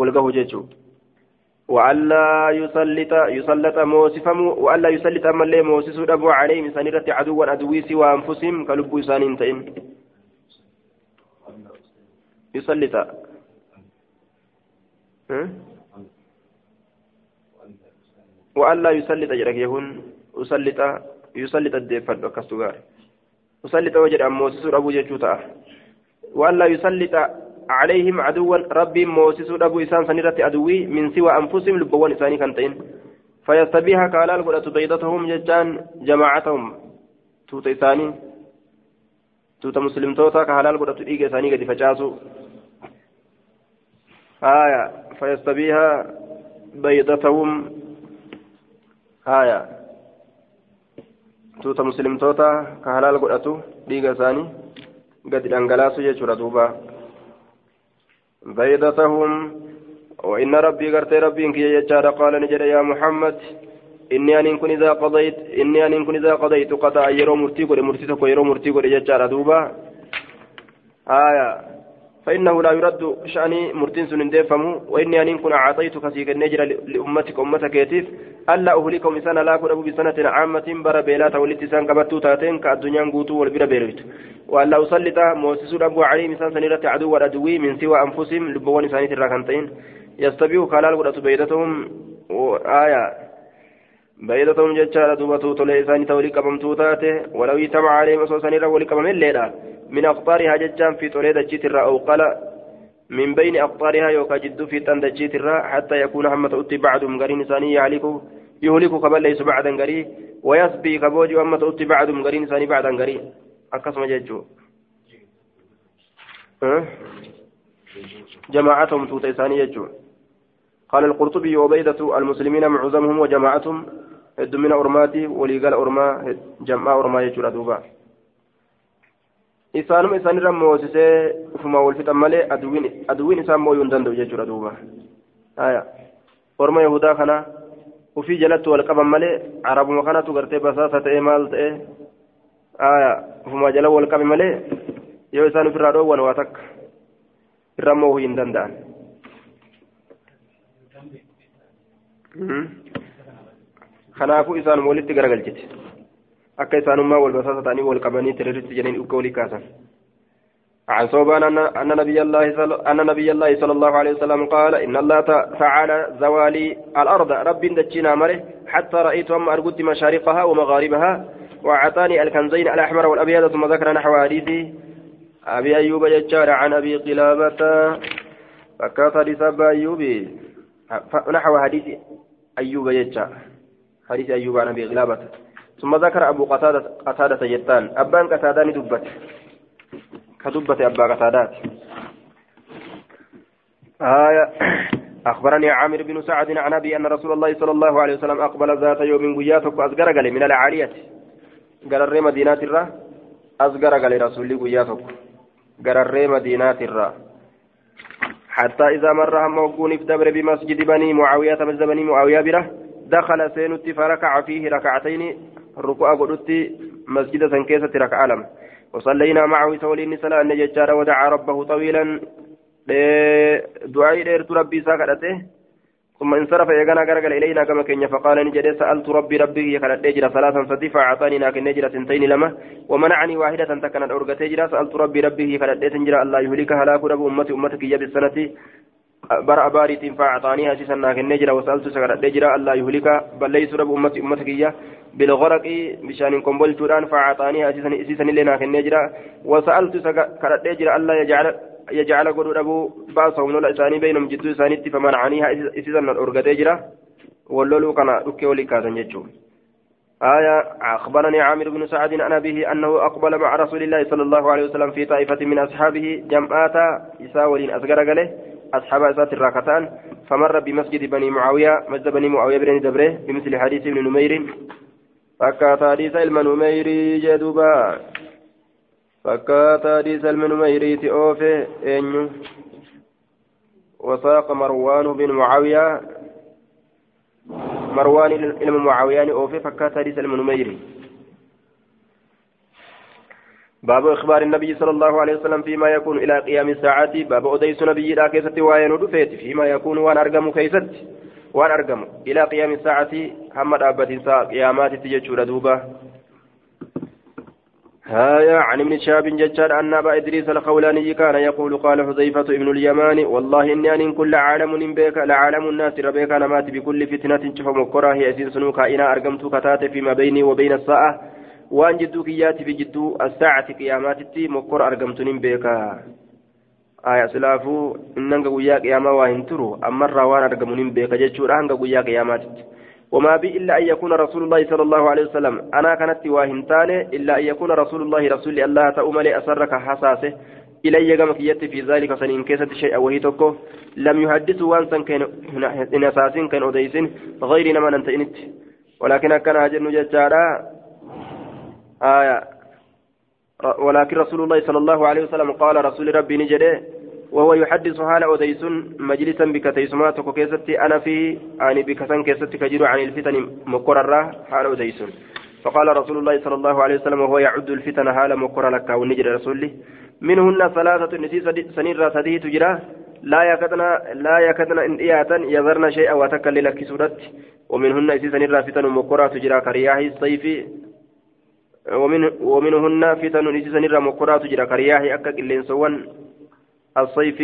ولقه جيشو وألا يسلط يسلط موسفم وألا يسلط أما اللي موسس أبو عليهم سنيرة عدوا عدوي سوى أنفسهم كلب إسان تئن يسلط وألا يسلط جرك يهون يسلط يسلط الدفن كستغار يسلط وجد موسس أبو جيشوتا وألا يسلط عليهم عدوا ربي موسس أبو إسان سنيرة عدوي من سوى أنفسهم لبوان إساني كنتين فيستبيها كالال قد بيضتهم ججان جماعتهم tuuta isaanii tuuta muslimtoota ka halaal godhatu dhiiga isaanii gadi facaasu. Haya fayastabiiha baydatahum haya tuuta muslimtoota ka halaal godhatu dhiiga isaanii gadi dhangalaasu jechuudha duuba baydatahum وإن ربي قرت ربي إنك يجار قال نجد يا محمد إني أن كن إذا قضيت إني أن كن إذا قضيت قضاء يرو مرتي قد مرتي تكو يرو مرتي قد يجار دوبا آية فإنه لا يرد شأني مرتين سن ديفمو وإني أن كن أعطيتك سيك النجر لأمتك أمتك يتيف ألا أهلكهم سنة لا كن أبو بسنة عامة برا بيلاتا ولت سان قبتو تاتين كالدنيا قوتو والبرا بيرت وألا أسلط موسس أبو علي مسان سنيرة عدو والأدوي من سوى أنفسهم لبوان سانيت الراكنتين. يستبيح كالال قدرت بيدتهم آية بيدتهم جتشارة دوبتو تولي إساني تولي ولو يتبع عليهم أصوصاني رولي قبم الليلة من أقطارها جتشان في تولي دجيت أو قال من بين أقطارها يوكا جد في تندجيت الرا حتى يكون همة أتي بعدهم قرين إساني يهلك يهلك قبل ليس بعدا قري ويسبي كبوجي همة أتي بعدهم قرين إساني بعدا قري أكسم أه؟ جماعتهم توت إساني يجو قال القرطبي وبيدة المسلمين معظمهم وجماعتهم من أرماتي وليقال أرما جمع أرما يجو دوبا isaanuma isaanirra moosisee ufuma wal fixan malee aduwwiin isaan mooyuu hin danda'u jechuudha duuba haya orma yahudaa kana ufii jalatti wal qaban malee arabuma kanatu gartee basaasa ta'e maal ta'e haya ufuma jala wal qabe malee yoo isaan ofirraa dhoowwan waa takka irra moohuu hin danda'an kanaafuu isaan walitti garagalchite. Akka isaanummaa wal basaasa ta'anii wal qabanii tiriritti jedhanii dhukka walii kaasan. عن صوبان أن نبي الله أن نبي الله صلى الله عليه وسلم قال إن الله تعالى زوالي الأرض رب دجينا مره حتى رأيت أما أرقد مشارقها ومغاربها وأعطاني الكنزين الأحمر والأبيض ثم ذكر نحو حديث أبي أيوب ججار عن أبي قلابة حديث أبا أيوب نحو حديث أيوب ججار حديث أيوب عن أبي قلابة ثم ذكر أبو قتادة قتادة جتان أبان قتادة دبت كدبت أبا قتادات آية. أخبرني عامر بن سعد عن أبي أن رسول الله صلى الله عليه وسلم أقبل ذات يوم قياتك أصغر قال من العالية قال الري مدينة الرا. أصغر قال رسول قياتك. قال الري مدينة الرا. حتى إذا مر هم وقون دبر بمسجد بني معاوية مسجد بني معاوية بره. دخل سينت فركع فيه ركعتين الركوع قلت مسجد سنكيسة ركع لم وصلينا معه سولين صلاة النججار ودعا ربه طويلا. دعاء ديرت ربي ساكرته ثم انصرف يغنى غرغل إلينا كما كن فقال نجد سألت ربي ربي يكرت اجرا ثلاثا صدفا أعطاني لكن نجرا سنتين لما. ومنعني واحدة تكنت ارغت اجرا سألت ربي ربي يكرت تنجرا الله يهلك هلاك رب أمتي. أمتك يد السنة برا باريت فاعطانيها سيسنا كن نجرا وسالت سكرت اجرا الله يهلك بل ليس رب امتي امتك بالغرق بشان قنبل توران فاعطانيها سيسن لنا كن نجرا وسالت سكرت اجرا الله يجعل يجعل قدر أبو باسهم لولا إساني بينهم جدو إساني فمنعنيها إسيزن الأرقى جرا ولولو كان ركي ولي كاسن يجو آية أخبرني عامر بن سعد عن أبيه أنه أقبل مع رسول الله صلى الله عليه وسلم في طائفة من أصحابه جمعات إساولين أصغر قاله أصحاب أسات الراكتان فمر بمسجد بني معاوية مسجد بني معاوية بن دبره بمثل حديث ابن نمير. فكات حديث المنمير جدوبا. فكات حديث المنميريت أوفي أنيو. وساق مروان بن معاوية. مروان إلى معاوية أوفي فكات حديث المنميري باب إخبار النبي صلى الله عليه وسلم فيما يكون إلى قيام الساعة. باب أديس نبي لا كيست وين دفيت فيما يكون وان أرقم كيست. وان أرقم. إلى قيام الساعة. هم أبت ساعة قيامات تججور دوبة. هايا عن ابن شهاب ججار أن أبا إدريس الخولاني كان يقول قال حذيفة ابن اليمان والله إني أن كل عالم بك لعالم الناس ربيك نمات بكل فتنة شف مكرة هي أسير سنوكا إنا أرقمت كتات فيما بيني وبين الساعة. وأن جدو كياتي في جدو الساعة قياماتي مكر أرقمت بك آية سلافو إنك ويا قياما وهن ترو أمر وان أرقمون بك ججور أنك ويا قياماتي وما بي إلا أن يكون رسول الله صلى الله عليه وسلم أنا كانت واهنتان إلا أن يكون رسول الله رسول الله تأمل أسرك حساسه إلي قمك يت في ذلك سنين كيسة شيء وهي تكو لم يحدثوا وانسا كان أساسين كان أديسين غير نما أنت إنت ولكن كان أجل نججارا آية. ولكن رسول الله صلى الله عليه وسلم قال رسول ربي نجده وهو يحدث حال أديس مجلسا بك تيسمات كيستي أنا في أني بك سن كيستي كجر عن الفتن مقررة حال أديس فقال رسول الله صلى الله عليه وسلم وهو يعد الفتن حال مقرر لك ونجر رسوله منهن ثلاثة نسي سنير سديه تجرا لا يكدنا لا يكدنا إن إياتا يذرن شيئا وتكلل كسورت ومنهن نسي سنير فتن مقررة تجرا كرياح الصيف ومنهن فتن نسي سنير مقررة تجرا كرياح أكا قلين الصيف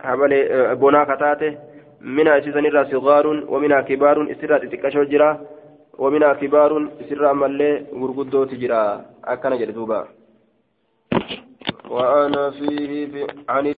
حبل بنا كتاته. منها سيزن الرا صغار ومنها كبار إسرات تكشو جرا. ومنها كبار إسرا ملي غرغدو تجرا اكن جدوبا وأنا فيه في عن